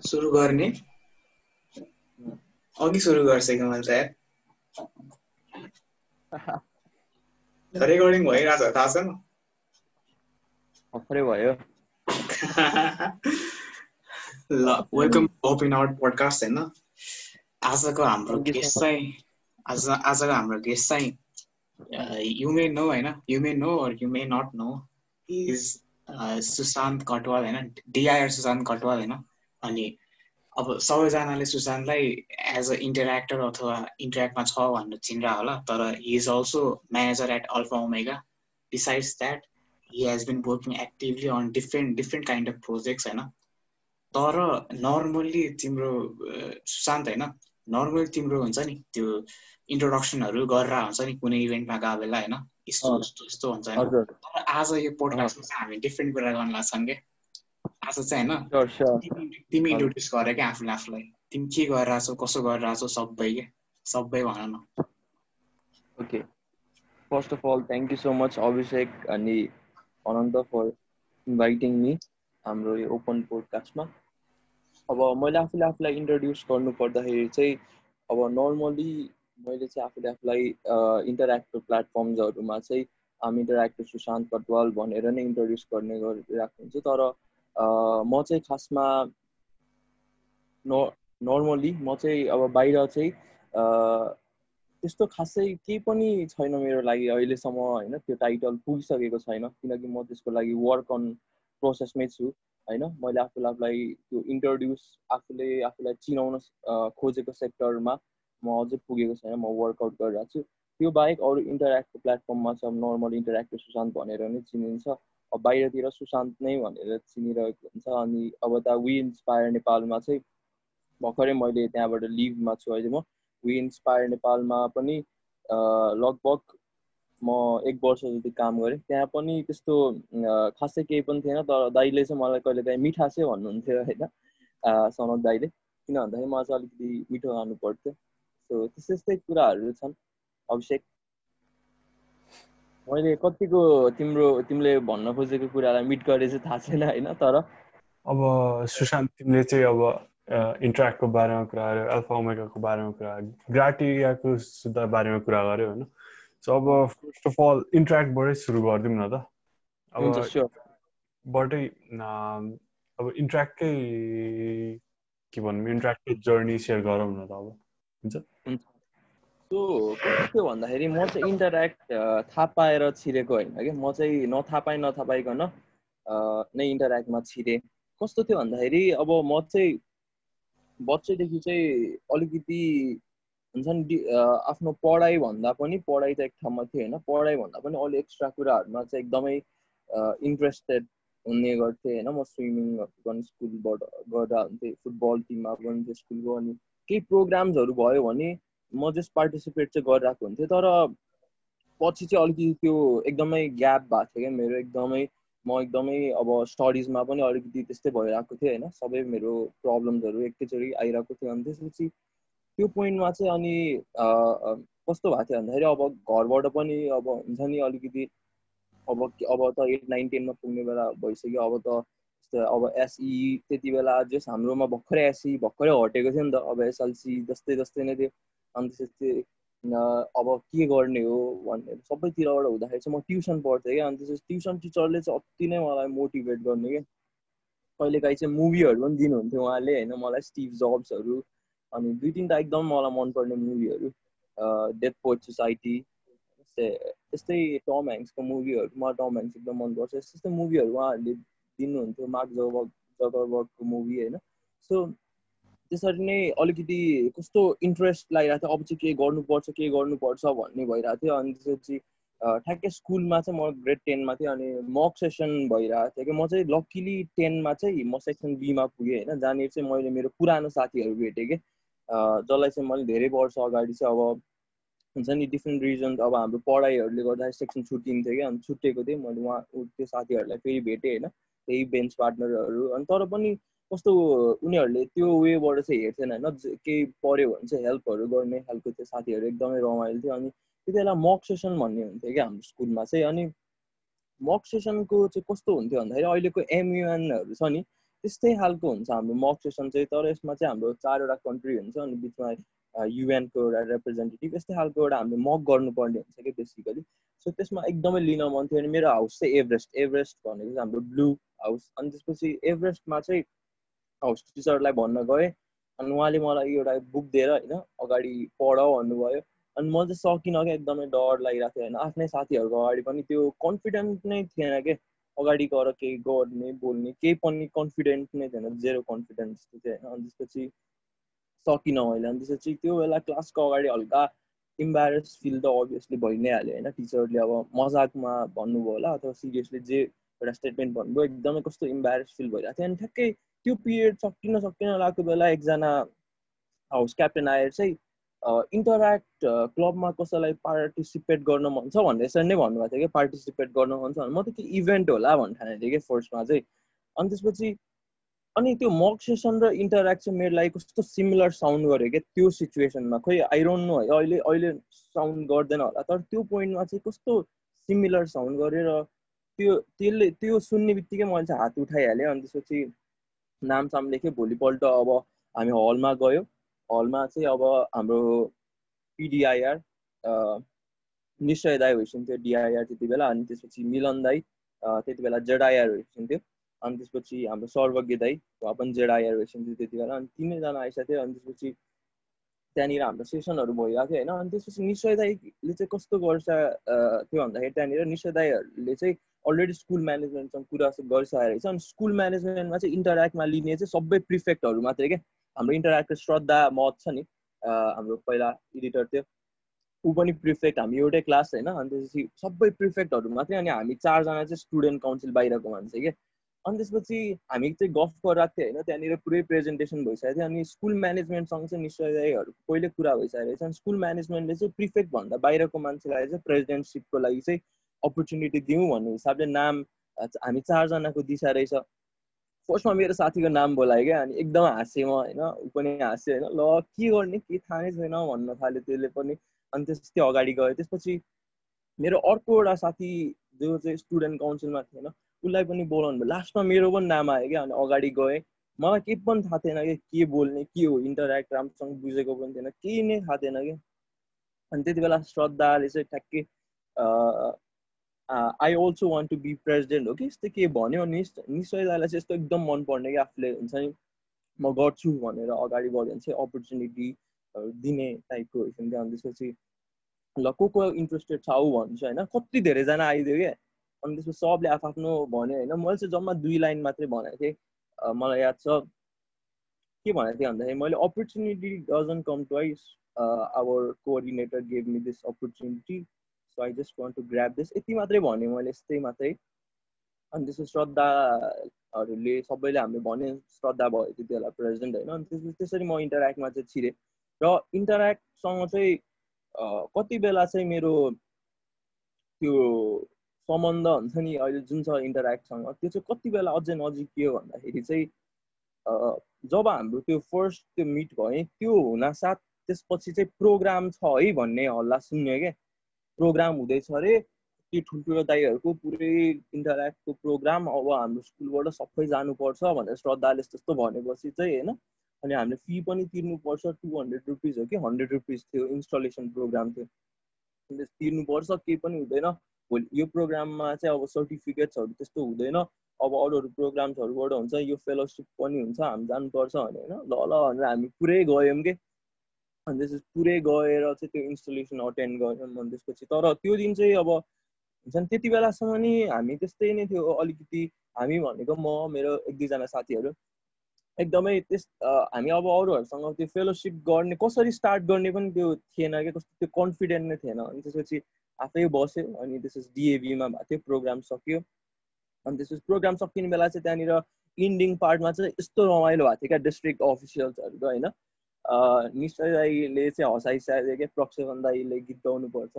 सुरु गर्ने। अघि सुरु गरिसकेँ मैले त रेकर्डिङ भइरहेछ थाहा छैन भर्खरै भयो। ल वेलकम ओपन आउट पोडकास्ट होइन? आजको हाम्रो गेस्ट चाहिँ आज आजको हाम्रो गेस्ट चाहिँ यु मे नो होइन? You may know or you may not know is Sushant Katwal होइन? डिआइआर सुशान्त कटवाल होइन? अनि अब सबैजनाले सुशान्तलाई एज अ इन्टरेक्टर अथवा इन्टरेक्टमा छ भनेर चिन्ला होला तर he is also manager at Alpha Omega besides that he has been working actively on different different kind of projects होइन? तर नर्मल्ली तिम्रो सुशान्त होइन? नर्मली तिम्रो हुन्छ नि त्यो इन्ट्रोडक्सनहरू गरेर हुन्छ नि कुनै इभेन्टमा गएको बेला होइन? यस्तो यस्तो हुन्छ तर आज यो पोडकास्टमा चाहिँ हामी डिफ्रेन्ट कुरा गर्न लाग्छौँ क्या आज चाहिँ होइन? तिमी इन्ट्रोड्युस गर क्या आफूले आफूलाई। तिमी के गरिरहेछौ कसो गरिरहेछौ सबै क्या सबै भन न। Okay first of all thank you so much Abhishek अनि अनन्त फर इन्भाइटिङ मी हाम्रो यो ओपन पोडकास्टमा अब मैले आफूले आफूलाई इन्ट्रोड्युस गर्नु पर्दाखेरि चाहिँ अब नर्मली मैले चाहिँ आफूले आफूलाई इन्टरेक्टिभ प्लेटफर्म्सहरूमा चाहिँ हामी इन्टरेक्टिभ सुशान्त कटवाल भनेर नै इन्ट्रोड्युस गर्ने गरिरहेको हुन्छु। तर म चाहिँ खासमा नर्मली म चाहिँ अब बाहिर चाहिँ त्यस्तो खासै केही पनि छैन मेरो लागि अहिलेसम्म होइन त्यो टाइटल पुगिसकेको छैन। किनकि म त्यसको लागि वर्क अन प्रोसेसमै छु होइन। मैले आफूलाई आफूलाई त्यो इन्ट्रोड्युस आफूले आफूलाई चिनाउन खोजेको सेक्टरमा म अझै पुगेको छैन म वर्कआउट गरिरहेको छु। त्यो बाहेक अरू इन्टरेक्टिभ प्लेटफर्ममा छ नर्मल इन्टरेक्टिभ सुशान्त भनेर नै चिनिन्छ। बाहिरतिर सुशान्त नै भनेर चिनिरहेको हुन्छ। अनि अब त वी इन्सपायर नेपालमा चाहिँ भर्खरै मैले त्यहाँबाट लिभमा छु। अहिले म वी इन्सपायर नेपालमा पनि लगभग म एक वर्ष जति काम गरेँ। त्यहाँ पनि त्यस्तो खासै केही पनि थिएन। तर दाइले चाहिँ मलाई कहिले काहीँ मिठा चाहिँ भन्नुहुन्थ्यो होइन? सनद दाइले किन भन्दाखेरि मलाई चाहिँ अलिकति मिठो खानु पर्थ्यो। सो त्यस्तै त्यस्तै कुराहरू छन्। अभिषेक? मैले कतिको तिम्रो तिमीले भन्न खोजेको कुरालाई मिट गरे चाहिँ थाहा छैन होइन? तर अब सुशान्त तिमीले चाहिँ अब इन्ट्राक्टको बारेमा कुरा गर्यो अल्फा ओमेगाको बारेमा कुरा ग्राटियाको सुधा बारेमा कुरा गर्यो होइन? सो अब फर्स्ट अफ अल इन्ट्राक्टबाटै सुरु गरिदिउँ न त। अब बाटै अब इन्ट्राक्टकै के भनौँ इन्ट्राक्टकै जर्नी सेयर गरौँ न त अब। हुन्छ। सो कस्तो भन्दाखेरि म चाहिँ इन्टरेक्ट थाहा पाएर छिरेको होइन कि? म चाहिँ नथाहा पाएँ नथाहा पाइकन नै इन्टरेक्टमा छिरेँ। कस्तो थियो भन्दाखेरि अब म चाहिँ बच्चैदेखि चाहिँ अलिकति हुन्छ नि आफ्नो पढाइ भन्दा पनि पढाइ त एक ठाउँमा थियो होइन। पढाइ भन्दा पनि अलिक एक्स्ट्रा कुराहरूमा चाहिँ एकदमै इन्ट्रेस्टेड हुने गर्थेँ होइन। म स्विमिङहरू पनि स्कुलबाट गर्दा हुन्थेँ फुटबल टिममा पनि स्कुलको अनि केही प्रोग्राम्सहरू भयो भने म जस्ट पार्टिसिपेट चाहिँ गरिरहेको हुन्थेँ तर पछि चाहिँ अलिकति त्यो एकदमै ग्याप भएको थियो क्या मेरो एकदमै म एकदमै अब स्टडिजमा पनि अलिकति त्यस्तै भइरहेको थियो होइन सबै मेरो प्रब्लम्सहरू एकैचोटि आइरहेको थियो। अनि त्यसपछि त्यो पोइन्टमा चाहिँ अनि कस्तो भएको थियो भन्दाखेरि अब घरबाट पनि अब हुन्छ नि अलिकति अब अब त एट नाइन टेनमा पुग्ने बेला भइसक्यो अब त अब एसई त्यति बेला जस हाम्रोमा भर्खरै एसई भर्खरै हटेको थियो नि त अब एसएलसी जस्तै जस्तै नै थियो। अनि त्यसपछि अब के गर्ने हो भनेर सबैतिरबाट हुँदाखेरि चाहिँ म ट्युसन पढ्थेँ क्या। अनि त्यसपछि ट्युसन टिचरले चाहिँ अति नै मलाई मोटिभेट गर्ने क्या। कहिलेकाहीँ चाहिँ मुभीहरू पनि दिनुहुन्थ्यो उहाँले होइन? मलाई स्टिभ जब्सहरू अनि दुई तिनवटा एकदम मलाई मनपर्ने मुभीहरू डेथ पोइट सोसाइटी त्यस्तै टम ह्याङ्क्सको मुभीहरूमा टम ह्याङ्क्स एकदम मनपर्छ। त्यस्तै मुभीहरू उहाँहरूले दिनुहुन्थ्यो मार्क जगर जगरबर्गको मुभी होइन? सो त्यसरी नै अलिकति कस्तो इन्ट्रेस्ट लागिरहेको थियो अब चाहिँ के गर्नुपर्छ के गर्नुपर्छ भन्ने भइरहेको थियो। अनि त्यसपछि ठ्याक्कै स्कुलमा चाहिँ म ग्रेड टेनमा थिएँ अनि मक सेसन भइरहेको थियो कि म चाहिँ लक्किली टेनमा चाहिँ म सेक्सन बीमा पुगेँ होइन। जहाँनिर चाहिँ मैले मेरो पुरानो साथीहरू भेटेँ कि। जसलाई चाहिँ मैले धेरै वर्ष अगाडि चाहिँ अब हुन्छ नि डिफ्रेन्ट रिजन अब हाम्रो पढाइहरूले गर्दाखेरि सेक्सन छुट्टिन्थ्यो कि। अनि छुट्टिएको थिएँ मैले उहाँ त्यो साथीहरूलाई फेरि भेटेँ होइन त्यही बेन्च पार्टनरहरू अनि तर पनि कस्तो उनीहरूले त्यो वेबाट चाहिँ हेर्थेन होइन केही पऱ्यो भने चाहिँ हेल्पहरू गर्ने खालको त्यो साथीहरू एकदमै रमाइलो थियो अनि त्यति बेला मक सेसन भन्ने हुन्थ्यो क्या हाम्रो स्कुलमा चाहिँ अनि मक सेसनको चाहिँ कस्तो हुन्थ्यो भन्दाखेरि अहिलेको एमयुएनहरू छ नि त्यस्तै खालको हुन्छ हाम्रो मक सेसन चाहिँ तर यसमा चाहिँ हाम्रो चारवटा कन्ट्री हुन्छ अनि बिचमा युएनको एउटा रिप्रेजेन्टेटिभ यस्तै खालको एउटा हामीले मक गर्नुपर्ने हुन्छ कि बेसिकली सो त्यसमा एकदमै लिन मन थियो अनि मेरो हाउस चाहिँ एभरेस्ट एभरेस्ट भनेको चाहिँ हाम्रो ब्लू हाउस अनि त्यसपछि एभरेस्टमा चाहिँ हाउस टिचरलाई भन्न गएँ। अनि उहाँले मलाई एउटा बुक दिएर होइन अगाडि पढ भन्नुभयो। अनि म चाहिँ सकिनँ क्या एकदमै डर लागिरहेको थियो। होइन आफ्नै साथीहरूको अगाडि पनि त्यो कन्फिडेन्ट नै थिएन कि अगाडि गएर केही गर्ने बोल्ने केही पनि कन्फिडेन्ट नै थिएन। जेरो कन्फिडेन्स थियो होइन अनि त्यसपछि सकिनँ मैले। अनि त्यसपछि त्यो बेला क्लासको अगाडि हल्का इम्बारेस फिल त अभियसली भइ नै हाल्यो होइन। टिचरले अब मजाकमा भन्नुभयो होला अथवा सिरियसली जे एउटा स्टेटमेन्ट भन्नुभयो एकदमै कस्तो इम्बारेस फिल भइरहेको थियो। अनि ठ्याक्कै त्यो पिरियड सकिन सकिन लागेको बेला एकजना हाउस क्याप्टेन आएर चाहिँ इन्टरेक्ट क्लबमा कसैलाई पार्टिसिपेट गर्न मन छ भनेर यसरी नै भन्नुभएको थियो कि पार्टिसिपेट गर्न मन छ भने म त के इभेन्ट होला भन्ने ठानेको थिएँ कि फर्स्टमा चाहिँ। अनि त्यसपछि अनि त्यो मक सेसन र इन्टरेक्सन मेरो लागि कस्तो सिमिलर साउन्ड गर्यो क्या त्यो सिचुएसनमा खोइ डोन्ट नो है अहिले अहिले साउन्ड गर्दैन होला। तर त्यो पोइन्टमा चाहिँ कस्तो सिमिलर साउन्ड गरेर त्यो त्यसले त्यो सुन्ने बित्तिकै मैले चाहिँ हात उठाइहालेँ। अनि त्यसपछि नामसाम लेखेँ भोलिपल्ट अब हामी हलमा गयो। हलमा चाहिँ अब हाम्रो पिडिआइआर निश्चय दाई भइसक्यो डिआइआर त्यति बेला अनि त्यसपछि मिलन दाई त्यति बेला जेडआइआर भइसक्यो अनि त्यसपछि हाम्रो सर्वज्ञ दाई पनि जेड आएर रहेछन् थियो त्यति बेला अनि तिनैजना आइसकेको थियो अनि त्यसपछि त्यहाँनिर हाम्रो सेसनहरू भइरहेको थियो होइन? अनि त्यसपछि निश्चय दाईले चाहिँ कस्तो गर्छ त्यो भन्दाखेरि त्यहाँनिर निश्चय दाईहरूले चाहिँ अलरेडी स्कुल म्यानेजमेन्टसँग कुरा गरिसकेको रहेछ अनि स्कुल म्यानेजमेन्टमा चाहिँ इन्टरेक्टमा लिने चाहिँ सबै प्रिफेक्टहरू मात्रै क्या हाम्रो इन्टरेक्ट श्रद्धा मत छ नि। हाम्रो पहिला एडिटर थियो। ऊ पनि प्रिफेक्ट हामी एउटै क्लास होइन। अनि त्यसपछि सबै प्रिफेक्टहरू मात्रै अनि हामी चारजना चाहिँ स्टुडेन्ट काउन्सिल बाहिरको मान्छे क्या अनि त्यसपछि हामी चाहिँ गफ गरिरहेको थियो होइन। त्यहाँनिर पुरै प्रेजेन्टेसन भइसकेको थियो। अनि स्कुल म्यानेजमेन्टसँग चाहिँ निश्चयहरू पहिले कुरा भइसकेको रहेछ। अनि स्कुल म्यानेजमेन्टले चाहिँ प्रिफेक्ट भन्दा बाहिरको मान्छेलाई चाहिँ प्रेसिडेन्टसिपको लागि चाहिँ अपर्च्युनिटी दिउँ भन्ने हिसाबले नाम हामी चारजनाको दिशा रहेछ। फर्स्टमा मेरो साथीको नाम बोलायो क्या अनि एकदम हाँसेँ म होइन ऊ पनि हाँस्यो होइन ल के गर्ने के थाहा नै छैन भन्न थाल्यो त्यसले पनि। अनि त्यसपछि अगाडि गयो। त्यसपछि मेरो अर्को एउटा साथी जो चाहिँ स्टुडेन्ट काउन्सिलमा थिएन उसलाई पनि बोलाउनु भयो। लास्टमा मेरो पनि नाम आयो क्या अनि अगाडि गएँ। मलाई केही पनि थाहा थिएन कि के बोल्ने के हो इन्टरेक्ट राम्रोसँग बुझेको पनि थिएन केही नै थाहा थिएन कि अनि त्यति बेला श्रद्धाले चाहिँ ठ्याक्कै I also want to be president हो कि यस्तो के भन्यो निश्चयलाई चाहिँ यस्तो एकदम मनपर्ने कि आफूले हुन्छ नि म गर्छु भनेर अगाडि बढ्यो भने चाहिँ अपर्च्युनिटी दिने टाइपको हुन्छ अनि त्यसपछि ल को को इन्ट्रेस्टेड छ ऊ भन्छु होइन? कति धेरैजना आइदियो क्या अनि त्यसपछि सबले आफ्नो भन्यो होइन? मैले चाहिँ जम्मा दुई लाइन मात्रै भनेको थिएँ। मलाई याद छ। के भनेको थिएँ भन्दाखेरि मैले opportunity doesn't come twice our coordinator gave me this opportunity I just want to grab this यति मात्रै भने मैले यस्तै मात्रै अनि त्यसपछि श्रद्धाहरूले सबैले हामीले भने श्रद्धा भयो त्यति बेला प्रेजेन्ट होइन अनि त्यसपछि त्यसरी म इन्टरेक्टमा चाहिँ छिरेँ र इन्टरेक्टसँग चाहिँ कति बेला चाहिँ मेरो त्यो सम्बन्ध हुन्छ नि अहिले जुन छ इन्टरेक्टसँग त्यो चाहिँ कति बेला अझै नजिकियो भन्दाखेरि चाहिँ जब हाम्रो त्यो फर्स्ट त्यो मिट भयो त्यो हुनासाथ त्यसपछि चाहिँ प्रोग्राम छ है भन्ने हल्ला सुन्यो क्या प्रोग्राम हुँदैछ अरे। त्यो ठुल्ठुलो दाईहरूको पुरै इन्टरेक्टको प्रोग्राम अब हाम्रो स्कुलबाट सबै जानुपर्छ भनेर श्रद्धाले त्यस्तो भनेपछि चाहिँ होइन अनि हामीले फी पनि तिर्नुपर्छ टु हन्ड्रेड रुपिज हो कि हन्ड्रेड रुपिज थियो इन्स्टलेसन प्रोग्राम थियो। तिर्नुपर्छ केही पनि हुँदैन। भोलि यो प्रोग्राममा चाहिँ अब सर्टिफिकेट्सहरू त्यस्तो हुँदैन। अब अरू अरू प्रोग्राम्सहरूबाट हुन्छ यो फेलोसिप पनि हुन्छ हामी जानुपर्छ भने होइन। ल ल भनेर हामी पुरै गयौँ कि। अनि त्यसपछि पुरै गएर चाहिँ त्यो इन्स्टलेसन अटेन्ड गऱ्यौँ अनि त्यसपछि तर त्यो दिन चाहिँ अब हुन्छ नि त्यति बेलासम्म नि हामी त्यस्तै नै थियो अलिकति। हामी भनेको म मेरो एक दुईजना साथीहरू एकदमै त्यस हामी अब अरूहरूसँग त्यो फेलोसिप गर्ने कसरी स्टार्ट गर्ने पनि त्यो थिएन क्या कस्तो त्यो कन्फिडेन्ट नै थिएन। अनि त्यसपछि आफै बस्यो अनि त्यसपछि डिएभीमा भएको थियो प्रोग्राम सक्यो। अनि त्यसपछि प्रोग्राम सकिने बेला चाहिँ त्यहाँनिर इन्डिङ पार्टमा चाहिँ यस्तो रमाइलो भएको थियो क्या डिस्ट्रिक्ट अफिसियल्सहरूको होइन? निश्चय दाईले चाहिँ हँसाइसकेको क्या प्रक्षेपन दाईले गीत गाउनुपर्छ।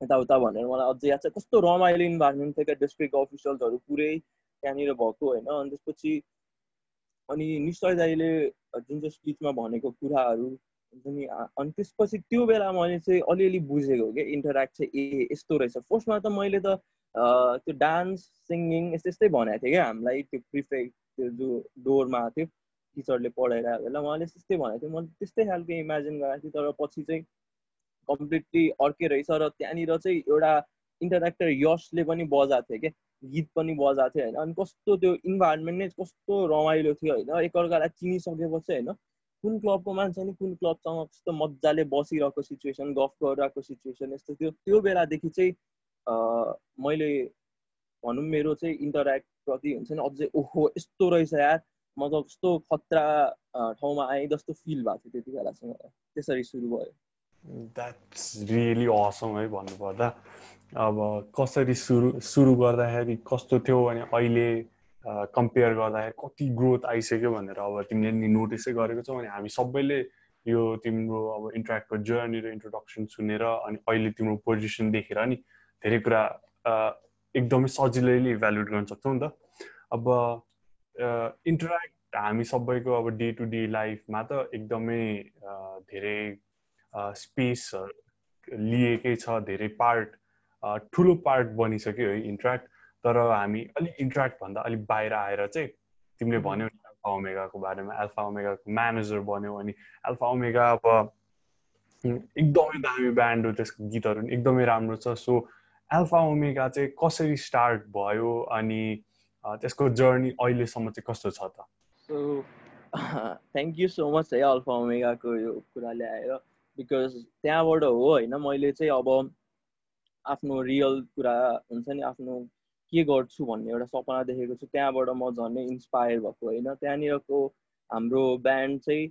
यताउता भनेर मलाई अझै याद छ। कस्तो रमाइलो इन्भाइरोमेन्ट थियो क्या डिस्ट्रिक्ट अफिसियल्सहरू पुरै त्यहाँनिर भएको होइन। अनि त्यसपछि अनि निश्चय दाईले जुन चाहिँ स्पिचमा भनेको कुराहरू अनि त्यसपछि त्यो बेला मैले चाहिँ अलिअलि बुझेको क्या इन्टरेक्ट चाहिँ ए यस्तो रहेछ। फर्स्टमा त मैले त त्यो डान्स सिङ्गिङ यस्तै यस्तै भनेको थिएँ क्या हामीलाई। त्यो प्रिफेक्ट त्यो जो डोरमा थियो। टिचरले पढाइरहेको बेला उहाँले त्यस्तै भनेको थियो। मैले त्यस्तै खालको इमेजिन गरेको थिएँ तर पछि चाहिँ कम्प्लिटली अर्कै रहेछ र त्यहाँनिर चाहिँ एउटा इन्टरेक्टर यसले पनि बजाएको थियो क्या गीत पनि बजाएको थियो होइन? अनि कस्तो त्यो इन्भाइरोमेन्ट नै कस्तो रमाइलो थियो होइन? एकअर्कालाई चिनिसकेपछि होइन? कुन क्लबको मान्छे नि कुन क्लबसँग कस्तो मजाले बसिरहेको सिचुएसन गफ गरिरहेको सिचुएसन यस्तो थियो। त्यो बेलादेखि चाहिँ मैले भनौँ मेरो चाहिँ इन्टरेक्ट प्रति हुन्छ नि अझै ओहो यस्तो रहेछ यार। म त कस्तो खतरा ठाउँमा आएँ जस्तो फिल भएको थियो त्यति त्यसरी सुरु भयो। द्याट्स रियली असम है भन्नुपर्दा। अब कसरी सुरु सुरु गर्दाखेरि कस्तो थियो भने अहिले कम्पेयर गर्दाखेरि कति ग्रोथ आइसक्यो भनेर अब तिमीले नि नोटिसै गरेको छौ अनि हामी सबैले यो तिम्रो अब इन्ट्रेक्टको जर्नी र इन्ट्रोडक्सन सुनेर अनि अहिले तिम्रो पोजिसन देखेर नि धेरै कुरा एकदमै सजिलैले इभ्यालुएट गर्न सक्छौँ नि त। अब इन्टरेक्ट हामी सबैको अब डे टु डे लाइफमा त एकदमै धेरै स्पेस लिएकै छ धेरै पार्ट ठुलो पार्ट बनिसक्यो है इन्ट्रेक्ट तर हामी अलिक इन्ट्रेक्ट भन्दा अलिक बाहिर आएर चाहिँ तिमीले भन्यौ एल्फा ओमेगाको बारेमा एल्फा ओमेगाको म्यानेजर बन्यो अनि एल्फा ओमेगा अब एकदमै दामी ब्यान्ड हो त्यसको गीतहरू पनि एकदमै राम्रो छ। सो एल्फा ओमेगा चाहिँ कसरी स्टार्ट भयो अनि त्यसको जर्नी अहिलेसम्म चाहिँ कस्तो छ त? So thank you so much है अल्फा ओमेगाको यो कुरा ल्याएर। बिकज त्यहाँबाट हो होइन मैले चाहिँ अब आफ्नो रियल कुरा हुन्छ नि आफ्नो के गर्छु भन्ने एउटा सपना देखेको छु। त्यहाँबाट म झन् इन्सपायर भएको होइन। त्यहाँनिरको हाम्रो ब्यान्ड चाहिँ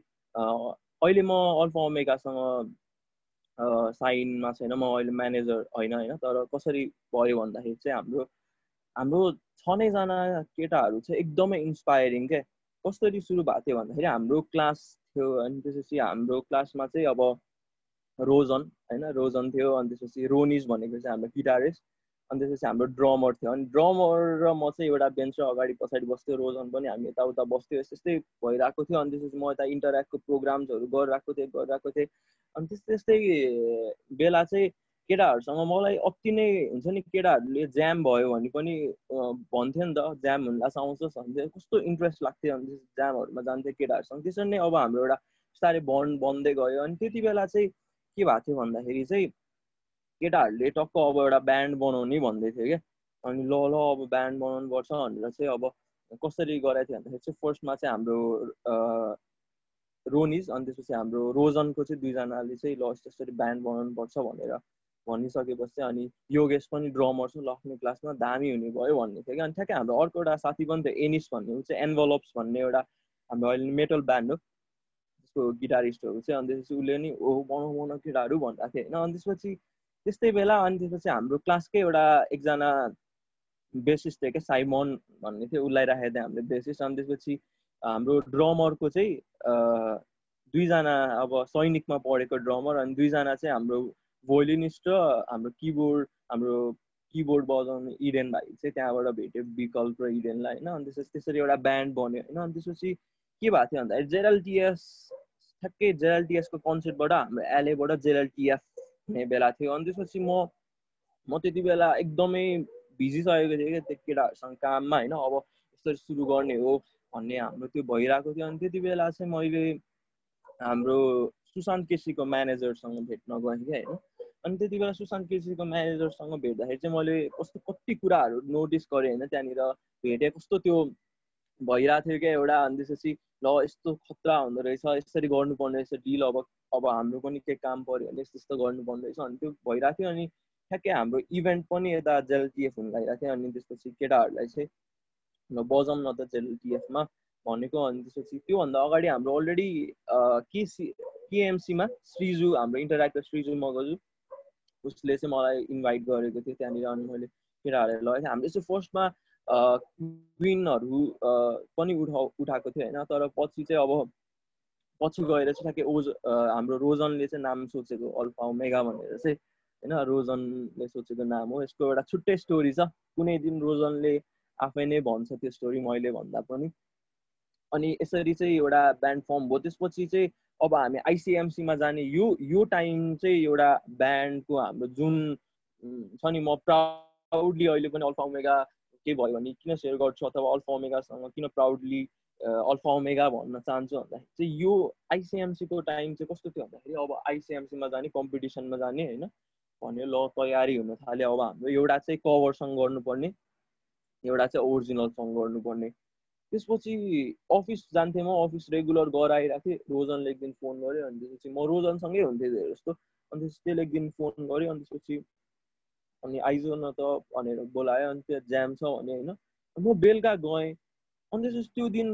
अहिले म अल्फा ओमेगासँग साइनमा छैन। म अहिले म्यानेजर होइन होइन। तर कसरी भयो भन्दाखेरि चाहिँ हाम्रो हाम्रो छ नैजना केटाहरू चाहिँ एकदमै इन्सपायरिङ क्या कसरी सुरु भएको थियो भन्दाखेरि हाम्रो क्लास थियो अनि त्यसपछि हाम्रो क्लासमा चाहिँ अब रोजन होइन? रोजन थियो अनि त्यसपछि रोनिज भनेको चाहिँ हाम्रो गिटारिस्ट अनि त्यसपछि हाम्रो ड्रमर थियो अनि ड्रमर र म चाहिँ एउटा बेन्च अगाडि पछाडि बस्थ्यो रोजन पनि हामी यताउता बस्थ्यो यस्तै भइरहेको थियो अनि त्यसपछि म यता इन्टरेक्टको प्रोग्राम्सहरू गरिरहेको थिएँ गरिरहेको थिएँ अनि त्यस्तै त्यस्तै बेला चाहिँ केटाहरूसँग मलाई अति नै हुन्छ नि केटाहरूले ज्याम भयो भने पनि भन्थ्यो नि त ज्याम हुँदा आउँछस् भन्थ्यो। कस्तो इन्ट्रेस्ट लाग्थ्यो अनि ज्यामहरूमा जान्थ्यो केटाहरूसँग। त्यसरी नै अब हाम्रो एउटा बिस्तारै बन्ड बन्दै गयो। अनि त्यति बेला चाहिँ के भएको थियो भन्दाखेरि चाहिँ केटाहरूले टक्क अब एउटा ब्यान्ड बनाउने भन्दै थियो क्या। अनि ल ल अब ब्यान्ड बनाउनु पर्छ भनेर चाहिँ अब कसरी गराएको थियो भन्दाखेरि चाहिँ फर्स्टमा चाहिँ हाम्रो रोनिज अनि त्यसपछि हाम्रो रोजनको चाहिँ दुईजनाले चाहिँ ल यसरी ब्यान्ड बनाउनु पर्छ भनेर भनिसकेपछि अनि योगेश पनि ड्रमर छ लक्ष्मी क्लासमा दामी हुने भयो भन्ने थियो कि अनि ठ्याक्कै हाम्रो अर्को एउटा साथी पनि थियो एनिस भन्ने ऊ चाहिँ एन्भलप्स भन्ने एउटा हाम्रो अहिले मेटल ब्यान्ड हो। त्यसको गिटारिस्टहरू चाहिँ अनि त्यसपछि उसले नि ओ बनाउ बनाउ केटाहरू भन्दा थियो। होइन अनि त्यसपछि त्यस्तै बेला अनि त्यसपछि हाम्रो क्लासकै एउटा एकजना बेसिस थियो क्या साइमन भन्ने थियो। उसलाई राखेको थियो हामीले बेसिस। अनि त्यसपछि हाम्रो ड्रमरको चाहिँ दुईजना अब सैनिकमा पढेको ड्रमर अनि दुईजना चाहिँ हाम्रो भोलिनिस्ट र हाम्रो किबोर्ड हाम्रो किबोर्ड बजाउने इडेन भाइ चाहिँ त्यहाँबाट भेट्यो विकल्प र इडेनलाई होइन। अनि त्यसपछि त्यसरी एउटा ब्यान्ड बन्यो होइन। अनि त्यसपछि के भएको थियो भन्दाखेरि जेरएलटिएस ठ्याक्कै जेरएलटिएसको कन्सेप्टबाट हाम्रो एलएबाट जेरएलटिएफ हुने बेला थियो। अनि त्यसपछि म म त्यति बेला एकदमै भिजी सकेको थिएँ क्या त्यो केटाहरूसँग काममा होइन। अब यसरी सुरु गर्ने हो भन्ने हाम्रो त्यो भइरहेको थियो। अनि त्यति बेला चाहिँ मैले हाम्रो सुशान्त केसीको म्यानेजरसँग भेट्न गएँ क्या होइन। अनि त्यति बेला सुशान्त केसीको म्यानेजरसँग भेट्दाखेरि चाहिँ मैले कस्तो कति कुराहरू नोटिस गरेँ होइन त्यहाँनिर भेटेँ कस्तो त्यो भइरहेको थियो क्या एउटा अनि त्यसपछि ल यस्तो खतरा हुँदो रहेछ यसरी गर्नुपर्ने रहेछ डिल अब अब हाम्रो पनि केही काम पऱ्यो भने यस्तो यस्तो गर्नुपर्ने रहेछ अनि त्यो भइरहेको थियो अनि ठ्याक्कै हाम्रो इभेन्ट पनि यता जेलटिएफ हुन लागिरहेको थियो अनि त्यसपछि केटाहरूलाई चाहिँ ल बजाउँ न त जेलटिएफमा भनेको अनि त्यसपछि त्योभन्दा अगाडि हाम्रो अलरेडी केसी केएमसीमा श्रीजु हाम्रो इन्टरेक्टर श्रीजु मगजु उसले चाहिँ मलाई इन्भाइट गरेको थियो त्यहाँनिर अनि मैले केटाहरूलाई लगेको थिएँ हामीले चाहिँ फर्स्टमा क्विनहरू पनि उठा उठाएको थियो होइन। तर पछि चाहिँ अब पछि गएर चाहिँ ठ्याक्कै ओज हाम्रो रोजनले चाहिँ नाम सोचेको अल्फा मेगा भनेर चाहिँ होइन रोजनले सोचेको नाम हो। यसको एउटा छुट्टै स्टोरी छ। कुनै दिन रोजनले आफै नै भन्छ त्यो स्टोरी मैले भन्दा पनि। अनि यसरी चाहिँ एउटा ब्यान्ड फर्म भयो। त्यसपछि चाहिँ अब हामी आइसिएमसीमा जाने यो यो टाइम चाहिँ एउटा ब्यान्डको हाम्रो जुन छ नि म प्राउडली अहिले पनि अल्फा ओमेगा केही भयो भने किन सेयर गर्छु अथवा अल्फा ओमेगासँग किन प्राउडली अल्फा ओमेगा भन्न चाहन्छु भन्दाखेरि चाहिँ यो आइसिएमसीको टाइम चाहिँ कस्तो थियो भन्दाखेरि अब आइसिएमसीमा जाने कम्पिटिसनमा जाने होइन? भन्यो ल तयारी हुन थाल्यो। अब हाम्रो एउटा चाहिँ कभरसँग गर्नुपर्ने एउटा चाहिँ ओरिजिनलसँग गर्नुपर्ने। त्यसपछि अफिस जान्थेँ म अफिस रेगुलर गएर आइरहेको थिएँ। रोजनले एक दिन फोन गऱ्यो अनि त्यसपछि म रोजनसँगै हुन्थेँ धेरै जस्तो। अनि त्यसपछि त्यसले एक दिन फोन गऱ्यो अनि त्यसपछि अनि आइज न त भनेर बोलायो अनि त्यो ज्याम छ भने होइन। म बेलुका गएँ अनि त्यसपछि त्यो दिन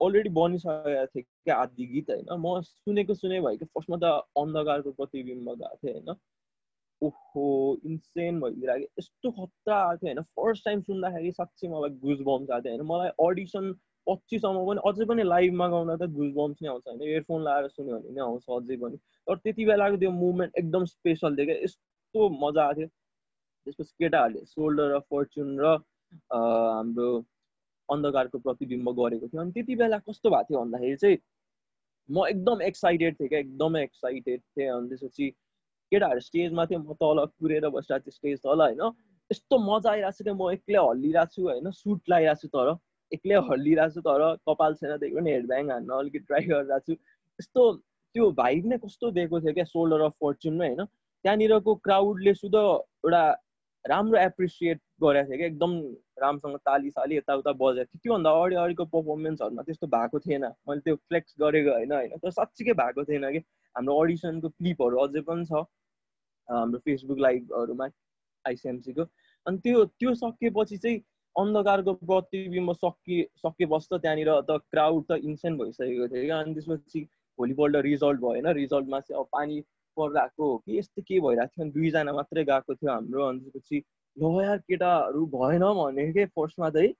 अलरेडी बनिसकेको थियो क्या आदि गीत होइन। म सुनेको सुने भयो कि फर्स्टमा त अन्धकारको प्रतिबिम्ब गएको थिएँ होइन। ओहो इन्सेन भइदिरहेको यस्तो खतरा आएको थियो होइन फर्स्ट टाइम सुन्दाखेरि साँच्चै मलाई गुज बम्स आएको थियो होइन मलाई अडिसन पछिसम्म पनि अझै पनि लाइभमा गाउँदा त गुज बम्स नै आउँछ होइन इयरफोन लगाएर सुन्यो भने नै आउँछ अझै पनि तर त्यति बेलाको त्यो मुभमेन्ट एकदम स्पेसल थियो क्या यस्तो मजा आएको थियो त्यसपछि केटाहरूले सोल्डर अफ फर्चुन र हाम्रो अन्धकारको प्रतिबिम्ब गरेको थियो अनि त्यति बेला कस्तो भएको थियो भन्दाखेरि चाहिँ म एकदम एक्साइटेड थिएँ क्या एकदमै एक्साइटेड थिएँ अनि त्यसपछि केटाहरू स्टेजमा थियो म तल कुरेर बसिरहेको थिएँ स्टेज तल होइन? यस्तो मजा आइरहेको छ म एक्लै हल्लिरहेको छु होइन? सुट लगाइरहेको छु तर एक्लै हल्लिरहेको छु तर कपाल छैन त्यही पनि हेडब्याङ हान्न अलिकति ट्राई गरिरहेको छु। यस्तो त्यो भाइब नै कस्तो दिएको थियो क्या सोल्डर अफ फर्चुनमा होइन? त्यहाँनिरको क्राउडले सुध एउटा राम्रो एप्रिसिएट गरेको थियो क्या एकदम राम्रोसँग ताली साली यताउता बजाएको थियो। त्योभन्दा अगाडि अगाडिको पर्फर्मेन्सहरूमा त्यस्तो भएको थिएन। मैले त्यो फ्लेक्स गरेको होइन होइन? तर साँच्चीकै भएको थिएन कि। हाम्रो अडिसनको क्लिपहरू अझै पनि छ। हाम्रो फेसबुक लाइभहरूमा आइसिएमसीको। अनि त्यो त्यो सकिएपछि चाहिँ अन्धकारको प्रतिबिम्ब सकि सकेपछि त त्यहाँनिर त क्राउड त इन्सेन्ट भइसकेको थियो क्या। अनि त्यसपछि भोलिपल्ट रिजल्ट भएन। रिजल्टमा चाहिँ अब पानी परिरहेको हो कि यस्तो के भइरहेको थियो? दुईजना मात्रै गएको थियो हाम्रो। अनि त्यसपछि ल यार केटाहरू भएन भने के? फर्स्टमा चाहिँ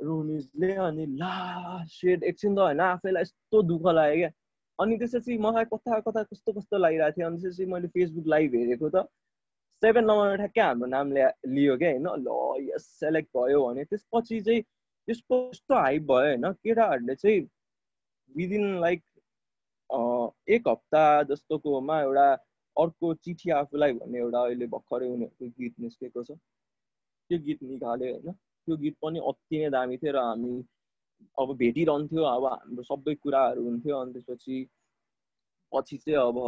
रोनिजले अनि ला सेड एकछिन त होइन आफैलाई यस्तो दुःख लाग्यो क्या। अनि त्यसपछि मलाई कता कता कस्तो कस्तो लागिरहेको थियो? अनि त्यसपछि मैले फेसबुक लाइभ हेरेको त सेभेन नम्बरमा ठ्याक्कै हाम्रो नामले लियो क्या होइन? ल यस सेलेक्ट भयो भने त्यसपछि चाहिँ त्यसको कस्तो हाइप भयो होइन? केटाहरूले चाहिँ विदिन लाइक एक हप्ता जस्तोकोमा एउटा अर्को चिठी आफूलाई भन्ने एउटा अहिले भर्खरै उनीहरूको गीत निस्केको छ। त्यो गीत निकाल्यो होइन? त्यो गीत पनि अति नै दामी थियो र हामी अब भेटिरहन्थ्यो अब हाम्रो सबै कुराहरू हुन्थ्यो अनि त्यसपछि पछि चाहिँ अब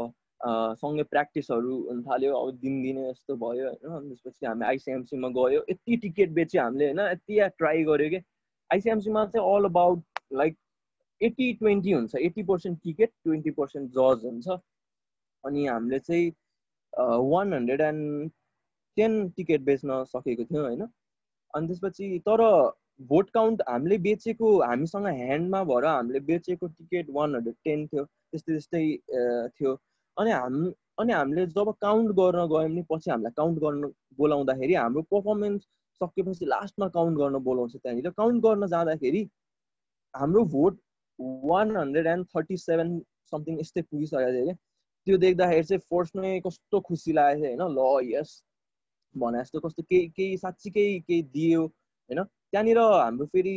सँगै प्र्याक्टिसहरू हुन थाल्यो। अब दिनदिनै जस्तो भयो होइन? अनि त्यसपछि हामी आइसिएमसीमा गयो। यति टिकट बेच्यो हामीले होइन? यति ट्राई गऱ्यो कि? आइसिएमसीमा चाहिँ all about like eighty twenty हुन्छ। Eighty percent ticket twenty percent जज हुन्छ। अनि हामीले चाहिँ one hundred and ten ticket बेच्न सकेको थियौँ होइन? अनि त्यसपछि तर भोट काउन्ट हामीले बेचेको हामीसँग ह्यान्डमा भएर हामीले बेचेको टिकट वान हन्ड्रेड टेन थियो त्यस्तै त्यस्तै थियो। अनि हाम अनि हामीले जब काउन्ट गर्न गयौँ भने पछि हामीलाई काउन्ट गर्न बोलाउँदाखेरि हाम्रो पर्फर्मेन्स सकेपछि लास्टमा काउन्ट गर्न बोलाउँछ त्यहाँनिर। काउन्ट गर्न जाँदाखेरि हाम्रो vote one hundred and thirty seven something यस्तै पुगिसकेको थियो क्या त्यो देख्दाखेरि चाहिँ फर्स्टमै कस्तो खुसी लागेको थियो होइन? ल यस भने जस्तो कस्तो केही केही साँच्चीकै केही दियो होइन? त्यहाँनिर हाम्रो फेरि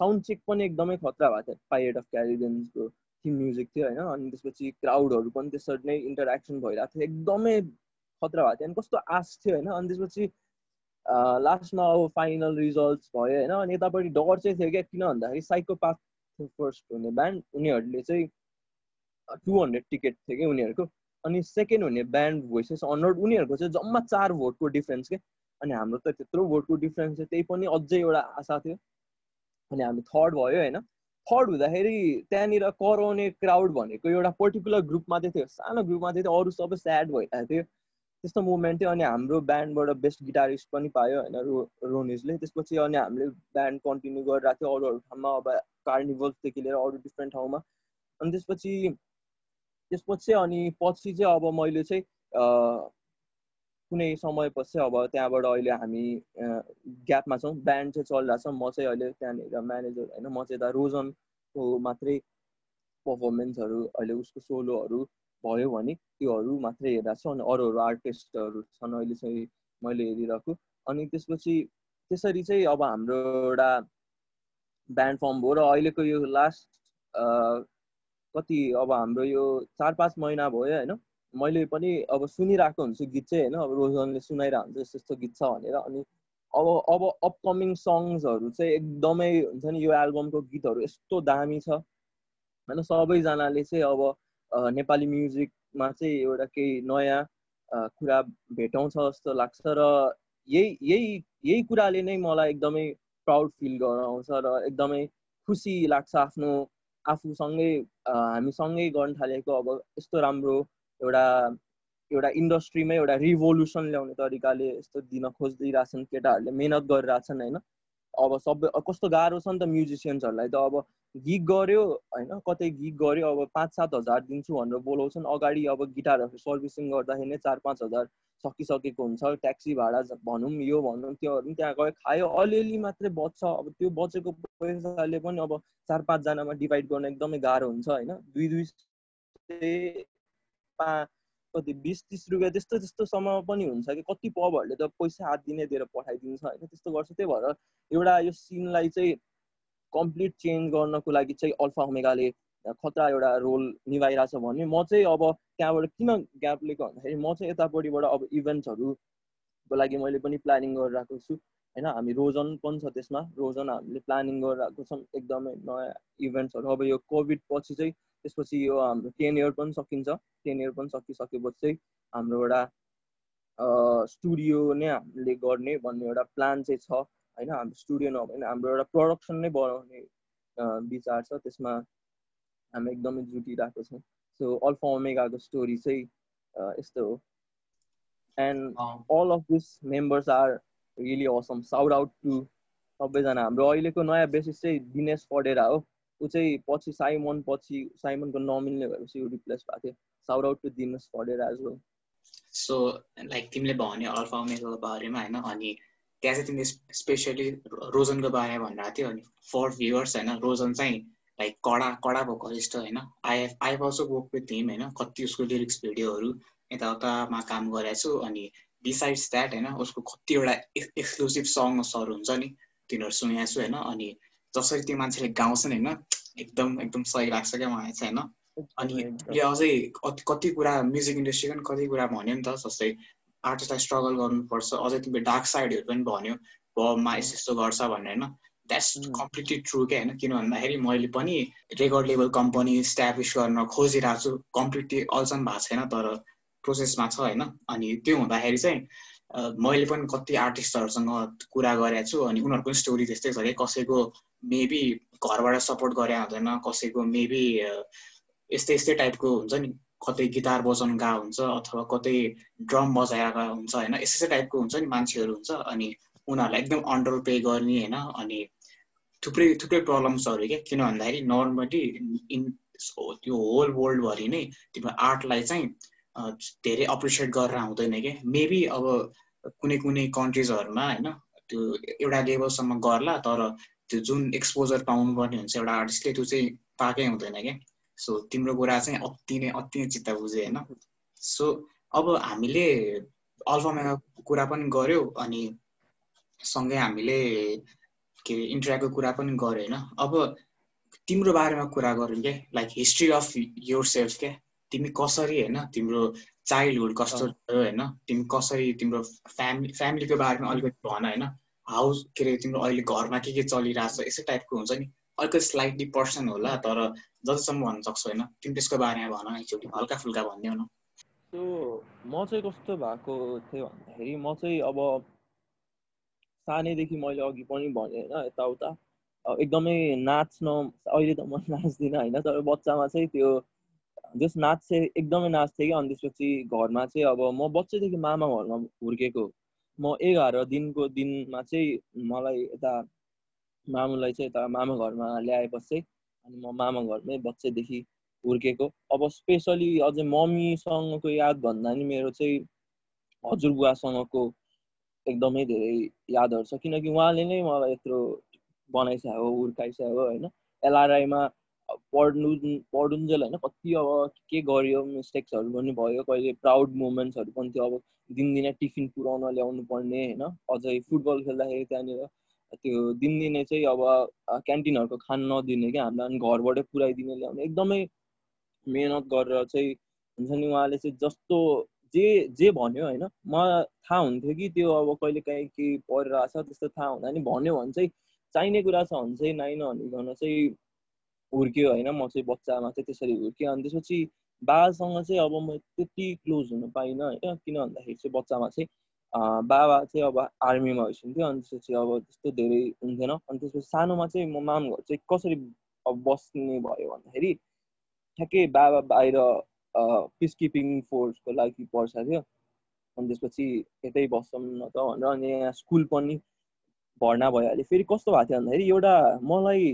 साउन्ड चेक पनि एकदमै खतरा भएको थियो। पाइरेट अफ क्यारिबियन्सको थिम म्युजिक थियो होइन? अनि त्यसपछि क्राउडहरू पनि त्यसरी नै इन्टरेक्सन भइरहेको थियो। एकदमै खतरा भएको थियो। अनि कस्तो आश थियो होइन? अनि त्यसपछि लास्टमा अब फाइनल रिजल्ट्स भयो होइन? अनि यतापट्टि डर चाहिँ थियो क्या किन भन्दाखेरि साइकोपाथ थियो फर्स्ट हुने ब्यान्ड उनीहरूले चाहिँ टु हन्ड्रेड टिकट थियो कि उनीहरूको। अनि सेकेन्ड हुने ब्यान्ड भोइसेस हन्ड्रेड उनीहरूको चाहिँ जम्मा चार भोटको डिफ्रेन्स के अनि हाम्रो त त्यत्रो भोटको डिफ्रेन्स थियो त्यही पनि अझै एउटा आशा थियो। अनि हामी थर्ड भयो होइन। थर्ड हुँदाखेरि त्यहाँनिर कराउने क्राउड भनेको एउटा पर्टिकुलर ग्रुप मात्रै थियो। सानो ग्रुप मात्रै थियो अरू सबै स्याड भइरहेको थियो। त्यस्तो मुभमेन्ट थियो अनि हाम्रो ब्यान्डबाट बेस्ट गिटारिस्ट पनि पायो होइन रो रोनिजले। त्यसपछि अनि हामीले ब्यान्ड कन्टिन्यू गरिरहेको थियो अरू अरू ठाउँमा। अब कार्निभल्सदेखि लिएर अरू डिफ्रेन्ट ठाउँमा। अनि त्यसपछि त्यसपछि अनि पछि चाहिँ अब मैले चाहिँ कुनै समयपछि अब त्यहाँबाट अहिले हामी ग्यापमा छौँ। ब्यान्ड चाहिँ चलिरहेको छ। म चाहिँ अहिले त्यहाँनिर म्यानेजर होइन। म चाहिँ यता रोजनको मात्रै पर्फर्मेन्सहरू अहिले उसको सोलोहरू भयो भने त्योहरू मात्रै हेरिरहेको छु अनि अरू अरू आर्टिस्टहरू छन् अहिले चाहिँ मैले हेरिरहेको। अनि त्यसपछि त्यसरी चाहिँ अब हाम्रो एउटा ब्यान्ड फर्म भयो र अहिलेको यो लास्ट कति अब हाम्रो यो चार पाँच महिना भयो होइन। मैले पनि अब सुनिरहेको हुन्छु गीत चाहिँ होइन? अब रोजनले सुनाइरहेको हुन्छ यस्तो यस्तो गीत छ भनेर। अनि अब अब अपकमिङ सङ्ग्सहरू चाहिँ एकदमै हुन्छ नि यो एल्बमको गीतहरू यस्तो दामी छ। होइन? सबैजनाले चाहिँ अब नेपाली म्युजिकमा चाहिँ एउटा केही नयाँ कुरा भेटाउँछ जस्तो लाग्छ र यही यही यही कुराले नै मलाई एकदमै प्राउड फिल गराउँछ र एकदमै खुसी लाग्छ आफ्नो आफूसँगै हामीसँगै गर्न थालेको अब यस्तो राम्रो एउटा एउटा इन्डस्ट्रीमै एउटा रिभोल्युसन ल्याउने तरिकाले यस्तो दिन खोजिदिइरहेछन् केटाहरूले मिहिनेत गरिरहेछन् होइन? अब सबै कस्तो गाह्रो छ नि त म्युजिसियन्सहरूलाई त। अब गिग गऱ्यो होइन? कतै गिग गऱ्यो अब पाँच सात हजार दिन्छु भनेर बोलाउँछन्। अगाडि अब गिटारहरू सर्भिसिङ गर्दाखेरि नै चार पाँच हजार सकिसकेको हुन्छ। ट्याक्सी भाडा भनौँ यो भनौँ त्योहरू पनि त्यहाँ गयो। खायो। अलिअलि मात्रै बच्छ। अब त्यो बचेको पैसाले पनि अब चार पाँचजनामा डिभाइड गर्न एकदमै गाह्रो हुन्छ होइन? दुई दुई पा कति बिस तिस रुपियाँ त्यस्तो त्यस्तोसम्म पनि हुन्छ कि कति पबहरूले त पैसा हात दिने दिएर पठाइदिन्छ होइन त्यस्तो गर्छ। त्यही भएर एउटा यो सिनलाई चाहिँ कम्प्लिट चेन्ज गर्नको लागि चाहिँ अल्फा ओमेगाले खतरा एउटा रोल निभाइरहेछ भने म चाहिँ अब त्यहाँबाट किन ग्याप लिएको भन्दाखेरि म चाहिँ यतापट्टिबाट अब इभेन्ट्सहरूको लागि मैले पनि प्लानिङ गरिरहेको छु। होइन हामी रोजन पनि छ त्यसमा। रोजन हामीले प्लानिङ गरिरहेको छौँ। एकदमै नयाँ इभेन्ट्सहरू। अब यो कोभिड पछि चाहिँ त्यसपछि यो हाम्रो टेन इयर पनि सकिन्छ। टेन इयर पनि सकिसकेपछि चाहिँ हाम्रो एउटा स्टुडियो नै हामीले गर्ने भन्ने एउटा प्लान चाहिँ छ। होइन हाम्रो स्टुडियो नभए हाम्रो एउटा प्रडक्सन नै बनाउने विचार छ। त्यसमा हामी एकदमै जुटिरहेको छौँ। सो अल्फा ओमेगाको स्टोरी चाहिँ यस्तो हो। And all of this members are really awesome shout out to सबैजना। हाम्रो अहिलेको नयाँ बेसिस चाहिँ दिनेश पढेर हो। ऊ चाहिँ पछि साइमन पछि साइमनको नमिल्ने भएपछि ऊ रिप्लेस भएको थियो। साउट आउट टु पढेर एज वेल सो लाइक तिमीले भन्यो अल्फा बारेमा होइन? अनि त्यहाँ चाहिँ तिमीले स्पेसली रोजनको बारेमा भनिरहेको थियो अनि फर भ्युवर्स होइन? रोजन चाहिँ लाइक कडा कडा भोकलिस्ट होइन? I I also work with him होइन? कति उसको लिरिक्स भिडियोहरू यताउतामा काम गरेको छु अनि बिसाइड्स द्याट होइन? उसको कतिवटा एक्सक्लुसिभ सङ्ग्सहरू हुन्छ नि तिनीहरू सुनेको छु होइन? अनि जसरी त्यो मान्छेले गाउँछन् होइन एकदम एकदम सही लाग्छ क्या मलाई चाहिँ होइन। अनि यो अझै कति कति कुरा म्युजिक इन्डस्ट्रीको पनि कति कुरा भन्यो नि त जस्तै आर्टिस्टलाई स्ट्रगल गर्नुपर्छ। अझै तिमीले डार्क साइडहरू पनि भन्यो बबमा यस्तो यस्तो गर्छ भनेर होइन। द्याट्स कम्प्लिटली ट्रु क्या होइन। किन भन्दाखेरि मैले पनि रेकर्ड लेभल कम्पनी इस्ट्याब्लिस गर्न खोजिरहेको छु। कम्प्लिटली अल्छन भएको छैन तर प्रोसेसमा छ होइन। अनि त्यो हुँदाखेरि चाहिँ मैले पनि कति आर्टिस्टहरूसँग कुरा गरेको छु अनि उनीहरूको स्टोरी त्यस्तै छ कि कसैको मेबी घरबाट सपोर्ट गरे हुँदैन कसैको मेबी यस्तै यस्तै टाइपको हुन्छ नि। कतै गिटार बजाउनु गा हुन्छ अथवा कतै ड्रम बजाएर हुन्छ होइन? यस्तै टाइपको हुन्छ नि मान्छेहरू हुन्छ अनि उनीहरूलाई एकदम अन्डर पे गर्ने होइन? अनि थुप्रै थुप्रै प्रब्लम्सहरू क्या। किन भन्दाखेरि नर्मली इन त्यो होल वर्ल्डभरि नै तिम्रो आर्टलाई चाहिँ धेरै अप्रिसिएट गरेर हुँदैन क्या मेबी अब कुनै कुनै कन्ट्रिजहरूमा होइन त्यो एउटा लेभलसम्म गर्ला तर त्यो जुन एक्सपोजर पाउनु पर्ने हुन्छ एउटा आर्टिस्टले त्यो चाहिँ पाएकै हुँदैन क्या सो तिम्रो कुरा चाहिँ अति नै अति नै चित्त बुझ्यो होइन? सो अब हामीले अल्फामा कुरा पनि गऱ्यौ अनि सँगै हामीले के अरे इन्ट्राको कुरा पनि गऱ्यो होइन? अब तिम्रो बारेमा कुरा गरौँ क्या like history of yourself क्या तिमी कसरी होइन तिम्रो चाइल्डहुड कस्तो थियो होइन तिमी कसरी तिम्रो फ्यामिली फ्यामिलीको बारेमा अलिकति भन होइन हाउस के अरे तिम्रो अहिले घरमा के के चलिरहेछ यस्तै टाइपको हुन्छ नि। अलिकति स्लाइटली पर्सन होला तर जतिसम्म भन्न सक्छु होइन तिमी त्यसको बारेमा भन एकचोटि हल्का फुल्का भनिदेऊ न। सो म चाहिँ कस्तो भएको थियो भन्दाखेरि म चाहिँ अब सानैदेखि मैले अघि पनि भने होइन यताउता एकदमै नाच्न अहिले त म नाच्दिनँ होइन तर बच्चामा चाहिँ त्यो जस नाच चाहिँ एकदमै नाच्थेँ कि अनि त्यसपछि घरमा चाहिँ अब म बच्चैदेखि मामा घरमा हुर्केको म एघार दिनको दिनमा चाहिँ मलाई यता मामुलाई चाहिँ यता मामा घरमा ल्याएपछि अनि म मामा घरमै बच्चैदेखि हुर्केको। अब स्पेसली अझै मम्मीसँगको याद भन्दा नि मेरो चाहिँ हजुरबुवासँगको एकदमै धेरै यादहरू छ। किनकि उहाँले नै मलाई यत्रो बनाइसक्यो हुर्काइसक्यो होइन। एलआरआईमा पढ्नु पढुन्जेल होइन कति अब के गरियो मिस्टेक्सहरू पनि भयो कहिले प्राउड मोमेन्ट्सहरू पनि थियो अब दिनदिनै टिफिन पुऱ्याउन ल्याउनु पर्ने होइन? अझै फुटबल खेल्दाखेरि त्यहाँनिर त्यो दिनदिनै चाहिँ अब क्यान्टिनहरूको खान नदिने क्या हामीलाई अनि घरबाटै पुऱ्याइदिने ल्याउने एकदमै मिहिनेत गरेर चाहिँ हुन्छ नि उहाँले चाहिँ जस्तो जे जे भन्यो होइन? म थाहा हुन्थ्यो कि त्यो अब कहिले काहीँ के परिरहेछ त्यस्तो थाहा हुँदा नि भन्यो भने चाहिँ चाहिने कुरा छ भने चाहिँ नाइ नभनिकन चाहिँ हुर्क्यो होइन म चाहिँ बच्चामा चाहिँ त्यसरी हुर्क्यो अनि त्यसपछि बाबासँग चाहिँ अब म त्यति क्लोज हुन पाइनँ होइन किन भन्दाखेरि चाहिँ बच्चामा चाहिँ बाबा चाहिँ अब आर्मीमा भइसक्यो। अनि त्यसपछि अब त्यस्तो धेरै हुन्थेन अनि त्यसपछि सानोमा चाहिँ म माम घर चाहिँ कसरी अब बस्ने भयो भन्दाखेरि ठ्याक्कै बाबा बाहिर पिस किपिङ फोर्सको लागि पर्छ थियो। अनि त्यसपछि यतै बस्छौँ न त भनेर अनि यहाँ स्कुल पनि भर्ना भइहाल्यो। फेरि कस्तो भएको थियो भन्दाखेरि एउटा मलाई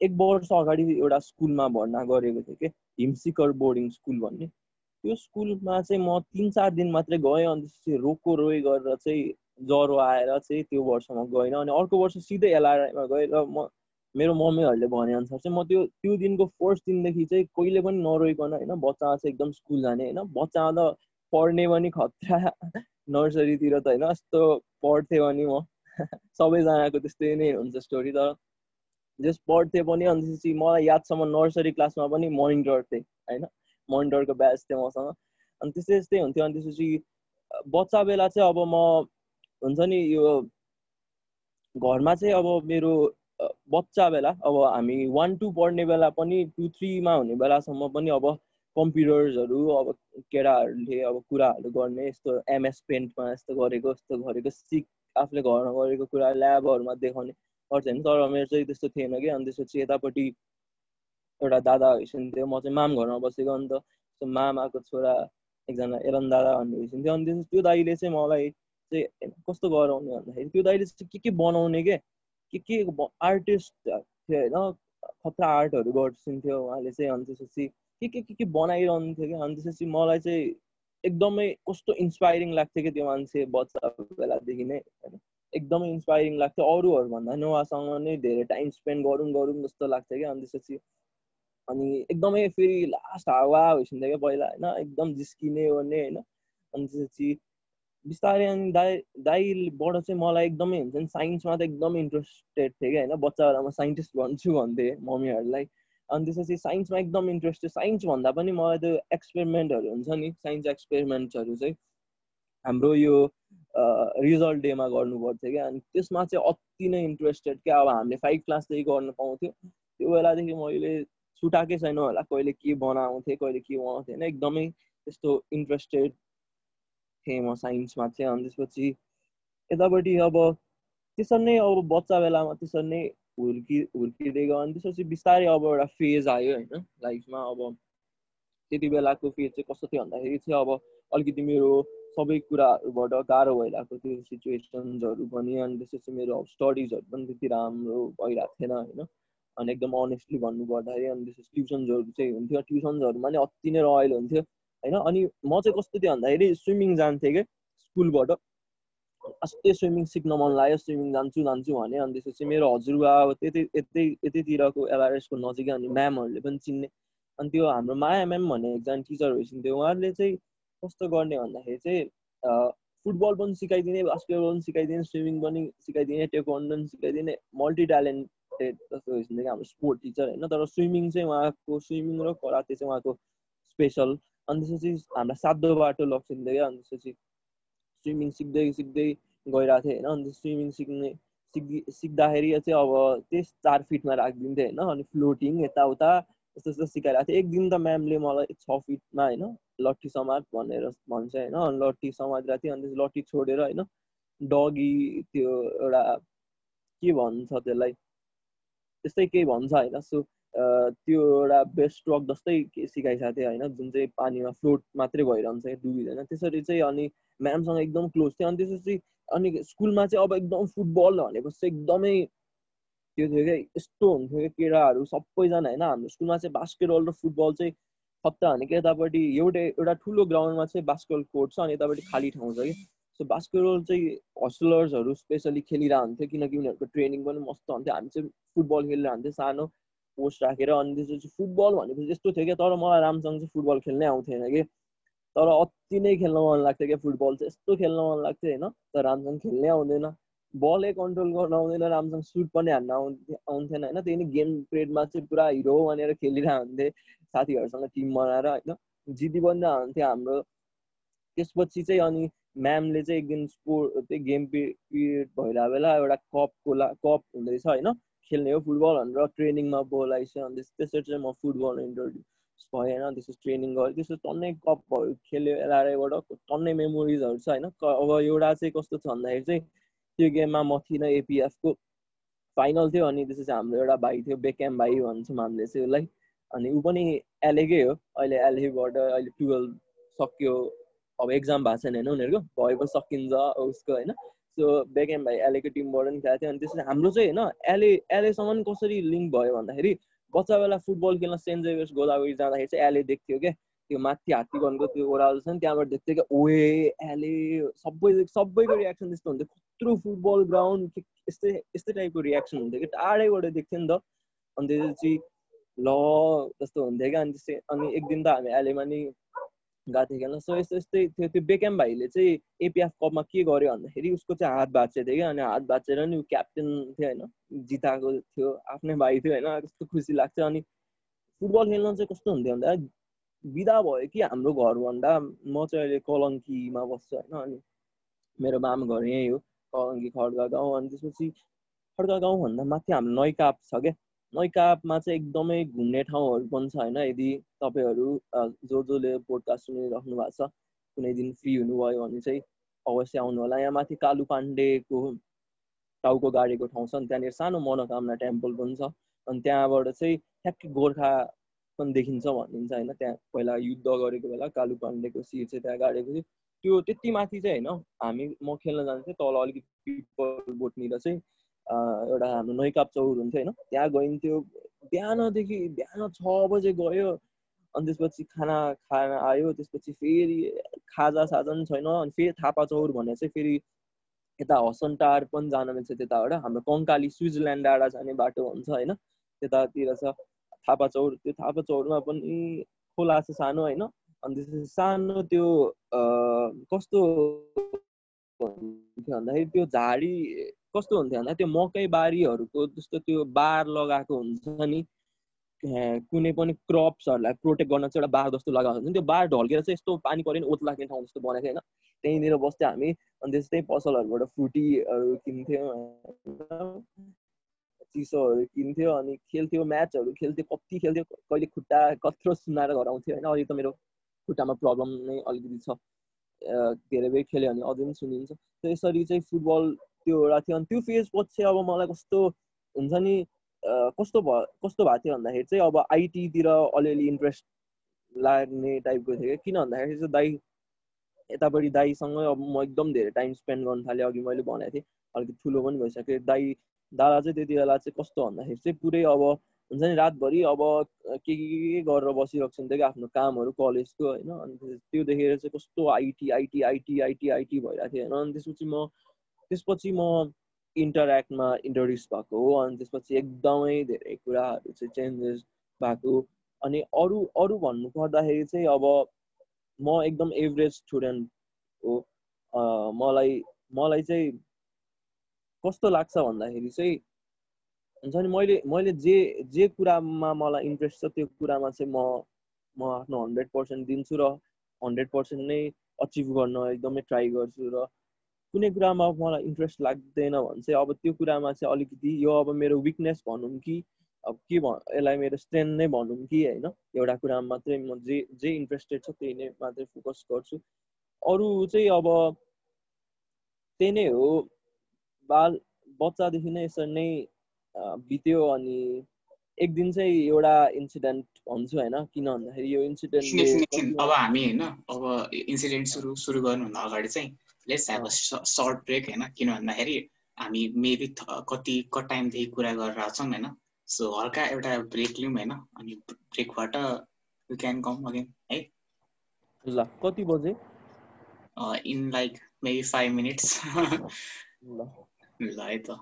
एक वर्ष अगाडि एउटा स्कुलमा भर्ना गरेको थिएँ कि? हिमसिकर बोर्डिङ स्कुल भन्ने। त्यो स्कुलमा चाहिँ म तिन चार दिन मात्रै गएँ अनि त्यसपछि रोको रोइ गरेर चाहिँ ज्वरो आएर चाहिँ त्यो वर्ष म गइनँ अनि अर्को वर्ष सिधै एलआरआईमा गएर म मेरो मम्मीहरूले भनेअनुसार चाहिँ म त्यो त्यो दिनको फर्स्ट दिनदेखि चाहिँ कहिले पनि नरोइकन होइन बच्चामा चाहिँ एकदम स्कुल जाने होइन बच्चामा त पढ्ने पनि खतरा नर्सरीतिर त होइन यस्तो पढ्थेँ भने म। सबैजनाको त्यस्तै नै हुन्छ स्टोरी तर जस पढ्थेँ पनि अनि त्यसपछि मलाई यादसम्म नर्सरी क्लासमा पनि मोनिटर थिएँ होइन? मोनिटरको ब्याच थियो मसँग। अनि त्यस्तै त्यस्तै हुन्थ्यो अनि त्यसपछि बच्चा बेला चाहिँ अब म हुन्छ नि यो घरमा चाहिँ अब मेरो बच्चा बेला अब हामी वान टू पढ्ने बेला पनि टु थ्रीमा हुने बेलासम्म पनि अब कम्प्युटर्सहरू अब केटाहरूले अब कुराहरू गर्ने यस्तो एमएस पेन्टमा यस्तो गरेको यस्तो गरेको सिक आफूले घरमा गरेको कुरा ल्याबहरूमा देखाउने। गर्छ होइन तर मेरो चाहिँ त्यस्तो थिएन कि। अनि त्यसपछि यतापट्टि एउटा दादा भइसक्यो म चाहिँ माम घरमा बसेको अन्त मामाको छोरा एकजना एरन दादा भन्ने भइसक्यो अनि त्यसपछि त्यो दाइले चाहिँ मलाई चाहिँ कस्तो गराउने भन्दाखेरि त्यो दाइले चाहिँ के के बनाउने के? के के आर्टिस्ट थियो होइन। खतरा आर्टहरू गर्छिन्थ्यो उहाँले चाहिँ। अनि त्यसपछि के के के के बनाइरहन्थ्यो कि? अनि त्यसपछि मलाई चाहिँ एकदमै कस्तो इन्सपाइरिङ लाग्थ्यो कि त्यो मान्छे बच्चा बेलादेखि नै। होइन एकदमै इन्सपाइरिङ लाग्थ्यो। अरूहरूभन्दा नि उहाँसँग नै धेरै टाइम स्पेन्ड गरौँ गरौँ जस्तो लाग्थ्यो क्या। अनि त्यसपछि अनि एकदमै फेरि लास्ट हावा भइसक्यो क्या पहिला होइन? एकदम जिस्किने ओर्ने होइन? अनि त्यसपछि बिस्तारै अनि दाइ दाइबाट चाहिँ मलाई एकदमै हुन्छ नि साइन्समा त एकदमै इन्ट्रेस्टेड थिएँ कि होइन? बच्चा म साइन्टिस्ट भन्छु भन्थेँ मम्मीहरूलाई। अनि त्यसपछि साइन्समा एकदम इन्ट्रेस्ट थियो साइन्स भन्दा पनि मलाई त्यो एक्सपेरिमेन्टहरू हुन्छ नि। साइन्स एक्सपेरिमेन्ट्सहरू चाहिँ हाम्रो यो रिजल्ट डेमा गर्नु पर्थ्यो क्या। अनि त्यसमा चाहिँ अति नै इन्ट्रेस्टेड क्या। अब हामीले फाइभ क्लासदेखि गर्न पाउँथ्यो। त्यो बेलादेखि मैले छुटाएकै छैन होला। कहिले के बनाउँथेँ कहिले के बनाउँथेँ होइन। एकदमै त्यस्तो इन्ट्रेस्टेड थिएँ म साइन्समा चाहिँ। अनि त्यसपछि यतापट्टि अब त्यसरी नै अब बच्चा बेलामा त्यसरी नै हुर्कि हुर्किँदै गयो। अनि त्यसपछि बिस्तारै अब एउटा फेज आयो होइन लाइफमा अब त्यति बेलाको फेज चाहिँ कस्तो थियो भन्दाखेरि चाहिँ अब अलिकति मेरो सबै कुराहरूबाट गाह्रो भइरहेको थियो। सिचुएसन्सहरू पनि अनि त्यसपछि मेरो स्टडिजहरू पनि त्यति राम्रो भइरहेको थिएन होइन। अनि एकदम अनेस्टली भन्नु पर्दाखेरि अनि त्यसपछि ट्युसन्सहरू चाहिँ हुन्थ्यो। ट्युसन्सहरूमा नि अति नै रमाइलो हुन्थ्यो होइन। अनि म चाहिँ कस्तो थियो भन्दाखेरि स्विमिङ जान्थेँ कि स्कुलबाट। अस्ति स्विमिङ सिक्न मन लाग्यो स्विमिङ जान्छु जान्छु भने। अनि त्यसपछि मेरो हजुरबा अब त्यतै यतै यतैतिरको एलआरएसको नजिकै अनि म्यामहरूले पनि चिन्ने। अनि त्यो हाम्रो माया म्याम भन्ने एकजना टिचर भइसक्यो उहाँले चाहिँ कस्तो गर्ने भन्दाखेरि चाहिँ फुटबल पनि सिकाइदिने बास्केटबल पनि सिकाइदिने स्विमिङ पनि सिकाइदिने टेक्वान्डो पनि सिकाइदिने मल्टी ट्यालेन्टेड जस्तो कि हाम्रो स्पोर्ट टिचर होइन। तर स्विमिङ चाहिँ उहाँको स्विमिङ र कराते चाहिँ उहाँको स्पेसल अनि त्यसपछि हामीलाई सातो बाटो लगिदिन्थ्यो क्या अनि त्यसपछि स्विमिङ सिक्दै सिक्दै गइरहेको थिएँ होइन। अनि स्विमिङ सिक्ने सिक् सिक्दाखेरि चाहिँ अब त्यस चार फिटमा राखिदिन्थेँ होइन। अनि फ्लोटिङ यताउता यस्तो यस्तो सिकाइरहेको थिएँ एक दिन त म्यामले मलाई छ फिटमा होइन लट्ठी समाज भनेर भन्छ होइन। लट्ठी समाज थियो अनि लट्ठी छोडेर होइन डगी त्यो एउटा के भन्छ त्यसलाई त्यस्तै केही भन्छ होइन। सो त्यो एउटा बेस्ट स्ट्रोक जस्तै सिकाइसकेको थियो होइन जुन चाहिँ पानीमा फ्लोट मात्रै भइरहन्छ डुबिँदैन। त्यसरी चाहिँ अनि म्यामसँग एकदम क्लोज थियो। अनि त्यसपछि अनि स्कुलमा चाहिँ अब एकदम फुटबल भनेको चाहिँ एकदमै त्यो थियो क्या यस्तो हुन्थ्यो क्या केटाहरू सबैजना होइन। हाम्रो स्कुलमा चाहिँ बास्केटबल र फुटबल चाहिँ खत्ता भनेको यतापट्टि एउटै एउटा ठुलो ग्राउन्डमा चाहिँ बास्केटबल कोर्ट छ अनि यतापट्टि खाली ठाउँ छ कि। सो बास्केटबल चाहिँ हस्टलर्सहरू स्पेसली खेलिरहेको हुन्थ्यो किनकि उनीहरूको ट्रेनिङ पनि मस्त हुन्थ्यो। हामी चाहिँ फुटबल खेलिरहन्थ्यो हुन्थ्यो सानो पोस्ट राखेर अनि त्यसपछि फुटबल भनेपछि यस्तो थियो क्या तर मलाई राम्रोसँग चाहिँ फुटबल खेल्नै आउँथेन कि। तर अति नै खेल्न मन लाग्थ्यो क्या फुटबल चाहिँ। यस्तो खेल्न मन लाग्थ्यो होइन? तर राम्रोसँग खेल्नै आउँदैन। बलै कन्ट्रोल गर्न आउँदैन राम्रोसँग सुट पनि हान्न आउँथे आउँथेन होइन? त्यही नै गेम पिरियडमा चाहिँ पुरा हिरो भनेर खेलिरहेको हुन्थेँ साथीहरूसँग टिम बनाएर होइन? जिति पनि हुन्थ्यो हाम्रो। त्यसपछि चाहिँ अनि म्यामले चाहिँ एक दिन स्पोर्ट त्यही गेम पिरियड भइरहेको बेला एउटा कपको ला कप हुँदैछ होइन? खेल्ने हो फुटबल भनेर ट्रेनिङमा बोलाइछ अनि त्यसरी चाहिँ म फुटबल इन्ट्रोड्युस भएँ होइन त्यसो ट्रेनिङ गरेँ त्यसो टन्नै कपहरू खेल्यो एलआरआईबाट। टन्नै मेमोरिजहरू छ होइन? अब एउटा चाहिँ कस्तो छ भन्दाखेरि चाहिँ त्यो गेममा म थिइनँ एपिएफको फाइनल थियो अनि त्यसपछि हाम्रो एउटा भाइ थियो बेक्याम भाइ भन्छौँ हामीले चाहिँ उसलाई। अनि ऊ पनि एलएकै हो। अहिले एलएबाट अहिले टुवेल्भ सक्यो। अब एक्जाम भएको छैन होइन उनीहरूको। भएको सकिन्छ उसको होइन। सो बेकेम भाइ एलएको टिमबाट पनि खेलेको थियो। अनि त्यसपछि हाम्रो चाहिँ होइन एलए एलएसम्म कसरी लिङ्क भयो भन्दाखेरि बच्चा बेला फुटबल खेल्न सेन्ट जेभियर्स गोदावरी जाँदाखेरि चाहिँ एलए देख्थ्यो क्या। त्यो माथि हात्ती गर्नुको त्यो ओह्रालो छ नि त्यहाँबाट देख्थ्यो क्या ओए एलए सबै सबैको रियाक्सन त्यस्तो हुन्थ्यो। कत्रो फुटबल ग्राउन्ड यस्तै यस्तै टाइपको रियाक्सन हुन्थ्यो कि टाढैबाट देख्थ्यो नि त। अनि त्यसपछि ल जस्तो हुन्थ्यो क्या अनि त्यस्तै अनि एक दिन त हामी एलेमा नि गएको थियो खेल्न। सो यस्तो यस्तै थियो। त्यो बेकेम भाइले चाहिँ एपिएफ कपमा के गर्यो भन्दाखेरि उसको चाहिँ हात भाँचेको थियो क्या अनि हात भाँचेर नि ऊ क्याप्टेन थियो होइन जिताएको थियो आफ्नै भाइ थियो होइन कस्तो खुसी लाग्छ अनि फुटबल खेल्न चाहिँ कस्तो हुन्थ्यो भन्दा बिदा भयो कि हाम्रो घरभन्दा म चाहिँ अहिले कलङ्कीमा बस्छु होइन अनि मेरो मामा घर यहीँ हो। कलङ्की खड्का गाउँ अनि त्यसपछि खड्का गाउँभन्दा माथि हाम्रो नैकाप छ क्या? नैकापमा चाहिँ एकदमै घुम्ने ठाउँहरू पनि छ होइन। यदि तपाईँहरू जो जसले पोडकास्ट सुनिराख्नु भएको छ कुनै दिन फ्री हुनुभयो भने चाहिँ अवश्य आउनु होला यहाँ माथि कालु पाण्डेको टाउको गाडीको ठाउँ छ नि त्यहाँनिर सानो मनोकामना टेम्पल पनि छ। अनि त्यहाँबाट चाहिँ ठ्याक्कै गोर्खा पनि देखिन्छ भनिन्छ होइन। त्यहाँ पहिला युद्ध गरेको बेला कालु पाण्डेको शिर चाहिँ त्यहाँ गाडेको थियो। त्यो त्यति माथि चाहिँ होइन। हामी म खेल्न जान्थेँ तल अलिकति पिपल बोटनिर चाहिँ एउटा हाम्रो नैकाप चौर हुन्थ्यो होइन। त्यहाँ गइन्थ्यो। बिहानदेखि बिहान छ बजे गयो। अनि त्यसपछि खाना खान आयो। त्यसपछि फेरि खाजा साजा पनि छैन। अनि फेरि थापा चौर भने चाहिँ फेरि यता हसनटार पनि जान मिल्छ त्यताबाट। हाम्रो कङ्काली स्विजरल्यान्ड डाँडा जाने बाटो हुन्छ होइन। त्यतातिर छ। थापा चौर त्यो थापा चौरमा पनि खोला छ सानो होइन। अनि त्यसपछि सानो त्यो कस्तो भन्दाखेरि त्यो झाडी कस्तो हुन्थ्यो भन्दा त्यो मकै बारीहरूको जस्तो त्यो बार लगाएको हुन्छ नि कुनै पनि क्रप्सहरूलाई प्रोटेक्ट गर्न चाहिँ एउटा बार जस्तो लगाएको हुन्छ त्यो बार ढल्केर चाहिँ यस्तो पानी पऱ्यो नि ओत लाग्ने ठाउँ जस्तो बनाएको होइन। त्यहीँनिर बस्थ्यो हामी अनि त्यस्तै पसलहरूबाट फ्रुटीहरू किन्थ्यौँ चिसोहरू किन्थ्यो अनि खेल्थ्यो म्याचहरू खेल्थ्यो कति खेल्थ्यो कहिले खुट्टा कत्रो सुनाएर घर आउँथ्यो होइन अहिले त मेरो खुट्टामा प्रब्लम नै अलिकति छ। धेरै बेर खेल्यो भने अझै पनि सुनिन्छ। त यसरी चाहिँ फुटबल त्यो एउटा थियो अनि त्यो फेज पछि अब मलाई कस्तो हुन्छ नि कस्तो भयो कस्तो भएको थियो भन्दाखेरि चाहिँ अब आइटीतिर अलिअलि इन्ट्रेस्ट लाग्ने टाइपको थियो। किन भन्दाखेरि चाहिँ दाइ यतापट्टि दाईसँगै अब म एकदम धेरै टाइम स्पेन्ड गर्न थालेँ अघि मैले भनेको थिएँ। अलिकति ठुलो पनि भइसक्यो दाई दादा चाहिँ त्यति बेला चाहिँ कस्तो भन्दाखेरि चाहिँ पुरै अब हुन्छ नि रातभरि अब के के के गरेर बसिरहेको हुन्थ्यो कि आफ्नो कामहरू कलेजको होइन अनि त्यो देखेर चाहिँ कस्तो IT IT IT IT IT भइरहेको थियो होइन अनि त्यसपछि म त्यसपछि म इन्टरेक्टमा इन्ट्रोड्युस भएको हो अनि त्यसपछि एकदमै धेरै कुराहरू चाहिँ चेन्जेस भएको अनि अरू अरू भन्नु पर्दाखेरि चाहिँ अब म एकदम एभरेज स्टुडेन्ट हो मलाई मलाई चाहिँ कस्तो लाग्छ भन्दाखेरि चाहिँ हुन्छ नि मैले मैले जे जे कुरामा मलाई इन्ट्रेस्ट छ त्यो कुरामा चाहिँ म म आफ्नो हन्ड्रेड पर्सेन्ट दिन्छु र हन्ड्रेड पर्सेन्ट नै अचिभ गर्न एकदमै ट्राई गर्छु र कुनै कुरामा मलाई इन्ट्रेस्ट लाग्दैन भने चाहिँ अब त्यो कुरामा चाहिँ अलिकति यो अब मेरो विकनेस भनौँ कि अब के भ यसलाई मेरो स्ट्रेन्थ नै भनौँ कि होइन? एउटा कुरामा मात्रै म जे जे इन्ट्रेस्टेड छ त्यही नै मात्रै फोकस गर्छु। अरू चाहिँ अब त्यही नै हो बाल बच्चादेखि नै यसरी नै बित्यो अनि एक दिन चाहिँ एउटा इन्सिडेन्ट भन्छु होइन किन भन्दाखेरि यो इन्सिडेन्ट अब हामी होइन अब इन्सिडेन्ट सुरु सुरु गर्नुभन्दा अगाडि चाहिँ let's have a short break होइन। किन भन्दाखेरि हामी मेबी कति कति टाइमदेखि कुरा गरेर छौँ होइन। सो हल्का एउटा ब्रेक लिउँ होइन अनि ब्रेकबाट यु क्यान कम अगेन है? ल कति बजे? In like maybe five minutes ल है त।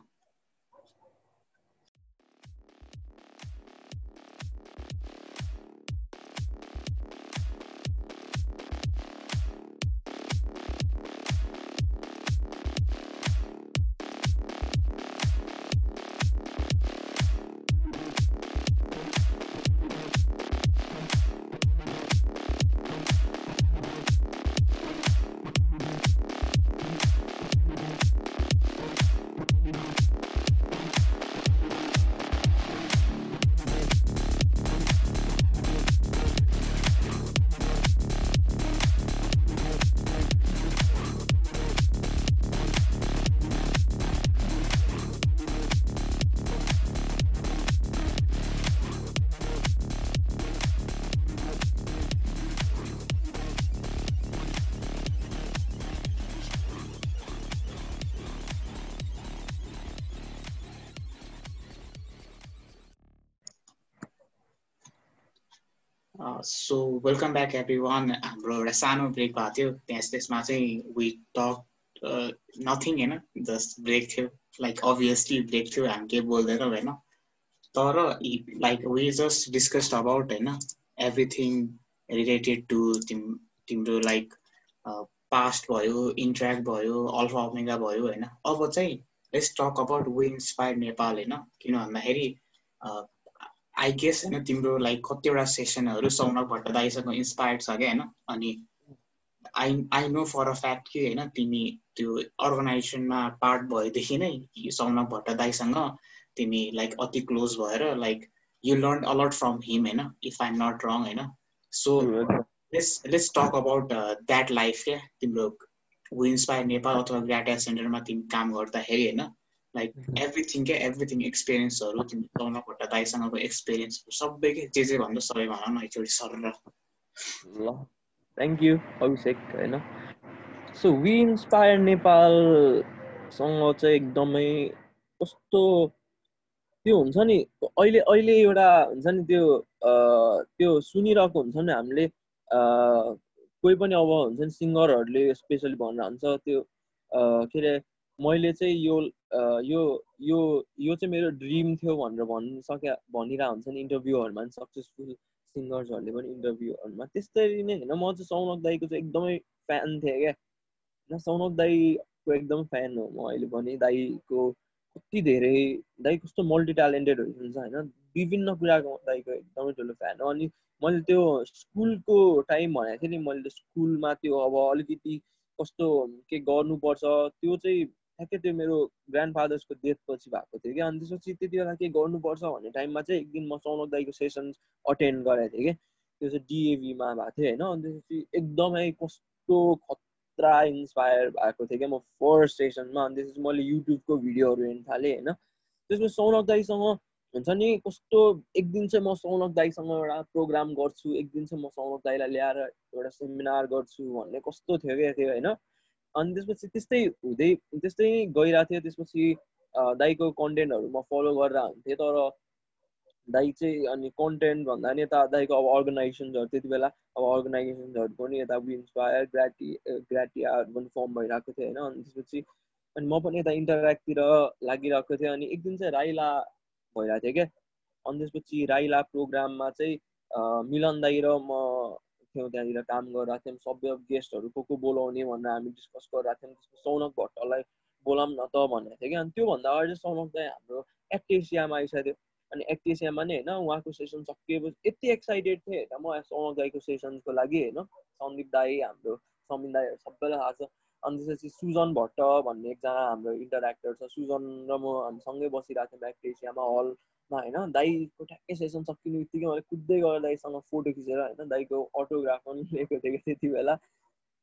वेलकम ब्याक एभ्री वान हाम्रो एउटा सानो ब्रेक भएको थियो त्यस त्यसमा चाहिँ वी टक नथिङ होइन जस्ट ब्रेक थियो लाइक अभियसली ब्रेक थियो हामी केही बोल्दैन होइन तर like we just discussed about होइन एभ्रिथिङ रिलेटेड टु तिम तिम्रो लाइक पास्ट भयो इन्ट्र्याक्ट भयो अल्फा अमेगा भयो होइन अब चाहिँ let's talk about we inspire Nepal होइन किन भन्दाखेरि आई गेस होइन तिम्रो लाइक कतिवटा सेसनहरू सौनक भट्ट दाईसँग इन्सपायर्ड छ क्या होइन अनि I I know for a fact कि होइन तिमी त्यो अर्गनाइजेसनमा पार्ट भएदेखि नै सौनक भट्ट दाईसँग तिमी लाइक अति क्लोज भएर like you learn a lot from him होइन if I am not wrong होइन so let's let's talk about that life क्या तिम्रो वु इन्सपायर नेपाल अथवा ग्राटा सेन्टरमा तिमी काम गर्दाखेरि होइन लाइक एभ्रिथिङ क्या एभ्रिथिङ एक्सपिरियन्सहरू तिमी पाउन खोट्टा दाइसँगको एक्सपिरियन्स सबै के जे जे भन्दा सबै भन न एकचोटि सर ल थ्याङ्क यू अभिषेक होइन? सो वी इन्सपायर नेपालसँग चाहिँ एकदमै कस्तो त्यो हुन्छ नि अहिले अहिले एउटा हुन्छ नि त्यो त्यो सुनिरहेको हुन्छ नि हामीले कोही पनि अब हुन्छ नि सिङ्गरहरूले स्पेसली भनेर हुन्छ त्यो के अरे मैले चाहिँ यो यो यो यो चाहिँ मेरो ड्रिम थियो भनेर भन्न सक्या भनिरहेको हुन्छ नि इन्टरभ्यूहरूमा सक्सेसफुल सिङ्गर्सहरूले पनि इन्टरभ्यूहरूमा। त्यस्तरी नै होइन म चाहिँ सौनक दाईको चाहिँ एकदमै फ्यान थिएँ क्या। होइन सौनक दाईको एकदम फ्यान हो म अहिले पनि दाईको कति धेरै दाई कस्तो मल्टी ट्यालेन्टेडहरू हुन्छ होइन विभिन्न कुराको दाईको एकदमै ठुलो फ्यान हो। अनि मैले त्यो स्कुलको टाइम भनेको थिएँ नि मैले स्कुलमा त्यो अब अलिकति कस्तो के गर्नुपर्छ त्यो चाहिँ ठ्याक्कै त्यो मेरो ग्रान्ड फादर्सको डेथपछि भएको थियो कि। अनि त्यसपछि त्यति बेला के गर्नुपर्छ भन्ने टाइममा चाहिँ एक दिन म सौनक दाईको सेसन अटेन्ड गरेको थिएँ कि। त्यो चाहिँ डिएभीमा भएको थियो होइन। अनि त्यसपछि एकदमै कस्तो खतरा इन्सपायर भएको थिएँ क्या म फर्स्ट सेसनमा अनि त्यसपछि मैले युट्युबको भिडियोहरू हेर्नु थालेँ होइन। त्यसपछि सौनक दाईसँग हुन्छ नि कस्तो एक दिन चाहिँ म सौनक दाईसँग एउटा प्रोग्राम गर्छु। एक दिन चाहिँ म सौनक दाईलाई ल्याएर एउटा सेमिनार गर्छु भन्ने कस्तो थियो क्या त्यो होइन। अनि त्यसपछि त्यस्तै हुँदै त्यस्तै गइरहेको थियो त्यसपछि दाईको कन्टेन्टहरू म फलो गरेर हुन्थेँ। तर दाई चाहिँ अनि कन्टेन्ट भन्दा नि यता दाईको अब अर्गनाइजेसन्सहरू त्यति बेला अब अर्गनाइजेसन्सहरू पनि यता इन्सपायर ग्राटी ग्राटियाहरू पनि फर्म भइरहेको थियो होइन? अनि त्यसपछि अनि म पनि यता इन्टरेक्टतिर लागिरहेको थिएँ। अनि एक दिन चाहिँ राइला भइरहेको थियो क्या। अनि त्यसपछि राइला प्रोग्राममा चाहिँ मिलन दाई र म थियौँ त्यहाँनिर काम गरिरहेको थियौँ सबै गेस्टहरू को को बोलाउने भनेर हामी डिस्कस गरिरहेको थियौँ त्यसको सौनक भट्टलाई बोलाऊँ न त भनेको थियो कि अनि त्योभन्दा अगाडि चाहिँ सौनक चाहिँ हाम्रो एक्टेसियामा आइसक्यो। अनि एक्टेसियामा नै होइन उहाँको सेसन सकिएपछि यति एक्साइटेड थिएँ होइन म सौनक दाईको सेसनको लागि होइन। सन्दीप दाई हाम्रो समिन दाईहरू सबैलाई थाहा छ। अनि त्यसपछि सुजन भट्ट भन्ने एकजना हाम्रो इन्टरेक्टर छ। सुजन र म हामी सँगै बसिरहेको थियौँ एक्टेसियामा हल होइन दाईको ठ्याक्कै सेसन सकिने बित्तिकै मैले कुद्दै गएर दाईसँग फोटो खिचेर होइन दाईको अटोग्राफ पनि लिएको थिएँ त्यति बेला।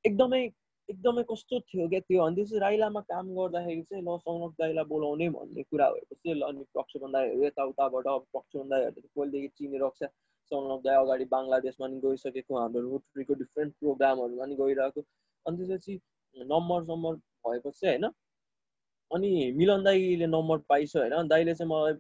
एकदमै एकदमै कस्तो थियो क्या त्यो। अनि त्यसपछि राइलामा काम गर्दाखेरि चाहिँ ल सौनक दाईलाई बोलाउने भन्ने कुरा भएपछि ल अनि प्रक्षोभन दाईहरू यताउताबाट प्रक्षोभन दाईहरूले त पहिलेदेखि चिनिरहेको छ। सौनक दाई अगाडि बङ्गलादेशमा पनि गइसकेको हाम्रो रोटरीको डिफ्रेन्ट प्रोग्रामहरूमा पनि गइरहेको। अनि त्यसपछि नम्बर सम्बर भएपछि होइन अनि मिलन दाईले नम्बर पाइसक्यो होइन। दाईले चाहिँ मलाई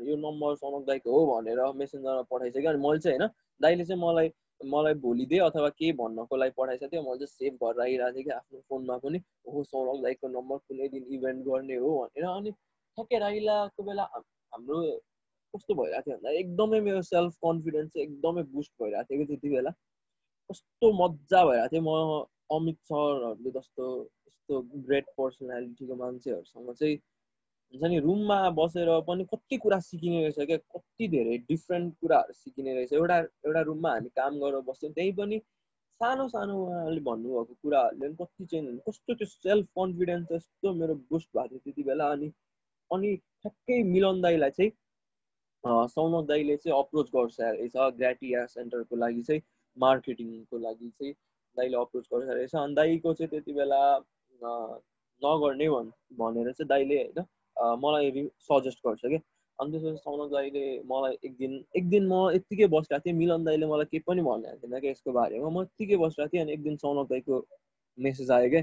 यो नम्बर सनक दाईको हो भनेर मेसेन्जरमा पठाइसक्यो अनि मैले चाहिँ होइन दाईले चाहिँ मलाई मलाई भोलि दे अथवा केही भन्नको लागि पठाइसक्यो थियो मैले चाहिँ सेभ गरेर आइरहेको थिएँ कि आफ्नो फोनमा पनि हो सौरभ दाईको नम्बर कुनै दिन इभेन्ट गर्ने हो भनेर अनि ठ्याक्कै राइलाको बेला हाम्रो कस्तो भइरहेको थियो भन्दा एकदमै मेरो सेल्फ कन्फिडेन्स चाहिँ एकदमै बुस्ट भइरहेको थियो कि त्यति बेला। कस्तो मजा भइरहेको थियो। म अमित सरहरूले जस्तो यस्तो ग्रेट पर्सनालिटीको मान्छेहरूसँग चाहिँ हुन्छ नि रुममा बसेर पनि कति कुरा सिकिने रहेछ क्या कति धेरै डिफ्रेन्ट कुराहरू सिकिने रहेछ। एउटा एउटा रुममा हामी काम गरेर बस्थ्यौँ त्यही पनि सानो सानो उहाँले भन्नुभएको कुराहरूले पनि कति चेन्ज कस्तो त्यो सेल्फ कन्फिडेन्स यस्तो मेरो बुस्ट भएको थियो त्यति बेला। अनि अनि ठ्याक्कै मिलन दाईलाई चाहिँ सौनक दाईले चाहिँ अप्रोच गर्छ रहेछ। ग्राटिया सेन्टरको लागि चाहिँ मार्केटिङको लागि चाहिँ दाईले अप्रोच गर्छ रहेछ। अनि दाईको चाहिँ त्यति बेला नगर्ने भन् भनेर चाहिँ दाइले होइन मलाई सजेस्ट गर्छ क्या अनि त्यसपछि सौनक दाईले मलाई एक दिन एक दिन म यत्तिकै बसिरहेको थिएँ। मिलन दाईले मलाई केही पनि भनेको थिएन क्या यसको बारेमा म यत्तिकै बसिरहेको थिएँ अनि एक दिन सौनक दाईको मेसेज आयो क्या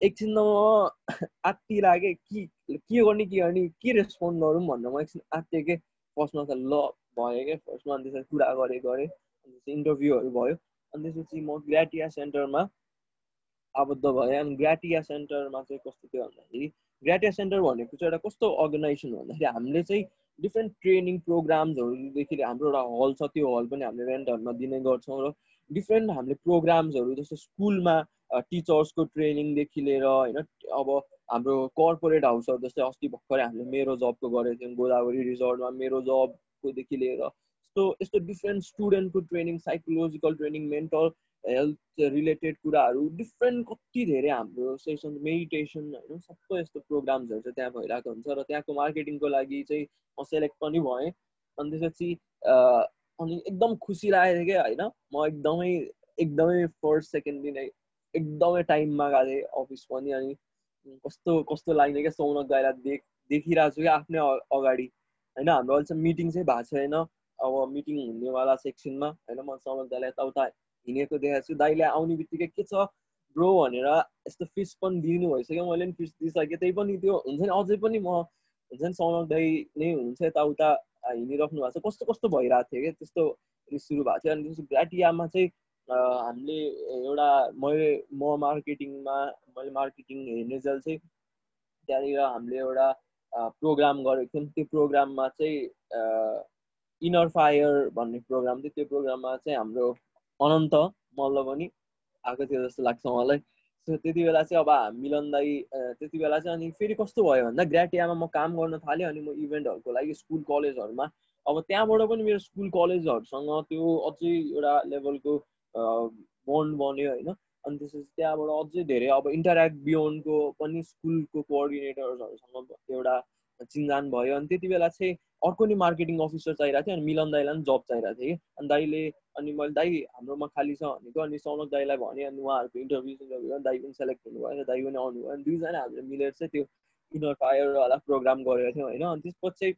एकछिन म आत्तिरहेको के? के गर्ने के गर्ने? के रेस्पोन्ड गरौँ भनेर म एकछिन आत्तिएँ कि? फर्स्टमा त ल भयो क्या फर्स्टमा अनि त्यसपछि कुरा गरेँ गरेँ। अनि त्यसपछि इन्टरभ्यूहरू भयो। अनि त्यसपछि म ग्राटिया सेन्टरमा आबद्ध भएँ। अनि ग्राटिया सेन्टरमा चाहिँ कस्तो थियो भन्दाखेरि ग्राटिया सेन्टर भनेको चाहिँ एउटा कस्तो अर्गनाइजेसन भन्दाखेरि हामीले चाहिँ डिफ्रेन्ट ट्रेनिङ प्रोग्राम्सहरूदेखि हाम्रो एउटा हल छ त्यो हल पनि हामीले रेन्टहरूमा दिने गर्छौँ र डिफ्रेन्ट हामीले प्रोग्राम्सहरू जस्तो स्कुलमा टिचर्सको ट्रेनिङदेखि लिएर होइन अब हाम्रो कर्पोरेट हाउसहरू जस्तै अस्ति भर्खरै हामीले मेरो जबको गरेको थियौँ गोदावरी रिजोर्टमा मेरो जबकोदेखि लिएर। यस्तो यस्तो different स्टुडेन्टको training psychological training mental health related कुराहरू डिफ्रेन्ट कति धेरै हाम्रो सेसन मेडिटेसन होइन सबै यस्तो प्रोग्राम्सहरू चाहिँ त्यहाँ भइरहेको हुन्छ र त्यहाँको मार्केटिङको लागि चाहिँ म सेलेक्ट पनि भएँ। अनि त्यसपछि अनि एकदम खुसी लागेको क्या होइन म एकदमै एकदमै फर्स्ट सेकेन्ड दिन एकदमै टाइममा गएको थिएँ अफिस पनि अनि कस्तो कस्तो लाग्ने क्या सौनक दाइलाई देख देखिरहेको छु क्या आफ्नै अगाडि। होइन हाम्रो अहिलेसम्म मिटिङ चाहिँ भएको छैन। अब मिटिङ हुनेवाला सेक्सनमा होइन म सौनक दाइलाई यताउता हिँडेको देखाएको छु। दाइले आउने बित्तिकै के छ? ब्रो भनेर यस्तो फिस पनि दिनु भइसक्यो मैले पनि फिस दिइसकेँ। त्यही पनि त्यो हुन्छ नि। अझै पनि म हुन्छ नि सौनक दाई नै हुन्छ। यताउता हिँडिराख्नु भएको छ। कस्तो कस्तो भइरहेको थियो क्या? त्यस्तो सुरु भएको थियो। अनि त्यसपछि ग्राटियामा चाहिँ हामीले एउटा मैले म मार्केटिङमा मैले मार्केटिङ हेर्ने जल चाहिँ त्यहाँनिर हामीले एउटा प्रोग्राम गरेको थियौँ। त्यो प्रोग्राममा चाहिँ इनर फायर भन्ने प्रोग्राम थियो। त्यो प्रोग्राममा चाहिँ हाम्रो अनन्त मल्ल पनि आएको थियो जस्तो लाग्छ मलाई। सो त्यति बेला चाहिँ अब मिलन दाई त्यति बेला चाहिँ अनि फेरि कस्तो भयो भन्दा ग्राटियामा म काम गर्न थालेँ अनि म इभेन्टहरूको लागि स्कुल कलेजहरूमा। अब त्यहाँबाट पनि मेरो स्कुल कलेजहरूसँग त्यो अझै एउटा लेभलको बन्ड बन्यो होइन। अनि त्यसपछि त्यहाँबाट अझै धेरै अब इन्टरेक्ट बियोन्डको पनि स्कुलको कोअर्डिनेटर्सहरूसँग एउटा चिन्जान भयो। अनि त्यति बेला चाहिँ अर्को नि मार्केटिङ अफिसर चाहिरहेको थियो अनि मिलन दाईलाई पनि जब चाहिरहेको थियो कि। अनि दाईले अनि मैले दाई हाम्रोमा खाली छ भनेको अनि सौनक दाईलाई भने अनि उहाँहरूको इन्टरभ्यू इन्टरभ्यू दाई पनि सेलेक्ट हुनुभयो दाई पनि आउनुभयो अनि दुईजना हामीले मिलेर चाहिँ त्यो इनर फायरवाला प्रोग्राम गरेको थियौँ होइन। अनि त्यसपछि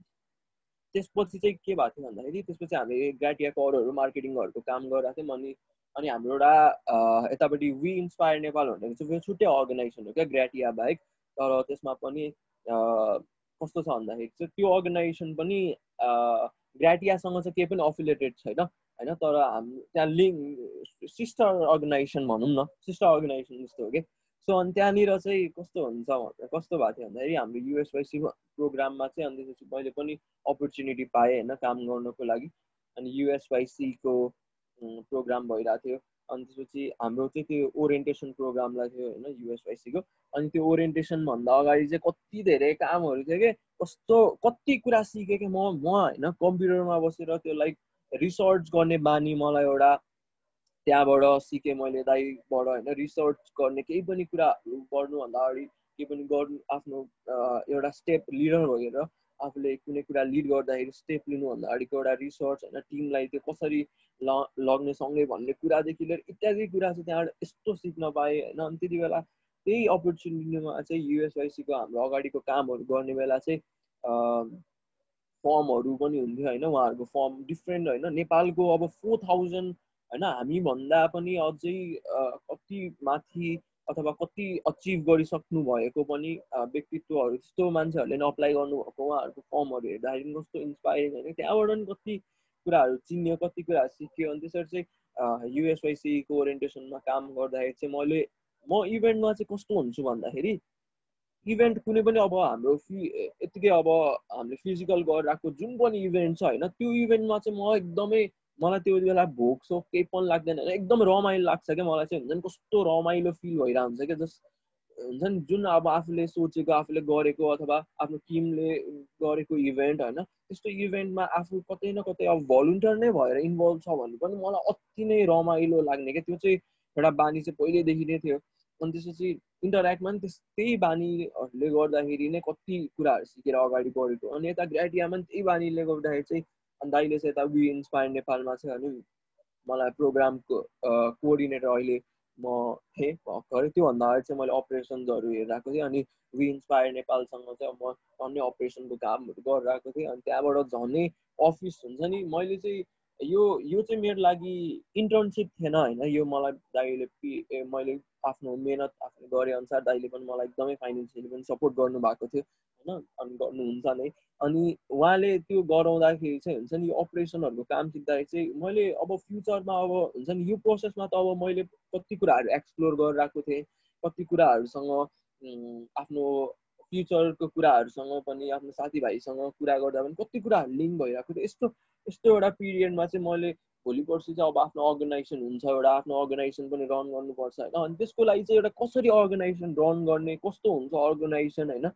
त्यसपछि चाहिँ के भएको थियो भन्दाखेरि त्यसपछि हामीले ग्राटियाको अरूहरू मार्केटिङहरूको काम गरेको थियौँ अनि अनि हाम्रो एउटा यतापट्टि वी इन्सपायर नेपाल भनेको चाहिँ छुट्टै अर्गनाइजेसन हो क्या ग्राटिया बाहेक। तर त्यसमा पनि कस्तो छ भन्दाखेरि चाहिँ त्यो अर्गनाइजेसन पनि ग्राटियासँग चाहिँ केही पनि अफिलेटेड छैन होइन? तर हाम्रो त्यहाँ लिङ्क सिस्टर अर्गनाइजेसन भनौँ न सिस्टर अर्गनाइजेसन जस्तो हो कि? सो अनि त्यहाँनिर चाहिँ कस्तो हुन्छ कस्तो भएको थियो भन्दाखेरि हाम्रो युएसवाइसी प्रोग्राममा चाहिँ अनि त्यसपछि मैले पनि अपर्च्युनिटी पाएँ होइन काम गर्नको लागि। अनि युएसवाइसीको प्रोग्राम भइरहेको थियो। अनि त्यसपछि हाम्रो चाहिँ त्यो ओरिएन्टेसन प्रोग्रामलाई थियो होइन युएसवाइसीको अनि त्यो ओरिएन्टेसनभन्दा अगाडि चाहिँ कति धेरै कामहरू थियो कि कस्तो कति कुरा सिकेँ कि म म होइन कम्प्युटरमा बसेर त्यो लाइक रिसर्च गर्ने बानी मलाई एउटा त्यहाँबाट सिकेँ मैले दाइबाट होइन रिसर्च गर्ने केही पनि कुरा गर्नुभन्दा अगाडि केही पनि गर्नु आफ्नो एउटा स्टेप लिडर भएर आफूले कुनै कुरा लिड गर्दाखेरि स्टेप लिनुभन्दा अगाडिको एउटा रिसर्च होइन टिमलाई त्यो कसरी ल लग्ने सँगै भन्ने कुरादेखि लिएर इत्यादि कुरा चाहिँ त्यहाँबाट यस्तो सिक्न पाएँ होइन। अनि त्यति बेला त्यही अपर्च्युनिटीमा चाहिँ युएसवाइसीको हाम्रो अगाडिको कामहरू गर्ने बेला चाहिँ फर्महरू पनि हुन्थ्यो होइन। उहाँहरूको फर्म डिफ्रेन्ट होइन। नेपालको अब फोर थाउजन्ड होइन हामीभन्दा पनि अझै कति माथि अथवा कति अचिभ गरिसक्नु भएको पनि व्यक्तित्वहरू त्यस्तो मान्छेहरूले नै अप्लाई गर्नुभएको उहाँहरूको फर्महरू हेर्दाखेरि कस्तो इन्सपायरिङ होइन। त्यहाँबाट पनि कति कुराहरू चिन्यो कति कुराहरू सिक्यो। अनि त्यसरी चाहिँ युएसवाइसीको ओरिएन्टेसनमा काम गर्दाखेरि चाहिँ मैले म इभेन्टमा चाहिँ कस्तो हुन्छु भन्दाखेरि इभेन्ट कुनै पनि अब हाम्रो फि यतिकै अब हामीले फिजिकल गरिरहेको जुन पनि इभेन्ट छ होइन त्यो इभेन्टमा चाहिँ म एकदमै मलाई त्यो बेला भोक सोक केही पनि लाग्दैन एकदम रमाइलो लाग्छ क्या। मलाई चाहिँ हुन्छ नि कस्तो रमाइलो फिल भइरहेको हुन्छ क्या जस्ट हुन्छ नि जुन अब आफूले सोचेको आफूले गरेको अथवा आफ्नो टिमले गरेको इभेन्ट होइन त्यस्तो इभेन्टमा आफू कतै न कतै अब भलुन्टियर नै भएर इन्भल्भ छ भने पनि मलाई अति नै रमाइलो लाग्ने क्या। त्यो चाहिँ एउटा बानी चाहिँ पहिल्यैदेखि नै थियो। अनि त्यसपछि इन्टरेक्टमा पनि त्यही बानीहरूले गर्दाखेरि नै कति कुराहरू सिकेर अगाडि बढेको। अनि यता ग्राटियामा पनि त्यही बानीले गर्दाखेरि चाहिँ अनि दाइले चाहिँ यता वी इन्सपायर नेपालमा चाहिँ अनि मलाई प्रोग्रामको कोअर्डिनेटर अहिले म थिएँ भर्खरै त्योभन्दा अगाडि चाहिँ मैले अपरेसन्सहरू हेरिरहेको थिएँ अनि वी इन्सपायर नेपालसँग चाहिँ म अन्य अपरेसनको कामहरू गरिरहेको थिएँ अनि त्यहाँबाट झनै अफिस हुन्छ नि मैले चाहिँ यो यो चाहिँ मेरो लागि इन्टर्नसिप थिएन होइन। यो मलाई दाइले मैले आफ्नो मेहनत आफ्नो गरे अनुसार दाइले पनि मलाई एकदमै फाइनेन्सियली पनि सपोर्ट गर्नुभएको थियो होइन? अनि गर्नुहुन्छ नै। अनि उहाँले त्यो गराउँदाखेरि चाहिँ हुन्छ नि यो अपरेसनहरूको काम सिक्दाखेरि चाहिँ मैले अब फ्युचरमा अब हुन्छ नि यो प्रोसेसमा त अब मैले कति कुराहरू एक्सप्लोर गरिरहेको थिएँ। कति कुराहरूसँग आफ्नो फ्युचरको कुराहरूसँग पनि आफ्नो साथीभाइसँग कुरा गर्दा पनि कति कुराहरू लिङ्क भइरहेको थियो। यस्तो यस्तो एउटा पिरियडमा चाहिँ मैले भोलि पर्सि चाहिँ अब आफ्नो अर्गनाइजेसन हुन्छ एउटा आफ्नो अर्गनाइजेसन पनि रन गर्नुपर्छ होइन? अनि त्यसको लागि चाहिँ एउटा कसरी अर्गनाइजेसन रन गर्ने कस्तो हुन्छ अर्गनाइजेसन होइन?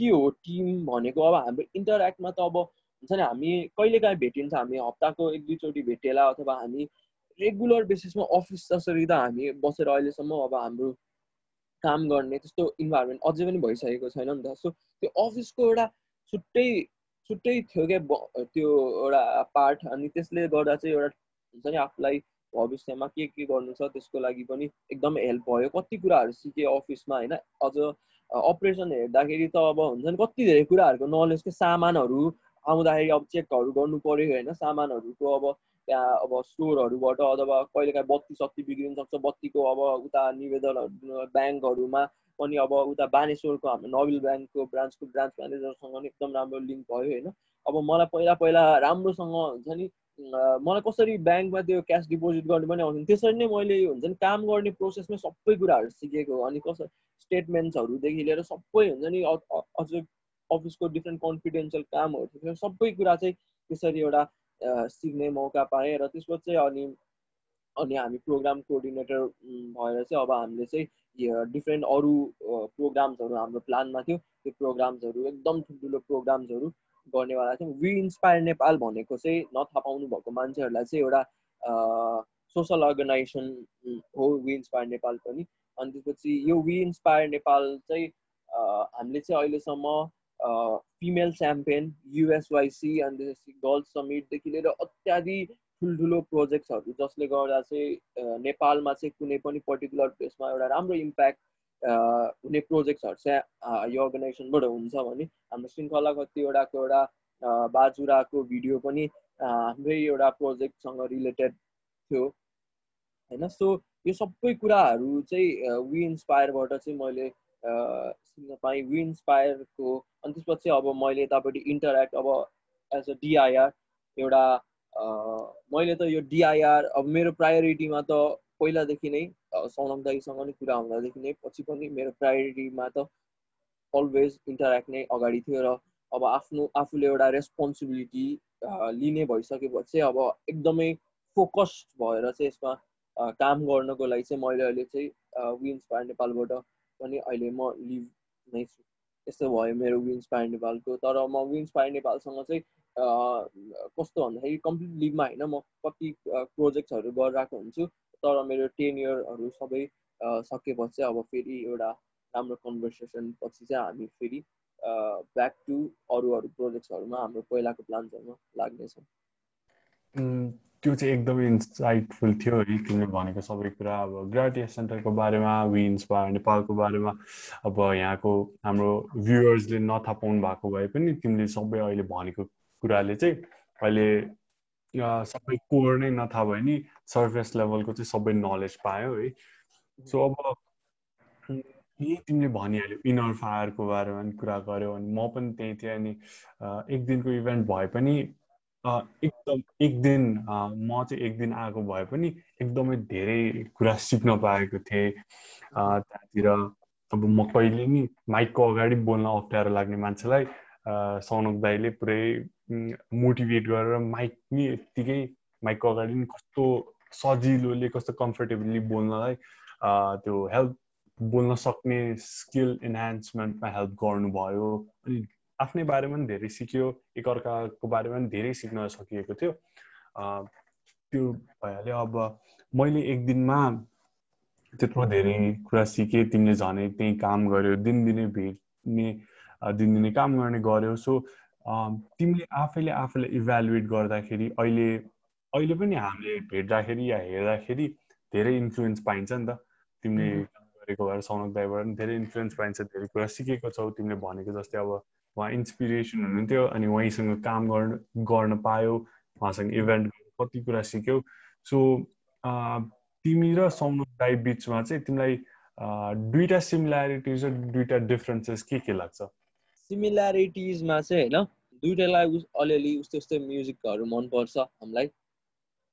के हो टिम भनेको अब हाम्रो इन्टरेक्टमा त अब हुन्छ नि हामी कहिलेकाहीँ भेटिन्छ हामी हप्ताको एक दुईचोटि भेटेला अथवा हामी रेगुलर बेसिसमा अफिस जसरी त हामी बसेर अहिलेसम्म अब हाम्रो काम गर्ने त्यस्तो इन्भाइरोमेन्ट अझै पनि भइसकेको छैन नि त। सो त्यो अफिसको एउटा छुट्टै छुट्टै थियो क्या त्यो एउटा पार्ट अनि त्यसले गर्दा चाहिँ एउटा हुन्छ नि आफूलाई भविष्यमा के के गर्नु छ त्यसको लागि पनि एकदम हेल्प भयो। कति कुराहरू सिकेँ अफिसमा होइन? अझ अपरेसन हेर्दाखेरि त अब हुन्छ नि कति धेरै कुराहरूको नलेजको सामानहरू आउँदाखेरि अब चेकहरू गर्नु पऱ्यो होइन? सामानहरूको अब त्यहाँ अब स्टोरहरूबाट अथवा कहिलेकाहीँ बत्ती सत्ती बिग्रिन सक्छ बत्तीको अब उता निवेदनहरू ब्याङ्कहरूमा पनि अब उता बानेश्वरको हाम्रो नबिल ब्याङ्कको ब्रान्चको ब्रान्च म्यानेजरसँग पनि एकदम राम्रो लिङ्क भयो होइन। अब मलाई पहिला पहिला राम्रोसँग हुन्छ नि मलाई कसरी ब्याङ्कमा त्यो क्यास डिपोजिट गर्ने पनि आउँथ्यो त्यसरी नै मैले हुन्छ नि काम गर्ने प्रोसेसमै सबै कुराहरू सिकेको अनि कसरी स्टेटमेन्ट्सहरूदेखि लिएर सबै हुन्छ नि अझै अफिसको डिफ्रेन्ट कन्फिडेन्सियल कामहरू सबै कुरा चाहिँ त्यसरी एउटा सिक्ने मौका पाएँ र त्यसपछि अनि अनि हामी प्रोग्राम कोअर्डिनेटर भएर चाहिँ अब हामीले चाहिँ डिफ्रेन्ट अरू प्रोग्राम्सहरू हाम्रो प्लानमा थियो। त्यो प्रोग्राम्सहरू एकदम ठुल्ठुलो प्रोग्राम्सहरू गर्नेवाला थियौँ। वी इन्सपायर नेपाल भनेको चाहिँ नथाहा पाउनु भएको मान्छेहरूलाई चाहिँ एउटा सोसल अर्गनाइजेसन हो वी इन्सपायर नेपाल पनि। अनि त्यसपछि यो वी इन्सपायर नेपाल चाहिँ हामीले चाहिँ अहिलेसम्म फिमेल च्याम्पियन युएसवाइसी अनि त्यसपछि गर्ल्स समिटदेखि लिएर अत्यादि ठुल्ठुलो प्रोजेक्ट्सहरू जसले गर्दा चाहिँ नेपालमा चाहिँ कुनै पनि पर्टिकुलर प्लेसमा एउटा राम्रो इम्प्याक्ट हुने प्रोजेक्ट्सहरू चाहिँ यो अर्गनाइजेसनबाट हुन्छ भने हाम्रो श्रृङ्खला कतिवटाको एउटा बाजुराको भिडियो पनि हाम्रै एउटा प्रोजेक्टसँग रिलेटेड थियो। होइन सो यो सबै कुराहरू चाहिँ वी इन्सपायरबाट चाहिँ मैले सिक्न पाएँ वी इन्सपायरको अनि त्यसपछि अब मैले यतापट्टि इन्टरेक्ट अब एज अ डिआइआर एउटा मैले त यो डिआइआर अब मेरो प्रायोरिटीमा त पहिलादेखि नै सौनम दाईसँग नै कुरा हुँदादेखि नै पछि पनि मेरो प्रायोरिटीमा त अलवेज इन्टरेक्ट नै अगाडि थियो र अब आफ्नो आफूले एउटा रेस्पोन्सिबिलिटी लिने भइसकेपछि अब एकदमै फोकस्ड भएर चाहिँ यसमा काम गर्नको लागि चाहिँ मैले अहिले चाहिँ विन्स पार नेपालबाट पनि अहिले म लिभ नै छु। यस्तो भयो मेरो विन्स पायर नेपालको। तर म विन्स पायर नेपालसँग चाहिँ कस्तो भन्दाखेरि कम्प्लिट लिभमा होइन। म कति प्रोजेक्ट्सहरू गरिरहेको हुन्छु। तर मेरो टेन इयरहरू सबै सकेपछि अब फेरि एउटा राम्रो कन्भर्सेसन पछि चाहिँ हामी फेरि ब्याक टु अरू अरू प्रोजेक्ट्सहरूमा हाम्रो पहिलाको प्लान्सहरूमा लाग्नेछौँ। त्यो चाहिँ एकदमै इन्साइटफुल थियो है तिमीले भनेको सबै कुरा अब ग्राटियस सेन्टरको बारेमा विन्स भयो नेपालको बारेमा अब यहाँको हाम्रो भ्युवर्सले नथाहा पाउनु भएको भए पनि तिमीले सबै अहिले भनेको कुराले चाहिँ अहिले सबै कोर नै नथाहा भयो नि सर्फेस लेभलको चाहिँ सबै नलेज पायो है। सो अब यही तिमीले भनिहाल्यो इनर फायरको बारेमा पनि कुरा गऱ्यो अनि म पनि त्यही थिएँ अनि एक दिनको इभेन्ट भए पनि एकदम एक दिन म चाहिँ एक दिन आएको भए पनि एकदमै धेरै कुरा सिक्न पाएको थिएँ। त्यहाँतिर अब म कहिले नि माइकको अगाडि बोल्न अप्ठ्यारो लाग्ने मान्छेलाई सौनक दाईले पुरै मोटिभेट गरेर माइक नि यत्तिकै माइकको अगाडि नि कस्तो सजिलोले कस्तो कम्फर्टेबली बोल्नलाई त्यो हेल्प बोल्न सक्ने स्किल इन्हान्समेन्टमा हेल्प गर्नुभयो अनि आफ्नै बारेमा पनि धेरै सिक्यो एकअर्काको बारेमा पनि धेरै सिक्न सकिएको थियो। त्यो भइहाल्यो अब मैले एक दिनमा त्यत्रो धेरै कुरा सिकेँ तिमीले झनै त्यहीँ काम गर्यो दिनदिनै भेट्ने दिनदिनै काम गर्ने गर्यो। सो तिमीले आफैले आफूलाई इभ्यालुएट गर्दाखेरि अहिले अहिले पनि हामीले भेट्दाखेरि या हेर्दाखेरि धेरै इन्फ्लुएन्स पाइन्छ नि त। तिमीले गरेको भएर सौनक दाईबाट पनि धेरै इन्फ्लुएन्स पाइन्छ धेरै कुरा सिकेको छौ। तिमीले भनेको जस्तै अब उहाँ इन्सपिरेसन हुनुहुन्थ्यो अनि उहाँसँग काम गर्न गर्न पायो उहाँसँग इभेन्ट कति कुरा सिक्यौ। सो तिमी र सौनु दाई बिचमा चाहिँ तिमीलाई दुईटा सिमिल्यारिटिज र दुईटा डिफरेन्सेस के के लाग्छ? सिमिल्यारिटिजमा चाहिँ होइन दुइटालाई अलिअलि उस्तै उस्तै म्युजिकहरू मनपर्छ हामीलाई।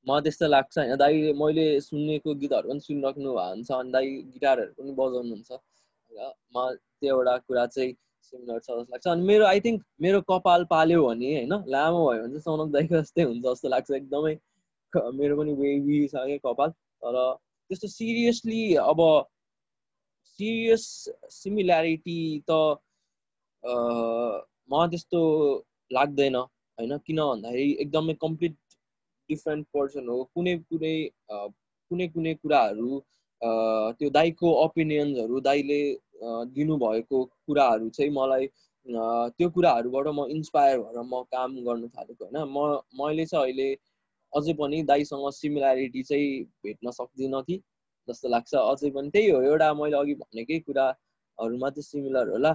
म त्यस्तो लाग्छ होइन दाइ मैले सुनेको गीतहरू पनि सुनिराख्नु भएको हुन्छ अनि दाइ गिटारहरू पनि बजाउनुहुन्छ। म त्यो एउटा कुरा चाहिँ सिमिलर छ जस्तो लाग्छ। अनि मेरो आई थिङ्क मेरो कपाल पाल्यो भने होइन लामो भयो भने चाहिँ सनक दाइको जस्तै हुन्छ जस्तो लाग्छ एकदमै। मेरो पनि वेभी छ क्या कपाल। तर त्यस्तो सिरियसली अब सिरियस सिमिल्यारिटी त म त्यस्तो लाग्दैन होइन। किन भन्दाखेरि एकदमै कम्प्लिट डिफ्रेन्ट पर्सन हो। कुनै कुनै कुनै कुनै कुराहरू त्यो दाईको ओपिनियन्सहरू दाईले दिनुभएको कुराहरू चाहिँ मलाई त्यो कुराहरूबाट म इन्सपायर भएर म काम गर्नु थालेको होइन। म मैले चाहिँ अहिले अझै पनि दाईसँग सिमिल्यारिटी चाहिँ भेट्न सक्दिनँ कि जस्तो लाग्छ। अझै पनि त्यही हो एउटा मैले अघि भनेकै कुराहरूमा चाहिँ सिमिलर होला।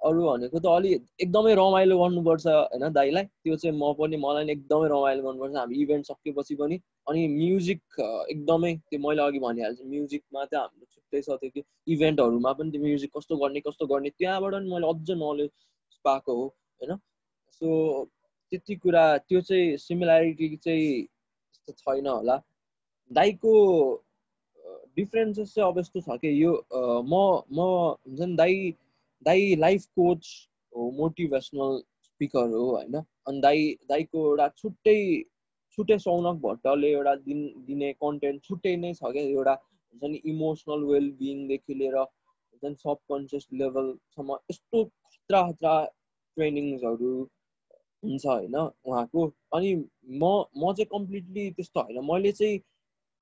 अरू भनेको त अलि एकदमै रमाइलो गर्नुपर्छ होइन दाईलाई। त्यो चाहिँ म पनि मलाई एकदमै रमाइलो गर्नुपर्छ। हामी इभेन्ट सकेपछि पनि अनि म्युजिक एकदमै त्यो मैले अघि भनिहाल्छु म्युजिकमा चाहिँ हाम्रो छुट्टै छ त्यो इभेन्टहरूमा पनि त्यो म्युजिक कस्तो गर्ने कस्तो गर्ने त्यहाँबाट पनि मैले अझ नलेज पाएको हो होइन? सो त्यति कुरा त्यो चाहिँ सिमिल्यारिटी चाहिँ त्यस्तो छैन होला। दाईको डिफ्रेन्सेस चाहिँ अब यस्तो छ कि यो म म हुन्छ नि दाई दाई लाइफ कोच हो मोटिभेसनल स्पिकर हो होइन? अनि दाई दाईको एउटा छुट्टै छुट्टै सौनक भट्टले एउटा दिन दिने कन्टेन्ट छुट्टै नै छ क्या। एउटा हुन्छ नि इमोसनल वेलबिङदेखि लिएर हुन्छ नि सबकन्सियस लेभलसम्म यस्तो खतरा खतरा ट्रेनिङ्सहरू हुन्छ होइन उहाँको। अनि म म चाहिँ कम्प्लिटली त्यस्तो होइन। मैले चाहिँ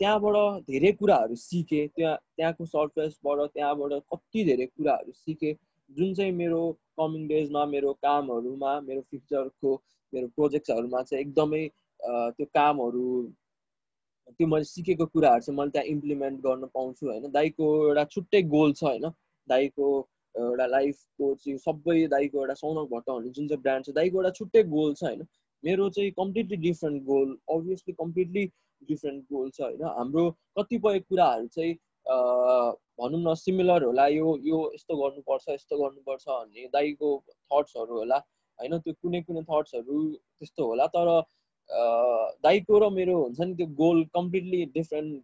त्यहाँबाट धेरै कुराहरू सिकेँ। त्यहाँ त्यहाँको सर्फेसबाट त्यहाँबाट कति धेरै कुराहरू सिकेँ। जुन चाहिँ मेरो कमिङ डेजमा मेरो कामहरूमा मेरो फ्युचरको मेरो प्रोजेक्ट्सहरूमा चाहिँ एकदमै त्यो कामहरू त्यो मैले सिकेको कुराहरू चाहिँ मैले त्यहाँ इम्प्लिमेन्ट गर्न पाउँछु होइन? दाईको एउटा छुट्टै गोल छ होइन? दाईको एउटा लाइफको चाहिँ सबै दाईको एउटा सौनक भट्ट भन्ने जुन चाहिँ ब्रान्ड छ दाईको एउटा छुट्टै गोल छ होइन? मेरो चाहिँ completely different goal obviously completely different goal छ होइन? हाम्रो कतिपय कुराहरू चाहिँ भनौँ न सिमिलर होला यो यो यस्तो गर्नुपर्छ यस्तो गर्नुपर्छ भन्ने दाईको थट्सहरू होला होइन? त्यो कुनै कुनै थट्सहरू त्यस्तो होला तर दाईको र मेरो हुन्छ नि त्यो गोल कम्प्लिटली डिफ्रेन्ट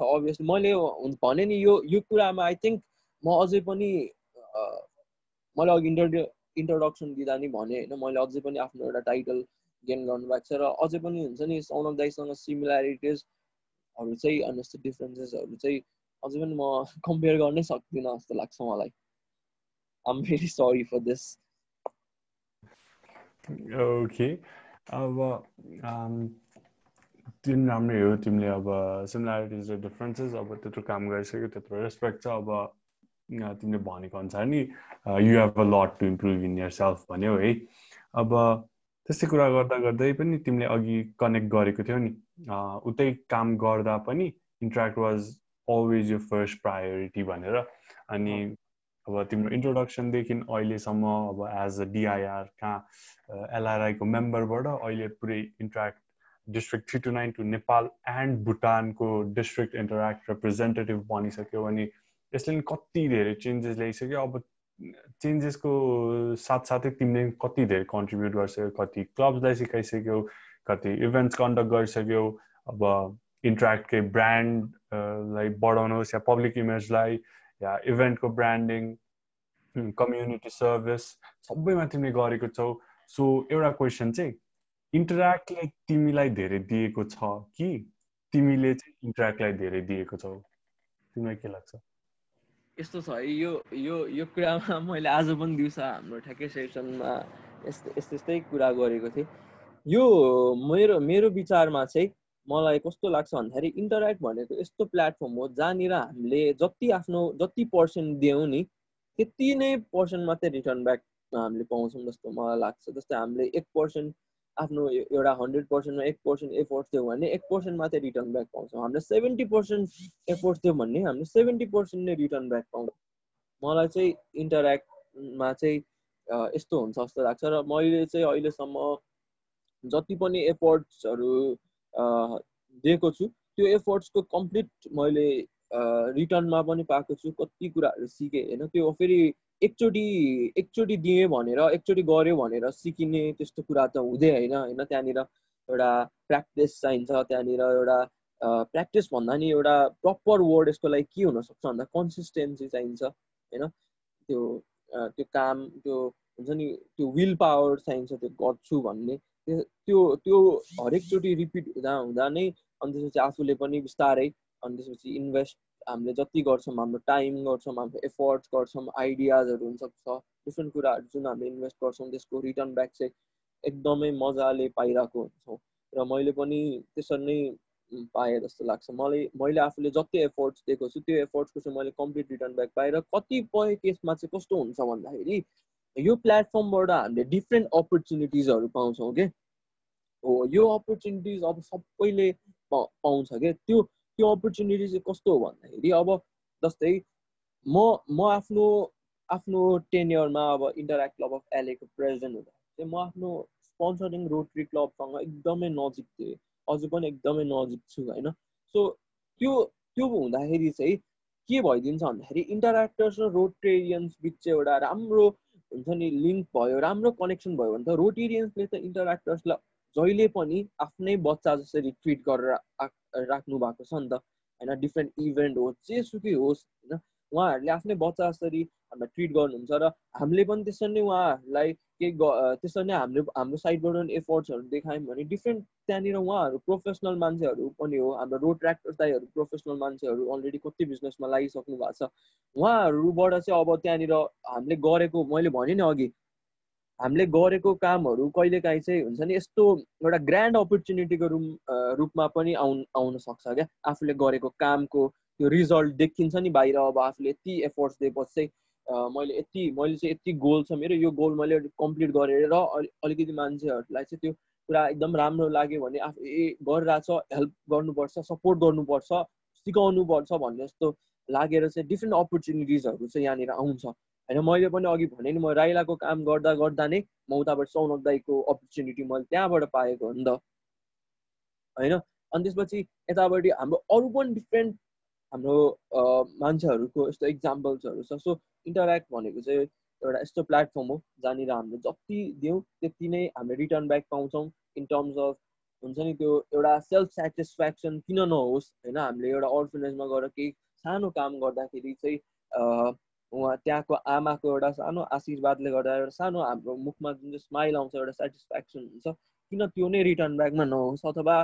छ अभियसली मैले भने नि यो यो कुरामा आई थिङ्क म अझै पनि मैले अघि इन्टर इन्ट्रोडक्सन दिँदा नि भने होइन मैले अझै पनि आफ्नो एउटा टाइटल गेन गर्नुभएको छ र अझै पनि हुन्छ नि सौनक दाईसँग सिमिल्यारिटिजहरू चाहिँ अनि जस्तो डिफ्रेन्सेसहरू चाहिँ अझै पनि म कम्पेयर गर्नै सक्दिनँ जस्तो लाग्छ मलाई। I'm very sorry for this okay अब तिमी राम्रै हो तिमीले अब सिमिल्यारिटिज र डिफरेन्सेस अब त्यत्रो काम गरिसक्यो त्यत्रो रेस्पेक्ट छ। अब तिमीले भनेको अनुसार नि you have a lot to improve in yourself भन्यो है। अब त्यस्तै कुरा गर्दा गर्दै पनि तिमीले अघि कनेक्ट गरेको थियौ नि। उतै काम गर्दा पनि इन्ट्रेक्ट वाज अलवेज यो फर्स्ट प्रायोरिटी भनेर। अनि अब तिम्रो इन्ट्रोडक्सनदेखि अहिलेसम्म अब एज अ डिआइआर कहाँ एलआरआईको मेम्बरबाट अहिले पुरै interact district three two nine two Nepal and भुटानको डिस्ट्रिक्ट इन्टरेक्ट रिप्रेजेन्टेटिभ बनिसक्यो अनि यसले नि कति धेरै चेन्जेस ल्याइसक्यो। अब चेन्जेसको साथसाथै तिमीले कति धेरै कन्ट्रिब्युट गरिसक्यो कति क्लब्सलाई सिकाइसक्यौ कति इभेन्ट्स कन्डक्ट गरिसक्यौ अब इन्ट्राक्टकै ब्रान्डलाई बढाउनुहोस् या पब्लिक इमेजलाई या इभेन्टको ब्रान्डिङ कम्युनिटी सर्भिस सबैमा तिमीले गरेको छौ। सो एउटा क्वेसन चाहिँ इन्टरेक्टलाई तिमीलाई धेरै दिएको छ कि तिमीले चाहिँ इन्टरेक्टलाई धेरै दिएको छौ? तिमीलाई के लाग्छ? यस्तो छ है यो यो यो कुरामा मैले आज पनि दिउँसो हाम्रो ठ्याक्कै सेसनमा यस्तो यस्तै कुरा गरेको थिएँ। यो मेरो मेरो विचारमा चाहिँ मलाई कस्तो लाग्छ भन्दाखेरि इन्टरेक्ट भनेको यस्तो प्लेटफर्म हो जहाँनिर हामीले जति आफ्नो जति पर्सेन्ट दियौँ नि त्यति नै पर्सेन्ट मात्रै रिटर्न ब्याक हामीले पाउँछौँ जस्तो मलाई लाग्छ। जस्तै हामीले एक पर्सेन्ट आफ्नो एउटा हन्ड्रेड पर्सेन्टमा एक पर्सेन्ट एफोर्ट दियौँ भने एक पर्सेन्ट मात्रै रिटर्न ब्याक पाउँछौँ। हामीले सेभेन्टी पर्सेन्ट एफोर्ट दियौँ भने हामीले सेभेन्टी पर्सेन्ट नै रिटर्न ब्याक पाउँछौँ। मलाई चाहिँ इन्टरेक्टमा चाहिँ यस्तो हुन्छ जस्तो लाग्छ। र मैले चाहिँ अहिलेसम्म जति पनि एफोर्ट्सहरू दिएको छु। त्यो एफर्ट्सको कम्प्लिट मैले रिटर्नमा पनि पाएको छु। कति कुराहरू सिकेँ होइन? त्यो फेरि एकचोटि एकचोटि दिएँ भनेर एकचोटि गऱ्यो भनेर सिकिने त्यस्तो कुरा त हुँदै होइन होइन? त्यहाँनिर एउटा प्र्याक्टिस चाहिन्छ त्यहाँनिर एउटा प्र्याक्टिस भन्दा नि एउटा प्रपर वर्ड यसको लागि के हुनसक्छ भन्दा कन्सिस्टेन्सी चाहिन्छ होइन? त्यो त्यो काम त्यो हुन्छ नि त्यो विल पावर चाहिन्छ त्यो गर्छु भन्ने। त्यो त्यो हरेकचोटि रिपिट हुँदा हुँदा नै अनि त्यसपछि आफूले पनि बिस्तारै अनि त्यसपछि इन्भेस्ट हामीले जति गर्छौँ हाम्रो टाइम गर्छौँ हाम्रो एफर्ट्स गर्छौँ आइडियाजहरू हुनसक्छ डिफ्रेन्ट कुराहरू जुन हामीले इन्भेस्ट गर्छौँ त्यसको रिटर्न ब्याक चाहिँ एकदमै मजाले पाइरहेको हुन्छौँ। र मैले पनि त्यसरी नै पाएँ जस्तो लाग्छ। मलाई मैले आफूले जति एफोर्ट्स दिएको छु त्यो एफोर्ट्सको चाहिँ मैले कम्प्लिट रिटर्न ब्याक पाएर कतिपय केसमा चाहिँ कस्तो हुन्छ भन्दाखेरि यो प्लेटफर्मबाट हामीले डिफ्रेन्ट अपर्च्युनिटिजहरू पाउँछौँ कि हो यो अपर्च्युनिटिज अब सबैले पाउँछ क्या त्यो त्यो अपर्च्युनिटी चाहिँ कस्तो हो भन्दाखेरि अब जस्तै म म आफ्नो आफ्नो टेन्यरमा अब इन्टरेक्ट क्लब अफ एलेको प्रेसिडेन्ट हुँदा चाहिँ म आफ्नो स्पोन्सरिङ रोटरी क्लबसँग एकदमै नजिक थिएँ। अझै पनि एकदमै नजिक छु होइन? सो त्यो त्यो हुँदाखेरि चाहिँ के भइदिन्छ भन्दाखेरि इन्टरेक्टर्स र रोटेरियन्स बिच चाहिँ एउटा राम्रो हुन्छ नि लिङ्क भयो राम्रो कनेक्सन भयो भने त रोटेरियन्सले त इन्टरेक्टर्सलाई जहिले पनि आफ्नै बच्चा जसरी ट्रिट गरेर राख्नु भएको छ नि त होइन डिफ्रेन्ट इभेन्ट होस् जेसुकै होस् होइन उहाँहरूले आफ्नै बच्चा जसरी हामीलाई ट्रिट गर्नुहुन्छ र हामीले पनि त्यसरी नै उहाँहरूलाई केही त्यसरी नै हामीले हाम्रो साइडबाट पनि एफोर्ट्सहरू देखायौँ भने डिफ्रेन्ट त्यहाँनिर उहाँहरू प्रोफेसनल मान्छेहरू पनि हो। हाम्रो रोड ट्र्याक्टर दाईहरू प्रोफेसनल मान्छेहरू अलरेडी कति बिजनेसमा लागिसक्नु भएको छ। उहाँहरूबाट चाहिँ अब त्यहाँनिर हामीले गरेको मैले भने नि अघि हामीले गरेको कामहरू कहिलेकाहीँ चाहिँ हुन्छ नि यस्तो एउटा ग्रान्ड अपर्च्युनिटीको रुम रूपमा पनि आउनु आउन सक्छ क्या। आफूले गरेको कामको त्यो रिजल्ट देखिन्छ नि बाहिर अब आफूले यति एफोर्ट्स दिएपछि चाहिँ मैले यति मैले चाहिँ यति गोल छ मेरो यो गोल मैले कम्प्लिट गरेर अलि अलिकति मान्छेहरूलाई चाहिँ त्यो कुरा एकदम राम्रो लाग्यो भने आफू ए गरिरहेछ हेल्प गर्नुपर्छ सपोर्ट गर्नुपर्छ सिकाउनुपर्छ भन्ने जस्तो लागेर चाहिँ डिफ्रेन्ट अपर्च्युनिटिजहरू चाहिँ यहाँनिर आउँछ। होइन मैले पनि अघि भने नि म राइलाको काम गर्दा गर्दा नै म उताबाट सौनक दाईको अपर्च्युनिटी मैले त्यहाँबाट पाएको हो नि त। होइन अनि त्यसपछि यतापट्टि हाम्रो अरू पनि डिफ्रेन्ट हाम्रो मान्छेहरूको यस्तो इक्जाम्पल्सहरू छ। सो इन्टरेक्ट भनेको चाहिँ एउटा यस्तो प्लेटफर्म हो जहाँनिर हामीले जति दिउँ त्यति नै हामीले रिटर्न ब्याक पाउँछौँ। इन टर्म्स अफ हुन्छ नि त्यो एउटा सेल्फ सेटिस्फ्याक्सन किन नहोस् होइन? हामीले एउटा अर्फनेजमा गएर केही सानो काम गर्दाखेरि चाहिँ उहाँ त्यहाँको आमाको एउटा सानो आशीर्वादले गर्दा एउटा सानो हाम्रो मुखमा जुन चाहिँ स्माइल आउँछ एउटा सेटिस्फ्याक्सन हुन्छ। किन त्यो नै रिटर्न ब्याकमा नहोस्? अथवा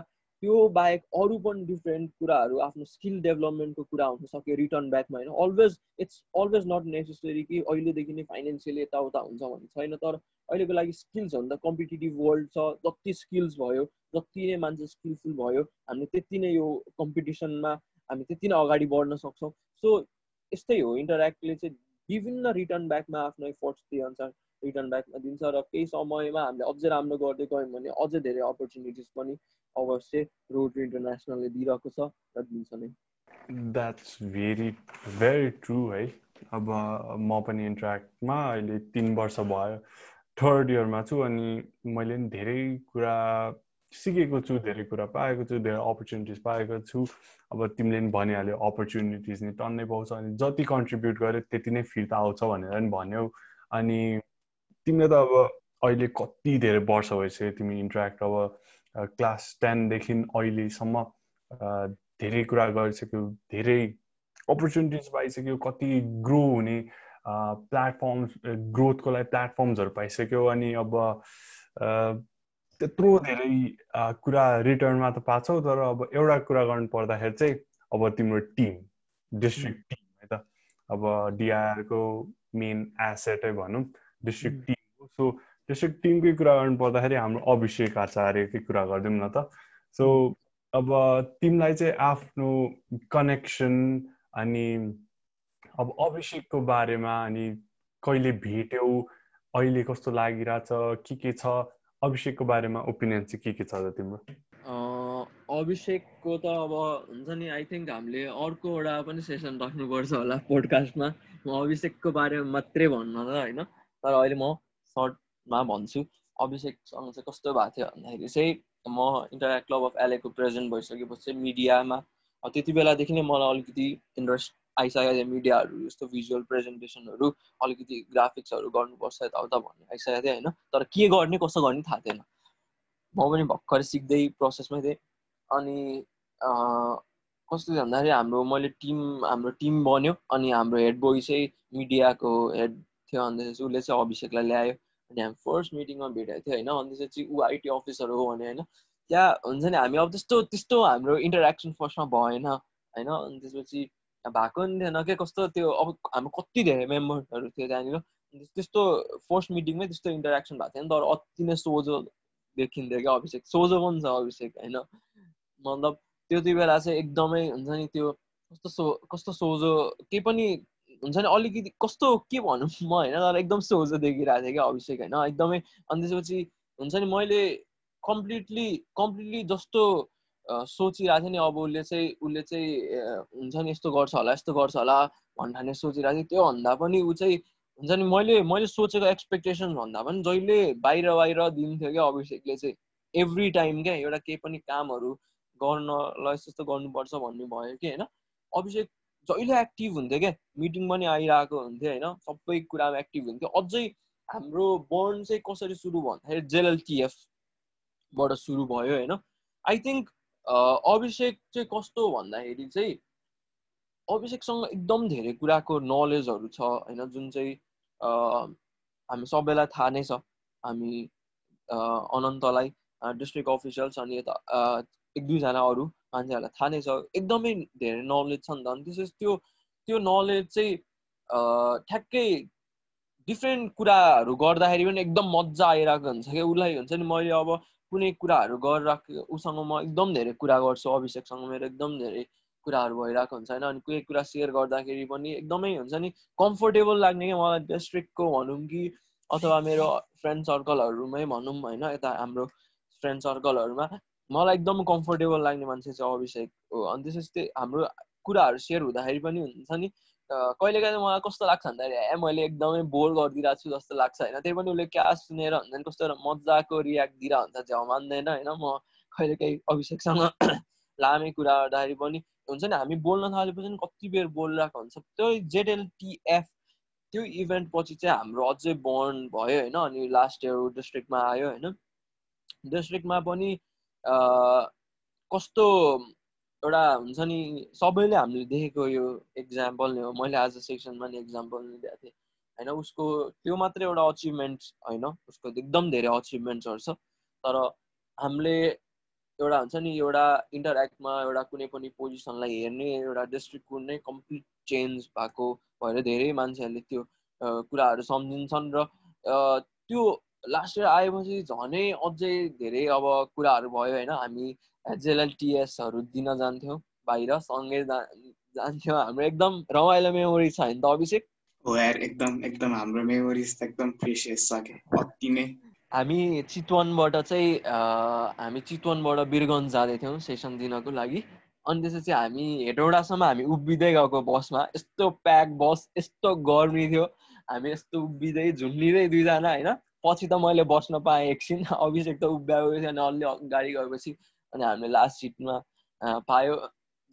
त्यो बाहेक अरू पनि डिफ्रेन्ट कुराहरू आफ्नो स्किल डेभलपमेन्टको कुरा हुन सक्यो रिटर्न ब्याकमा होइन? Always it's always not necessary कि अहिलेदेखि नै फाइनेन्सियली यताउता हुन्छ भन्ने छैन तर अहिलेको लागि स्किल्स हो नि त कम्पिटेटिभ वर्ल्ड छ जति स्किल्स भयो जति नै मान्छे स्किलफुल भयो हामी त्यति नै यो कम्पिटिसनमा हामी त्यति नै अगाडि बढ्न सक्छौँ। सो यस्तै हो इन्टरेक्टले चाहिँ विभिन्न रिटर्न ब्याकमा आफ्नो एफोर्ट्स दिए अनुसार रिटर्न ब्याकमा दिन्छ र केही समयमा हामीले अझै राम्रो गर्दै गयौँ भने अझै धेरै अपर्च्युनिटिज पनि अवश्य रोड इन्टरनेसनलले दिइरहेको छ र दिन्छ नै। द्याट्स भेरी भेरी ट्रु है। अब म पनि इन्ट्राक्टमा अहिले तिन वर्ष भयो। थर्ड इयरमा छु अनि मैले पनि धेरै कुरा सिकेको छु धेरै कुरा पाएको छु धेरै अपर्च्युनिटिज पाएको छु। अब तिमीले पनि भनिहाल्यो अपर्च्युनिटिज नि टन्नै पाउँछ अनि जति कन्ट्रिब्युट गर्यो त्यति नै फिर्ता आउँछ भनेर पनि भन्यौ। अनि तिमीले त अब अहिले कति धेरै वर्ष भइसक्यो तिमी इन्ट्रेक्ट अब क्लास टेनदेखि अहिलेसम्म धेरै कुरा गरिसक्यो धेरै अपर्च्युनिटिज पाइसक्यो कति ग्रो हुने प्लेटफर्म्स ग्रोथको लागि प्लेटफर्म्सहरू पाइसक्यो अनि अब त्यत्रो धेरै कुरा रिटर्नमा त पाछौ तर अब एउटा कुरा गर्नु पर्दाखेरि चाहिँ अब तिम्रो टिम डिस्ट्रिक्ट टिम है त। अब डिआरको मेन एसेटै भनौँ। डिस्ट्रिक्ट टिम हो सो डिस्ट्रिक्ट टिमकै कुरा गर्नु पर्दाखेरि हाम्रो अभिषेक आचार्यकै कुरा गरिदिउँ न त। सो अब तिमीलाई चाहिँ आफ्नो कनेक्सन अनि अब अभिषेकको बारेमा अनि कहिले भेट्यौ अहिले कस्तो लागिरहेछ के के छ अभिषेकको बारेमा ओपिनियन चाहिँ के के छ त तिम्रो? अभिषेकको त अब हुन्छ नि आई थिङ्क हामीले अर्को एउटा पनि सेसन राख्नुपर्छ होला पोडकास्टमा म। अभिषेकको बारेमा मात्रै भन्न त होइन। तर अहिले म सर्टमा भन्छु। अभिषेकसँग चाहिँ कस्तो भएको थियो भन्दाखेरि चाहिँ म इन्टरेक्ट क्लब अफ एलेको प्रेजेन्ट भइसकेपछि मिडियामा त्यति बेलादेखि नै मलाई अलिकति इन्ट्रेस्ट आइसकेको थियो मिडियाहरू यस्तो भिजुअल प्रेजेन्टेसनहरू अलिकति ग्राफिक्सहरू गर्नुपर्छ यताउता भन्ने आइसकेको थियो होइन। तर के गर्ने कसो गर्ने थाहा थिएन। म पनि भर्खर सिक्दै प्रोसेसमै थिएँ। अनि कस्तो थियो भन्दाखेरि हाम्रो मैले टिम हाम्रो टिम बन्यो। अनि हाम्रो हेड बोय चाहिँ मिडियाको हेड थियो अन्त उसले चाहिँ अभिषेकलाई ल्यायो अनि हामी फर्स्ट मिटिङमा भेटेको थियो होइन। अनि त्यसपछि ऊ आइटी अफिसर हो भने होइन त्यहाँ हुन्छ नि हामी अब त्यस्तो त्यस्तो हाम्रो इन्टरेक्सन फर्स्टमा भएन होइन। अनि त्यसपछि भएको नि थिएन के कस्तो त्यो अब हाम्रो कति धेरै मेम्बरहरू थियो त्यहाँनिर। त्यस्तो फर्स्ट मिटिङमै त्यस्तो इन्टरेक्सन भएको नि तर अति नै सोझो देखिन्थ्यो क्या अभिषेक। सोझो पनि छ अभिषेक होइन। मतलब त्यति बेला चाहिँ एकदमै हुन्छ नि त्यो कस्तो सो कस्तो सोझो केही पनि हुन्छ नि अलिकति कस्तो के भनौँ म होइन तर एकदम सोझो देखिरहेको थिएँ क्या अभिषेक होइन। एकदमै अनि त्यसपछि हुन्छ नि मैले कम्प्लिटली कम्प्लिटली जस्तो सोचिरहेको थिएँ नि अब उसले चाहिँ उसले चाहिँ हुन्छ नि यस्तो गर्छ होला यस्तो गर्छ होला भन्ने सोचिरहेको थिएँ। त्योभन्दा पनि ऊ चाहिँ हुन्छ नि मैले मैले सोचेको एक्सपेक्टेसन भन्दा पनि जहिले बाहिर बाहिर दिन्थ्यो क्या अभिषेकले चाहिँ एभ्री टाइम क्या एउटा केही पनि कामहरू गर्नलाई यस्तो गर्नुपर्छ भन्ने भयो कि होइन। अभिषेक जहिले एक्टिभ हुन्थ्यो क्या? मिटिङ पनि आइरहेको हुन्थ्यो होइन? सबै कुरामा एक्टिभ हुन्थ्यो। अझै हाम्रो बन्ड चाहिँ कसरी सुरु भन्दाखेरि जेएलटिएफबाट सुरु भयो होइन? आई थिङ्क अभिषेक चाहिँ कस्तो भन्दाखेरि चाहिँ अभिषेकसँग एकदम धेरै कुराको नलेजहरू छ होइन? जुन चाहिँ हामी सबैलाई थाहा नै छ। हामी अनन्तलाई डिस्ट्रिक्ट अफिसियल्स अनि यता एक दुईजना अरू मान्छेहरूलाई थाहा नै छ। एकदमै धेरै नलेज छ नि त। अनि त्यसपछि त्यो त्यो नलेज चाहिँ ठ्याक्कै डिफ्रेन्ट कुराहरू गर्दाखेरि पनि एकदम मजा आइरहेको हुन्छ क्या। उसलाई हुन्छ नि मैले अब कुनै कुराहरू गरिरहेको उसँग म एकदम धेरै कुरा गर्छु अभिषेकसँग मेरो एकदम धेरै कुराहरू भइरहेको हुन्छ होइन। अनि कोही कुरा सेयर गर्दाखेरि पनि एकदमै हुन्छ नि कम्फोर्टेबल लाग्ने क्या। मलाई डिस्ट्रिक्टको भनौँ कि अथवा मेरो फ्रेन्ड सर्कलहरूमै भनौँ होइन यता हाम्रो फ्रेन्ड सर्कलहरूमा मलाई एकदम कम्फोर्टेबल लाग्ने मान्छे चाहिँ अभिषेक हो। अनि त्यसपछि हाम्रो कुराहरू सेयर हुँदाखेरि पनि हुन्छ नि कहिले कहिले मलाई कस्तो लाग्छ भन्दाखेरि ए मैले एकदमै बोर गरिदिरहेको छु जस्तो लाग्छ। होइन त्यही पनि उसले क्या सुनेर हुन्छ नि कस्तो मजाको रियाक्ट दिएर हुन्छ झ्याउ मान्दैन होइन। म कहिले काहीँ अभिषेकसँग लामे कुरा गर्दाखेरि पनि हुन्छ नि हामी बोल्न थालेपछि कति बेर बोलिरहेको हुन्छ। त्यो जेडएलटिएफ त्यो इभेन्ट पछि चाहिँ हाम्रो अझै बन्ड भयो होइन। अनि लास्ट इयर डिस्ट्रिक्टमा आयो होइन। डिस्ट्रिक्टमा पनि कस्तो एउटा हुन्छ नि सबैले हामीले देखेको यो इक्जाम्पल नै हो। मैले आज सेक्सनमा नि इक्जाम्पल नै दिएको थिएँ। होइन उसको त्यो मात्रै एउटा अचिभमेन्ट होइन उसको एकदम धेरै अचिभमेन्ट्सहरू छ तर हामीले एउटा हुन्छ नि एउटा इन्टरेक्टमा एउटा कुनै पनि पोजिसनलाई हेर्ने एउटा डिस्ट्रिक्टको नै कम्प्लिट चेन्ज भएको भएर धेरै मान्छेहरूले त्यो कुराहरू सम्झिन्छन् र त्यो लास्ट इयर आएपछि झनै अझै धेरै अब कुराहरू भयो होइन। हामी जेएलटिएसहरू दिन जान्थ्यौँ बाहिर सँगै जान्थ्यौँ। हाम्रो एकदम रमाइलो मेमोरी छ नि त अभिषेक? हो यार एकदम एकदम हाम्रो मेमोरिज त एकदम प्रेसियस छ क्या। अति नै। हामी चितवनबाट चाहिँ हामी चितवनबाट बिरगन्ज जाँदैथ्यौँ सेसन दिनको लागि। अनि त्यसपछि हामी हेटौडासम्म हामी उभिँदै गएको बसमा। यस्तो प्याक बस यस्तो गर्मी थियो। हामी यस्तो उभिँदै झुन्डिँदै दुईजना होइन। पछि त मैले बस्न पाएँ एकछिन। अभिषेक त उभ्याएको थियो अनि अलि गाडी गएपछि अनि हामीले लास्ट सिटमा पायो।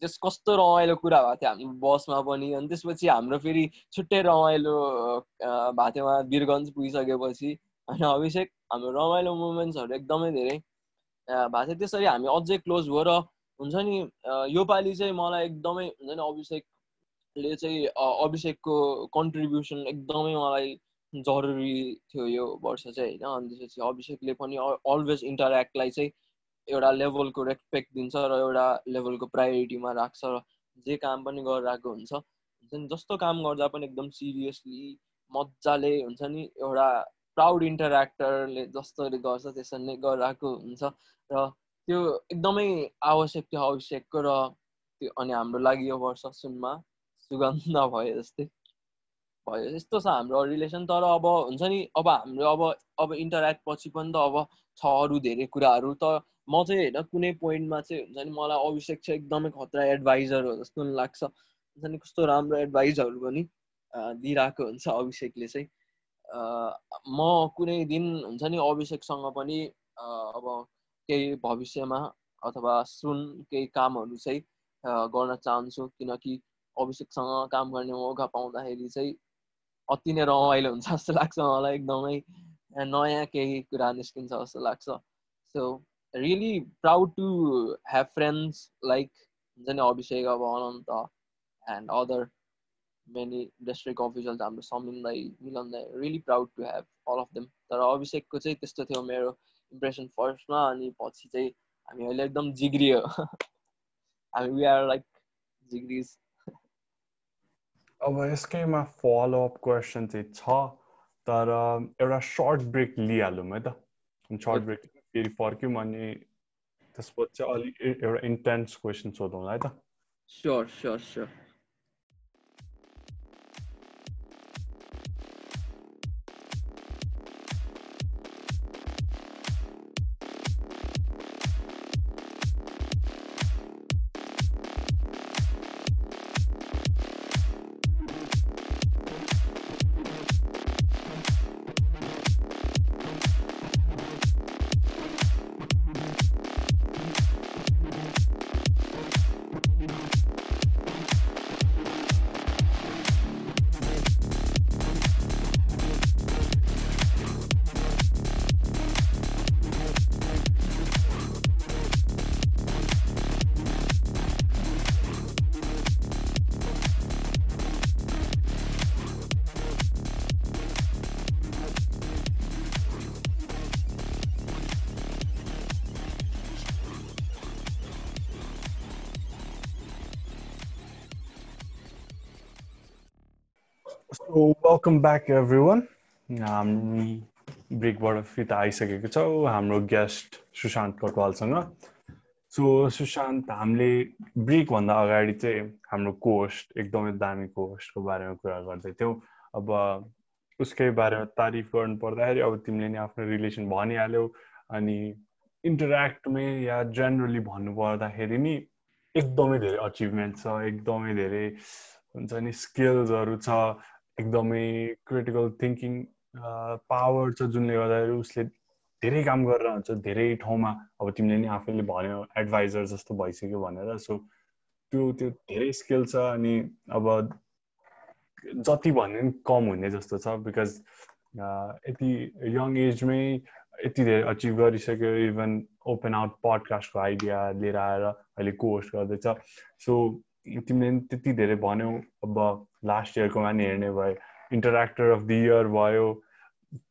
त्यस कस्तो रमाइलो कुरा भएको थियो हामी बसमा पनि। अनि त्यसपछि हाम्रो फेरि छुट्टै रमाइलो भएको थियो उहाँ वीरगन्ज पुगिसकेपछि। होइन अभिषेक हाम्रो रमाइलो मुमेन्ट्सहरू एकदमै धेरै भएको थियो। त्यसरी हामी अझै क्लोज भयो र हुन्छ नि योपालि चाहिँ मलाई एकदमै हुन्छ नि अभिषेकले चाहिँ अभिषेकको कन्ट्रिब्युसन एकदमै मलाई जरुरी थियो यो वर्ष चाहिँ होइन। अनि त्यसपछि अभिषेकले पनि अलवेज इन्टरेक्टलाई चाहिँ एउटा लेभलको रेस्पेक्ट दिन्छ र एउटा लेभलको प्रायोरिटीमा राख्छ र जे काम पनि गरिरहेको हुन्छ। हुन्छ नि जस्तो काम गर्दा पनि एकदम सिरियसली मजाले हुन्छ नि एउटा प्राउड इन्टरेक्टरले जसरी गर्छ त्यसरी नै गरिरहेको हुन्छ। र त्यो एकदमै आवश्यक थियो आवश्यकको र त्यो अनि हाम्रो लागि यो वर्ष सुनमा सुगन्ध भयो जस्तै। भयो। यस्तो छ हाम्रो रिलेसन तर अब हुन्छ नि अब हाम्रो अब अब इन्टरेक्ट पछि पनि त अब छ अरू धेरै कुराहरू। त म चाहिँ होइन कुनै पोइन्टमा चाहिँ हुन्छ नि मलाई अभिषेक चाहिँ एकदमै खतरा एडभाइजर हो जस्तो लाग्छ। हुन्छ नि कस्तो राम्रो एडभाइजहरू पनि दिइरहेको हुन्छ अभिषेकले चाहिँ। म कुनै दिन हुन्छ नि अभिषेकसँग पनि अब केही भविष्यमा अथवा सुन केही कामहरू चाहिँ गर्न चाहन्छु। किनकि अभिषेकसँग काम गर्ने मौका पाउँदाखेरि चाहिँ अति नै रमाइलो हुन्छ जस्तो लाग्छ मलाई एकदमै। नयाँ केही कुरा निस्किन्छ जस्तो लाग्छ। So really proud to have friends like हुन्छ नि अभिषेक अब Ananta and other many district officials हाम्रो समिन दाई really proud to have all of them तर अभिषेकको चाहिँ त्यस्तो थियो मेरो इम्प्रेसन फर्स्टमा अनि पछि चाहिँ हामी अहिले एकदम जिग्रियो। हामी वी आर लाइक जिग्रिज। अब यसकैमा फलोअप क्वेसन चाहिँ छ तर एउटा सर्ट ब्रेक लिइहालौँ है त। सर्ट ब्रेक फेरि फर्क्यौँ अनि त्यसपछि अलिक एउटा इन्टेन्स क्वेसन सोधौँला है त। Sure sure sure welcome back everyone हामी ब्रेकबाट फिर्ता आइसकेको छौँ हाम्रो गेस्ट सुशान्त कटवालसँग। सो सुशान्त हामीले ब्रेकभन्दा अगाडि चाहिँ हाम्रो कोस्ट एकदमै दामी कोस्टको बारेमा कुरा गर्दै थियौँ। अब उसकै बारेमा तारिफ गर्नु पर्दाखेरि अब तिमीले नि आफ्नो रिलेसन भनिहाल्यौ अनि इन्टरेक्टमै या जेनरली भन्नु पर्दाखेरि नि एकदमै धेरै अचिभमेन्ट छ एकदमै धेरै हुन्छ नि स्किल्सहरू छ। एकदमै क्रिटिकल थिङ्किङ पावर छ जुनले गर्दाखेरि उसले धेरै काम गरेर हुन्छ धेरै ठाउँमा अब तिमीले नि आफैले भन्यो एडभाइजर जस्तो भइसक्यो भनेर। सो त्यो त्यो धेरै स्किल छ अनि अब जति भन्यो नि कम हुने जस्तो छ बिकज यति यङ एजमै यति धेरै अचिभ गरिसक्यो इभन ओपन आउट पडकास्टको आइडिया लिएर आएर अहिले कोस्ट गर्दैछ। सो तिमीले त्यति धेरै भन्यौ अब लास्ट इयरकोमा नि हेर्ने भयो इन्टरेक्टर अफ द इयर भयो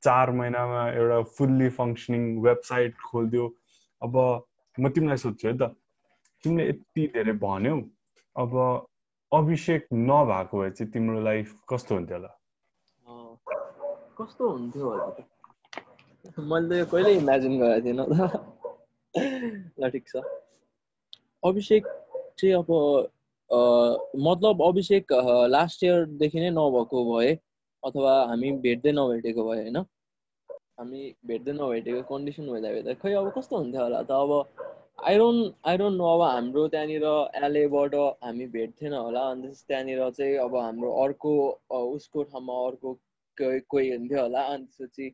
चार महिनामा एउटा फुल्ली फङ्सनिङ वेबसाइट खोलिदियो अब म तिमीलाई सोध्छु है त तिमीले यति धेरै भन्यौ अब अभिषेक नभएको भए चाहिँ तिम्रो लाइफ कस्तो हुन्थ्यो होला? कस्तो हुन्थ्यो मैले त कहिले इमेजिन गरेको थिएन ल ठिक छ। अभिषेक चाहिँ अब मतलब अभिषेक लास्ट इयरदेखि नै नभएको भए अथवा हामी भेट्दै नभेटेको भए होइन? हामी भेट्दै नभेटेको कन्डिसन हुँदा भेट्दा खै अब कस्तो हुन्थ्यो होला त? अब आई डोन्ट नो अब हाम्रो त्यहाँनिर एलएबाट हामी भेट्थेन होला अनि त्यहाँनिर चाहिँ अब हाम्रो अर्को उसको ठाउँमा अर्को कोही हुन्थ्यो होला। अनि त्यसपछि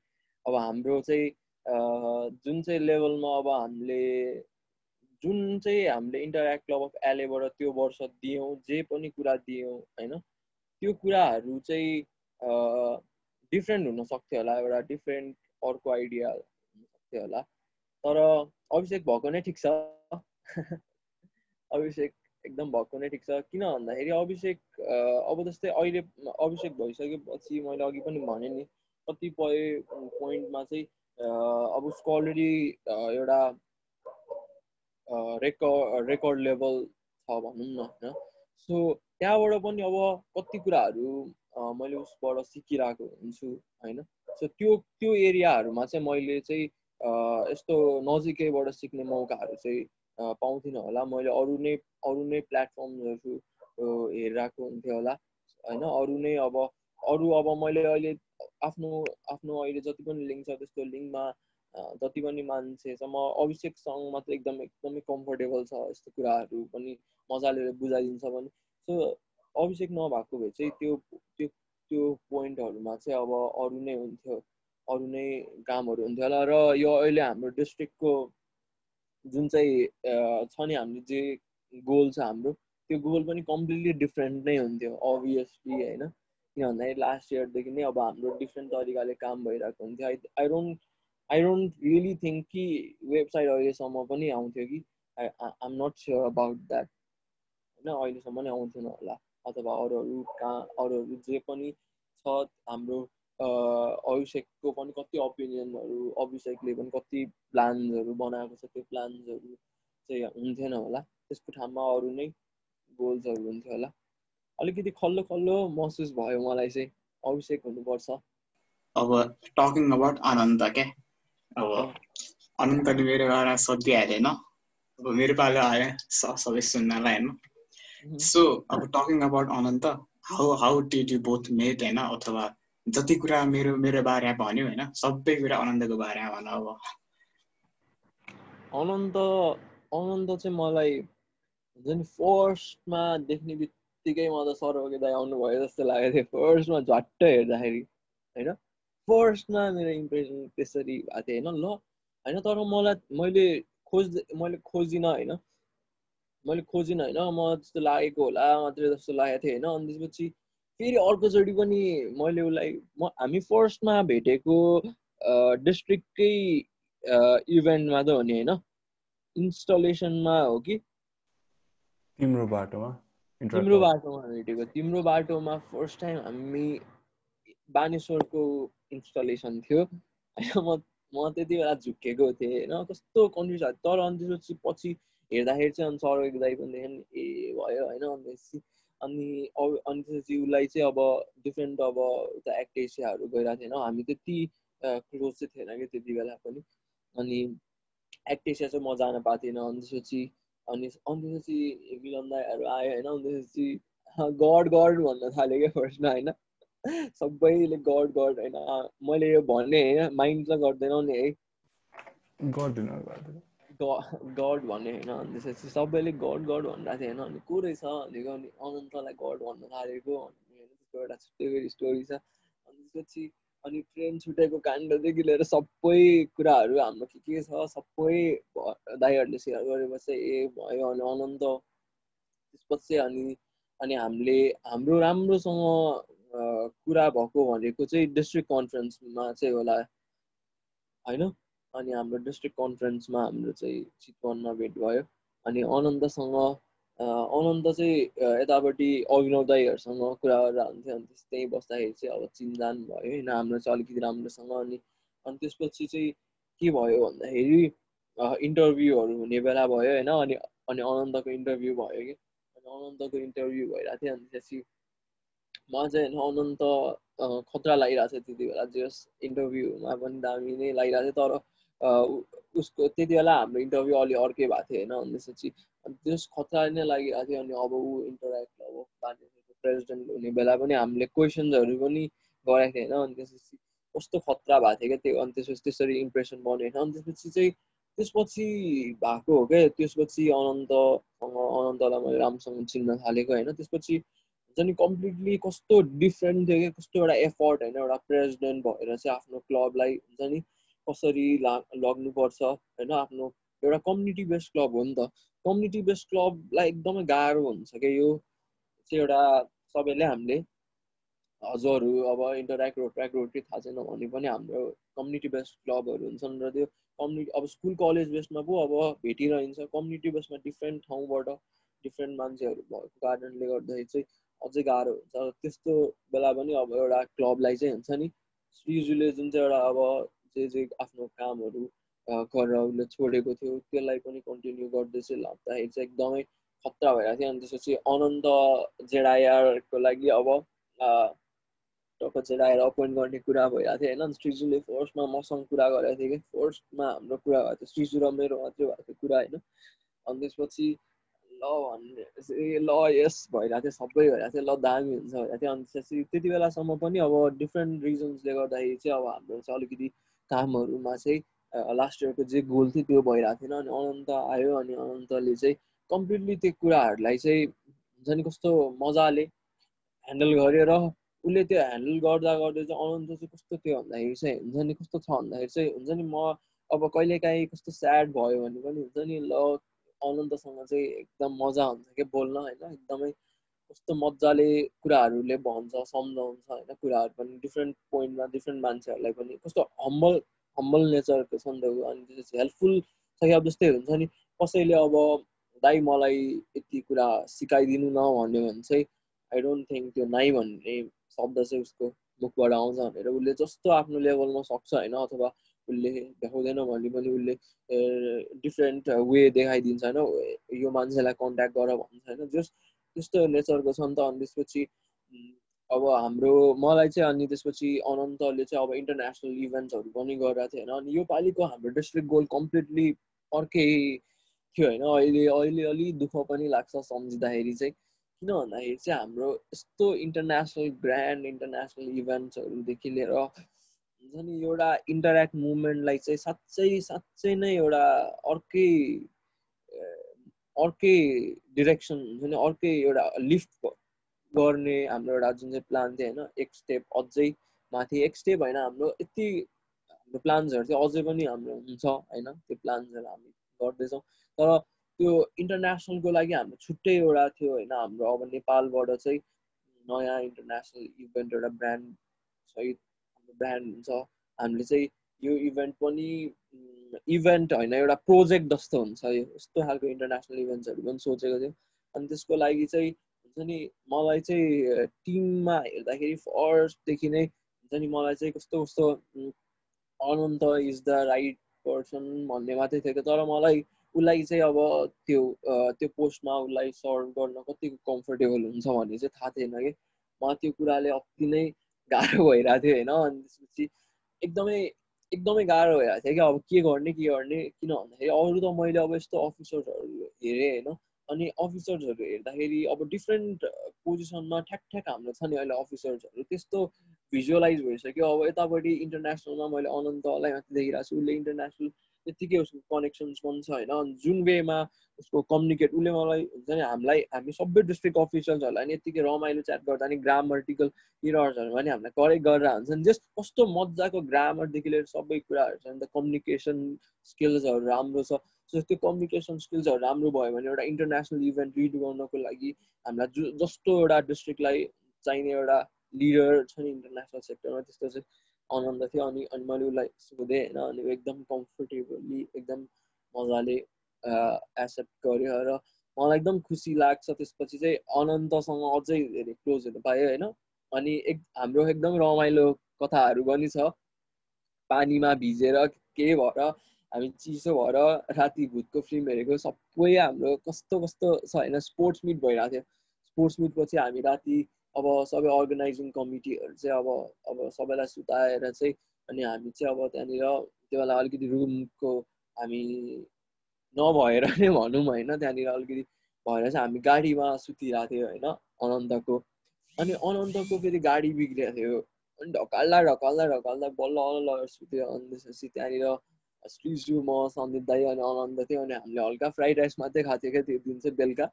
अब हाम्रो चाहिँ जुन चाहिँ लेभलमा अब हामीले जुन चाहिँ हामीले इन्टरेक्ट क्लब अफ एलेबाट त्यो वर्ष दियौँ जे पनि कुरा दियौँ होइन त्यो कुराहरू चाहिँ डिफ्रेन्ट हुन सक्थ्यो होला एउटा डिफ्रेन्ट अर्को आइडिया हुनसक्थ्यो होला। तर अभिषेक भएको नै ठिक छ। अभिषेक एकदम भएको नै ठिक छ। किन भन्दाखेरि अभिषेक अब जस्तै अहिले अभिषेक भइसकेपछि मैले अघि पनि भनेँ नि कतिपय पोइन्टमा चाहिँ अब उसको अलरेडी एउटा रेकर्ड रेकर्ड लेभल छ भनौँ न होइन? सो त्यहाँबाट पनि अब कति कुराहरू मैले उसबाट सिकिरहेको हुन्छु होइन? सो त्यो त्यो एरियाहरूमा चाहिँ मैले चाहिँ यस्तो नजिकैबाट सिक्ने मौकाहरू चाहिँ पाउँथिनँ होला। मैले अरू नै अरू नै प्लेटफर्महरू हेरिरहेको हुन्थ्यो होला होइन? अरू नै अब अरू अब मैले अहिले आफ्नो आफ्नो अहिले जति पनि लिङ्क छ त्यस्तो लिङ्कमा जति पनि मान्छे छ म अभिषेकसँग मात्र एकदम एकदमै कम्फोर्टेबल छ यस्तो कुराहरू पनि मजाले बुझाइदिन्छ भने सो अभिषेक नभएको भए चाहिँ त्यो त्यो त्यो पोइन्टहरूमा चाहिँ अब अरू नै हुन्थ्यो अरू नै कामहरू हुन्थ्यो होला। र यो अहिले हाम्रो डिस्ट्रिक्टको जुन चाहिँ छ नि हाम्रो जे गोल छ हाम्रो त्यो गोल पनि कम्प्लिटली डिफ्रेन्ट नै हुन्थ्यो अभियसली होइन। किन भन्दाखेरि लास्ट इयरदेखि नै अब हाम्रो डिफ्रेन्ट तरिकाले काम भइरहेको हुन्थ्यो। I I don't I don't really think कि वेबसाइट अहिलेसम्म पनि आउँथ्यो कि। I am not sure about that होइन अहिलेसम्म नै आउँथेन होला। अथवा अरूहरू कहाँ अरूहरू जे पनि छ हाम्रो अभिषेकको पनि कति ओपिनियनहरू अभिषेकले पनि कति प्लान्सहरू बनाएको छ त्यो प्लान्सहरू चाहिँ हुन्थेन होला। त्यसको ठाउँमा अरू नै गोल्सहरू हुन्थ्यो होला। अलिकति खल्लो खल्लो महसुस भयो मलाई चाहिँ। अभिषेक हुनुपर्छ। अब टकिङ अबाउट आनन्द क्या? अब अनन्तले मेरो बारेमा सोधिहाल्यो होइन अब मेरो पालो आयो सबै सुन्नलाई होइन सो अब talking about Anant how how did you both meet होइन? अथवा जति कुरा मेरो मेरो बारेमा भन्यो होइन? सबै कुरा अनन्तको बारेमा भन अब। अनन्त अनन्त चाहिँ मलाई हुन्छ नि फर्स्टमा देख्ने बित्तिकै म त सरवके दाई आउनुभयो जस्तो लागेको थियो। फर्स्टमा झट्ट हेर्दाखेरि होइन? फर्स्टमा मेरो इम्प्रेसन त्यसरी भएको थियो होइन ल होइन तर मलाई मैले खोज मैले खोजिनँ होइन मैले खोजिनँ होइन म जस्तो लागेको होला मात्रै जस्तो लागेको थियो होइन अनि त्यसपछि फेरि अर्कोचोटि पनि मैले उसलाई म हामी फर्स्टमा भेटेको डिस्ट्रिक्टकै इभेन्टमा त हो नि होइन इन्स्टलेसनमा हो कि? तिम्रो बाटोमा तिम्रो बाटोमा भेटेको तिम्रो बाटोमा फर्स्ट टाइम हामी बानेश्वरको इन्स्टलेसन थियो। होइन म म त्यति बेला झुक्केको थिएँ। होइन कस्तो कन्फ्युज भयो तर अनि त्यसपछि पछि हेर्दाखेरि चाहिँ अनि सर दाइ पनि देखेँ ए भयो होइन अनि अनि अनि त्यसपछि उसलाई चाहिँ अब डिफ्रेन्ट अब उता एक्टेसियाहरू गइरहेको थिएन। हामी त्यति क्लोज चाहिँ थिएन कि त्यति बेला पनि। अनि एक्टेसिया चाहिँ म जान पाएको थिएन। अनि त्यसपछि अनि अनि त्यसपछि मिलन दाईहरू आयो होइन अनि त्यसपछि गड गड भन्न थाल्यो क्या फर्स्टमा होइन। सबैले गड गड होइन। मैले यो भने होइन माइन्ड चाहिँ गर्दैनौ नि है। गर्दैन गड भन्ने होइन अनि त्यसपछि सबैले गड गड भनिरहेको थियो होइन। अनि को रहेछ? भनेको अनि अनन्तलाई गड भन्न थालेको होइन त्यसको एउटा छुट्टै स्टोरी छ। अनि त्यसपछि अनि ट्रेन छुटेको काण्डदेखि लिएर सबै कुराहरू हाम्रो के के छ? सबै दाईहरूले सेयर गरेपछि ए भयो अनि अनन्त। त्यसपछि अनि अनि हामीले हाम्रो राम्रोसँग कुरा भएको भनेको चाहिँ डिस्ट्रिक्ट कन्फरेन्समा चाहिँ होला। होइन? अनि हाम्रो डिस्ट्रिक्ट कन्फरेन्समा हाम्रो चाहिँ चितवनमा भेट भयो। अनि अनन्तसँग अनन्त चाहिँ यतापट्टि अभिनव दाईहरूसँग कुरा गरेर हुन्थ्यो अनि त्यस्तै बस्दाखेरि चाहिँ अब चिनजान भयो। होइन हाम्रो चाहिँ अलिकति राम्रोसँग। अनि अनि त्यसपछि चाहिँ के भयो भन्दाखेरि इन्टरभ्यूहरू हुने बेला भयो। होइन अनि अनि अनन्तको इन्टरभ्यू भयो कि। अनि अनन्तको इन्टरभ्यू भइरहेको थियो। अनि त्यसपछि म चाहिँ होइन अनन्त खतरा लागिरहेको छ त्यति बेला जस इन्टरभ्यूमा पनि दामी नै लागिरहेको थियो तर उसको त्यति बेला हाम्रो इन्टरभ्यू अलि अर्कै भएको थियो होइन अनि त्यसपछि त्यस खतरा नै लागिरहेको थियो अनि अब ऊ इन्टरेक्ट अब पार्टीको प्रेसिडेन्ट हुने बेला पनि हामीले क्वेसन्सहरू पनि गराएको थियो होइन अनि त्यसपछि कस्तो खतरा भएको थियो क्या त्यो अनि त्यसपछि त्यसरी इम्प्रेसन बन्यो होइन अनि त्यसपछि चाहिँ त्यसपछि भएको हो क्या त्यसपछि अनन्तसँग अनन्तलाई मैले राम्रोसँग चिन्न थालेको होइन त्यसपछि हुन्छ नि कम्प्लिटली कस्तो डिफ्रेन्ट थियो क्या कस्तो एउटा एफर्ट होइन एउटा प्रेसिडेन्ट भएर चाहिँ आफ्नो क्लबलाई हुन्छ नि कसरी ला लग्नुपर्छ होइन आफ्नो एउटा कम्युनिटी बेस्ड क्लब हो नि त। कम्युनिटी बेस्ड क्लबलाई एकदमै गाह्रो हुन्छ क्या यो चाहिँ एउटा सबैले हामीले हजुरहरू अब इन्टरेक्ट रोट्राक्ट रोटी थाहा छैन भने पनि हाम्रो कम्युनिटी बेस्ड क्लबहरू हुन्छन् र त्यो कम्युनिटी अब स्कुल कलेज बेसमा पो अब भेटिरहन्छ। कम्युनिटी बेसमा डिफ्रेन्ट ठाउँबाट डिफ्रेन्ट मान्छेहरू भएको कारणले गर्दाखेरि चाहिँ अझै गाह्रो हुन्छ। त्यस्तो बेला पनि अब एउटा क्लबलाई चाहिँ हुन्छ नि श्रीजुले जुन चाहिँ एउटा अब जे जे आफ्नो कामहरू गरेर उसले छोडेको थियो त्यसलाई पनि कन्टिन्यू गर्दै चाहिँ लाग्दाखेरि चाहिँ एकदमै खतरा भइरहेको थियो। अनि त्यसपछि अनन्त जेडायरको लागि अब टक्क जेडायर अपोइन्ट गर्ने कुरा भइरहेको थियो होइन? श्रीजुले फर्स्टमा मसँग कुरा गरेको थियो कि? फर्स्टमा हाम्रो कुरा भएको थियो। श्रीजु र मेरो मात्रै भएको थियो कुरा होइन? अनि त्यसपछि ल भन्ने ल यस भइरहेको थियो सबै भइरहेको थियो ल दामी हुन्छ भइरहेको थियो अनि त्यसपछि त्यति बेलासम्म पनि अब डिफ्रेन्ट रिजन्सले गर्दाखेरि चाहिँ अब हाम्रो चाहिँ अलिकति कामहरूमा चाहिँ लास्ट इयरको जे गोल थियो त्यो भइरहेको थिएन अनि अनन्त आयो अनि अनन्तले चाहिँ कम्प्लिटली त्यो कुराहरूलाई चाहिँ हुन्छ नि कस्तो मजाले ह्यान्डल गरेर उसले त्यो ह्यान्डल गर्दा गर्दै चाहिँ अनन्त चाहिँ कस्तो थियो भन्दाखेरि चाहिँ हुन्छ नि कस्तो छ भन्दाखेरि चाहिँ हुन्छ नि म अब कहिलेकाहीँ कस्तो स्याड भयो भने पनि हुन्छ नि ल अनन्तसँग चाहिँ एकदम मजा हुन्छ क्या बोल्न होइन? एकदमै कस्तो मजाले कुराहरूले भन्छ सम्झाउँछ होइन? कुराहरू पनि डिफ्रेन्ट पोइन्टमा डिफ्रेन्ट मान्छेहरूलाई पनि कस्तो हम्बल हम्बल नेचरको छ नि त अनि त्यसपछि हेल्पफुल छ अब जस्तै हुन्छ नि कसैले अब दाइ मलाई यति कुरा सिकाइदिनु न भन्यो भने चाहिँ आई डोन्ट थिङ्क त्यो नाइ भन्ने शब्द चाहिँ उसको मुखबाट आउँछ भनेर उसले जस्तो आफ्नो लेभलमा सक्छ होइन? अथवा उसले देखाउँदैन भने पनि उसले डिफ्रेन्ट वे देखाइदिन्छ होइन? यो मान्छेलाई कन्ट्याक्ट गर भन्छ होइन? जस त्यस्तो नेचरको छ नि त। अनि त्यसपछि अब हाम्रो मलाई चाहिँ अनि त्यसपछि अनन्तले चाहिँ अब इन्टरनेसनल इभेन्ट्सहरू पनि गरिरहेको थियो होइन? अनि योपालिको हाम्रो डिस्ट्रिक्ट गोल कम्प्लिटली अर्कै थियो होइन? अहिले अहिले अलि दुःख पनि लाग्छ सम्झिँदाखेरि चाहिँ। किन भन्दाखेरि चाहिँ हाम्रो यस्तो इन्टरनेसनल ग्रान्ड इन्टरनेसनल इभेन्ट्सहरूदेखि लिएर हुन्छ नि एउटा इन्टरेक्ट मुभमेन्टलाई चाहिँ साँच्चै साँच्चै नै एउटा अर्कै अर्कै डिरेक्सन हुन्छ नि अर्कै एउटा लिफ्ट गर्ने हाम्रो एउटा जुन चाहिँ प्लान थियो होइन? एक स्टेप अझै माथि एक स्टेप होइन हाम्रो यति हाम्रो प्लान्सहरू चाहिँ अझै पनि हाम्रो हुन्छ होइन? त्यो प्लान्सहरू हामी गर्दैछौँ। तर त्यो इन्टरनेसनलको लागि हाम्रो छुट्टै एउटा थियो होइन? हाम्रो अब नेपालबाट चाहिँ नयाँ इन्टरनेसनल इभेन्ट एउटा ब्रान्ड सहित ब्रान्ड हुन्छ। हामीले चाहिँ यो इभेन्ट पनि इभेन्ट होइन एउटा प्रोजेक्ट जस्तो हुन्छ। यो यस्तो खालको इन्टरनेसनल इभेन्ट्सहरू पनि सोचेको थियो। अनि त्यसको लागि चाहिँ हुन्छ नि मलाई चाहिँ टिममा हेर्दाखेरि फर्स्टदेखि नै हुन्छ नि मलाई चाहिँ कस्तो कस्तो Anant is the right person भन्ने मात्रै थियो। तर मलाई उसलाई चाहिँ अब त्यो त्यो पोस्टमा उसलाई सर्भ गर्न कतिको कम्फर्टेबल हुन्छ भन्ने चाहिँ थाहा थिएन कि। म त्यो कुराले अति नै गाह्रो भइरहेको थियो होइन। अनि त्यसपछि एकदमै एकदमै गाह्रो भइरहेको थियो कि अब के गर्ने के गर्ने किन भन्दाखेरि अरू त मैले अब यस्तो अफिसर्सहरू हेरेँ होइन। अनि अफिसर्सहरू हेर्दाखेरि अब डिफ्रेन्ट पोजिसनमा ठ्याक ठ्याक हाम्रो छ नि अहिले अफिसर्सहरू। त्यस्तो भिजुअलाइज भइसक्यो। अब यतापट्टि इन्टरनेसनलमा मैले अनन्तलाई माथि देखिरहेको छु। उसले इन्टरनेसनल त्यत्तिकै उसको कनेक्सन्स छ होइन अनि जुन वेमा उसको कम्युनिकेट उसले मलाई हुन्छ नि हामीलाई हामी सबै डिस्ट्रिक्ट अफिसियल्सहरूलाई नि यत्तिकै रमाइलो च्याट गर्दा नि ग्रामर्टिकल इरर्सहरू पनि हामीलाई करेक्ट गरेर हुन्छ। नि जस्ट कस्तो मजाको ग्रामरदेखि लिएर सबै कुराहरू छ। नि त कम्युनिकेसन स्किल्सहरू राम्रो छ। सो त्यो कम्युनिकेसन स्किल्सहरू राम्रो भयो भने एउटा इन्टरनेसनल इभेन्ट लिड गर्नको लागि हामीलाई जु जस्तो एउटा डिस्ट्रिक्टलाई चाहिने एउटा लिडर छ नि इन्टरनेसनल सेक्टरमा त्यस्तो चाहिँ आनन्द थियो अनि अनि मैले उसलाई सोधेँ होइन अनि एकदम कम्फर्टेबली एकदम मजाले एक्सेप्ट गर्यो र मलाई एकदम खुसी लाग्छ त्यसपछि चाहिँ अनन्तसँग अझै धेरै क्लोज हुनु पायो होइन? अनि एक हाम्रो एकदम रमाइलो कथाहरू पनि छ। पानीमा भिजेर के भएर हामी चिसो भएर राति भुतको फिल्म हेरेको सबै हाम्रो कस्तो कस्तो छ होइन? स्पोर्ट्स मिट भइरहेको थियो। स्पोर्ट्स मिट पछि हामी राति अब सबै अर्गनाइजिङ कमिटीहरू चाहिँ अब अब सबैलाई सुताएर चाहिँ अनि हामी चाहिँ अब त्यहाँनिर त्यो बेला अलिकति रुमको हामी नभएर नै भनौँ होइन त्यहाँनिर अलिकति भएर चाहिँ हामी गाडीमा सुतिरहेको थियो होइन अनन्तको। अनि अनन्तको फेरि गाडी बिग्रिएको थियो। अनि ढकाल्दा ढकाल्दा ढकाल्दा बल्ल लगेर सुत्यो। अनि त्यसपछि त्यहाँनिर श्रीजु म सन्दीप दाई अनि अनन्त थियो अनि हामीले हल्का फ्राइड राइस मात्रै खाएको थियो क्या त्यो दिन चाहिँ बेलुका।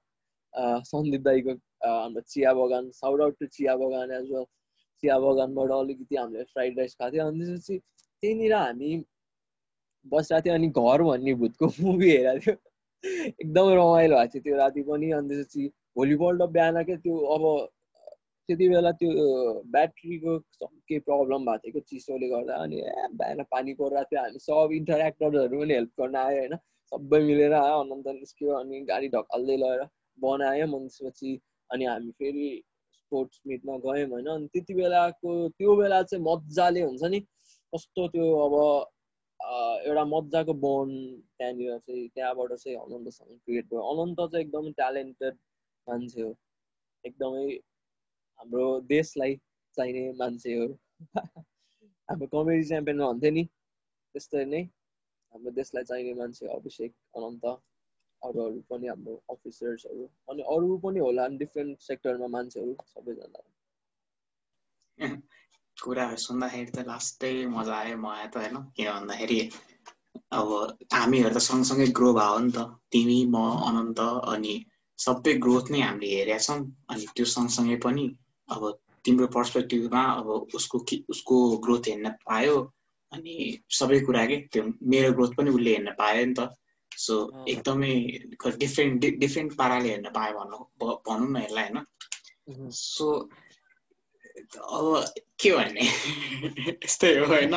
सन्दीप दाईको हाम्रो चिया बगान साउट आउट टु चिया बगान एज वेल चिया बगानबाट अलिकति हामीले फ्राइड राइस खाएको थियो। अनि त्यसपछि त्यहीँनिर हामी बसिरहेको थियो अनि घर भन्ने भूतको मुभी हेरेको थियो। एकदमै रमाइलो भएको थियो त्यो राति पनि। अनि त्यसपछि भोलिपल्ट बिहान क्या त्यो अब त्यति बेला त्यो ब्याट्रीको के प्रब्लम भएको थियो चिसोले गर्दा। अनि बिहान पानी परिरहेको थियो। हामी सब इन्टरेक्टरहरू पनि हेल्प गर्न आयो होइन। सबै मिलेर आयो। अनन्त निस्क्यो अनि गाडी ढकाल्दै लगेर बनायौँ अनि त्यसपछि अनि हामी फेरि स्पोर्ट्स मिटमा गयौँ होइन? अनि त्यति बेलाको त्यो बेला चाहिँ मजाले हुन्छ नि कस्तो त्यो अब एउटा मजाको बोन त्यहाँनिर चाहिँ त्यहाँबाट चाहिँ अनन्तसँग क्रिएट भयो। अनन्त चाहिँ एकदमै ट्यालेन्टेड मान्छे हो। एकदमै हाम्रो देशलाई चाहिने मान्छे हो। हाम्रो कमेडी च्याम्पियनमा भन्थ्यो नि त्यस्तै नै हाम्रो देशलाई चाहिने मान्छे अभिषेक अनन्त। अरू अरू पनि हाम्रो अफिसर्सहरू अनि अरू पनि होला डिफ्रेन्ट सेक्टरमा मान्छेहरू सबैजना। कुराहरू सुन्दाखेरि त लास्टै मजा आयो मलाई त होइन किन भन्दाखेरि अब हामीहरू त सँगसँगै ग्रो भयो नि त तिमी म अनन्त अनि सबै ग्रोथ नै हामीले हेरेका छौँ अनि त्यो सँगसँगै पनि अब तिम्रो पर्सपेक्टिभमा अब उसको उसको ग्रोथ हेर्न पायो अनि सबै कुरा के त्यो मेरो ग्रोथ पनि उसले हेर्न पायो नि त। सो अँ। एकदमै डिफ्रेन्ट डिफ्रेन्ट पाराले हेर्न पायो भन्नु भनौँ न यसलाई होइन। सो अब के भन्ने? यस्तै हो होइन?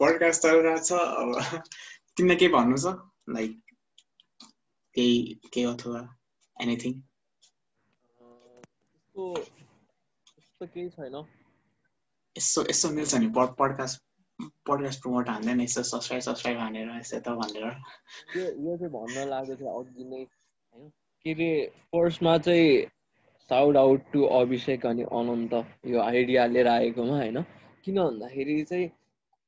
पडकास्ट चलिरहेको छ अब तिमीलाई के भन्नु छ? लाइक केही केही अथवा एनिथिङ त्यस्तो त्यस्तो केही छैन। यसो यसो मिल्छ नि पड पडकास्ट पडकास्ट प्रमोट हान्दैन यसो सब्सक्राइब सब्सक्राइब हानेर यसो त भनेर। यो यो चाहिँ भन्न लागेको थियो अघि नै होइन? के अरे फर्स्टमा चाहिँ साउट आउट टु अभिषेक अनि अनन्त यो आइडिया लिएर आएकोमा होइन? किन भन्दाखेरि चाहिँ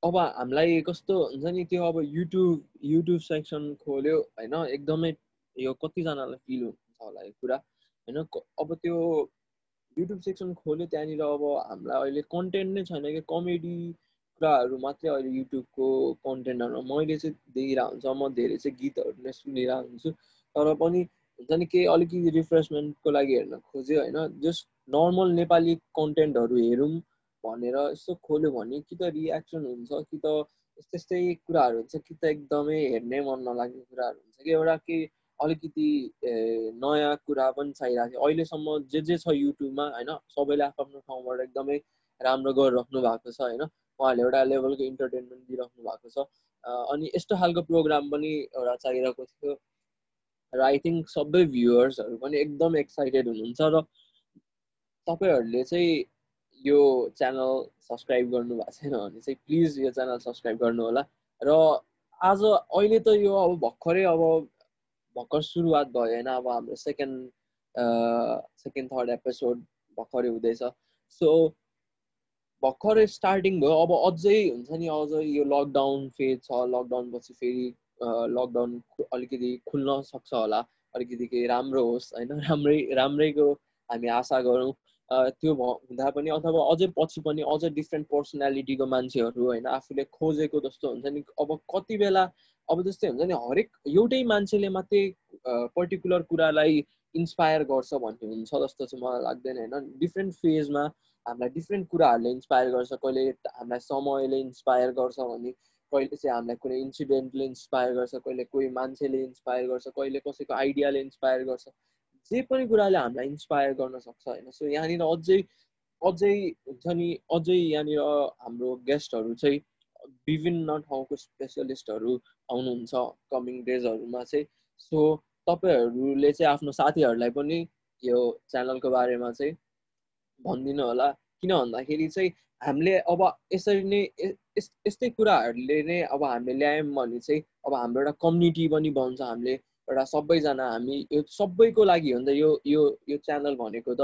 अब हामीलाई कस्तो हुन्छ नि त्यो अब युट्युब युट्युब सेक्सन खोल्यो होइन? एकदमै यो कतिजनालाई फिल हुन्छ होला यो कुरा होइन? अब त्यो युट्युब सेक्सन खोल्यो त्यहाँनिर अब हामीलाई अहिले कन्टेन्ट नै छैन कि कमेडी कुराहरू मात्रै अहिले युट्युबको कन्टेन्टहरू मैले चाहिँ देखिरहेको हुन्छ म धेरै चाहिँ गीतहरू नै सुनिरहेको हुन्छु। तर पनि हुन्छ नि केही अलिकति रिफ्रेसमेन्टको लागि हेर्न खोज्यो होइन जस्ट नर्मल नेपाली कन्टेन्टहरू हेरौँ भनेर यसो खोल्यो भने कि त रियाक्सन हुन्छ कि त यस्तै यस्तै कुराहरू हुन्छ कि त एकदमै हेर्नै मन नलाग्ने कुराहरू हुन्छ कि एउटा केही अलिकति नयाँ कुरा पनि चाहिरहेको थियो। अहिलेसम्म जे जे छ युट्युबमा होइन सबैले आफ्नो ठाउँबाट एकदमै राम्रो गरिराख्नु भएको छ होइन। उहाँहरूले एउटा लेभलको इन्टरटेनमेन्ट दिइराख्नु भएको छ। अनि यस्तो खालको प्रोग्राम पनि एउटा चाहिरहेको थियो। र आई थिङ्क सबै भ्युवर्सहरू पनि एकदम एक्साइटेड हुनुहुन्छ र तपाईँहरूले चाहिँ यो च्यानल सब्सक्राइब गर्नु भएको छैन भने चाहिँ प्लिज यो च्यानल सब्सक्राइब गर्नु होला र आज अहिले त यो अब भर्खरै अब भर्खर सुरुवात भयो होइन अब हाम्रो सेकेन्ड सेकेन्ड थर्ड एपिसोड भर्खरै हुँदैछ। सो भर्खरै स्टार्टिङ भयो। अब अझै हुन्छ नि अझ यो लकडाउन फेज छ लकडाउन पछि फेरि लकडाउन अलिकति खुल्न सक्छ होला। अलिकति केही राम्रो होस् होइन? राम्रै राम्रैको हामी आशा गरौँ। त्यो हुँदा पनि अथवा अझै पछि पनि अझै डिफ्रेन्ट पर्सनालिटीको मान्छेहरू होइन? आफूले खोजेको जस्तो हुन्छ नि अब कति बेला अब जस्तै हुन्छ नि हरेक एउटै मान्छेले मात्रै पर्टिकुलर कुरालाई इन्सपायर गर्छ भन्ने हुन्छ जस्तो चाहिँ मलाई लाग्दैन होइन? डिफ्रेन्ट फेजमा हामीलाई डिफ्रेन्ट कुराहरूले इन्सपायर गर्छ कहिले हामीलाई समयले इन्सपायर गर्छ भने कहिले चाहिँ हामीलाई कुनै इन्सिडेन्टले इन्सपायर गर्छ कहिले कोही मान्छेले इन्सपायर गर्छ कहिले कसैको आइडियाले इन्सपायर गर्छ जे पनि कुराले हामीलाई इन्सपायर गर्न सक्छ होइन? सो यहाँनिर अझै अझै हुन्छ नि अझै यहाँनिर हाम्रो गेस्टहरू चाहिँ विभिन्न ठाउँको स्पेसलिस्टहरू आउनुहुन्छ कमिङ डेजहरूमा चाहिँ। सो तपाईँहरूले चाहिँ आफ्नो साथीहरूलाई पनि यो च्यानलको बारेमा चाहिँ भनिदिनु होला। किन भन्दाखेरि चाहिँ हामीले अब यसरी नै यस्तै कुराहरूले नै अब हामीले ल्यायौँ भने चाहिँ अब हाम्रो एउटा कम्युनिटी पनि बन्छ हामीले। एउटा सबैजना हामी यो सबैको लागि हो नि त यो यो यो च्यानल भनेको त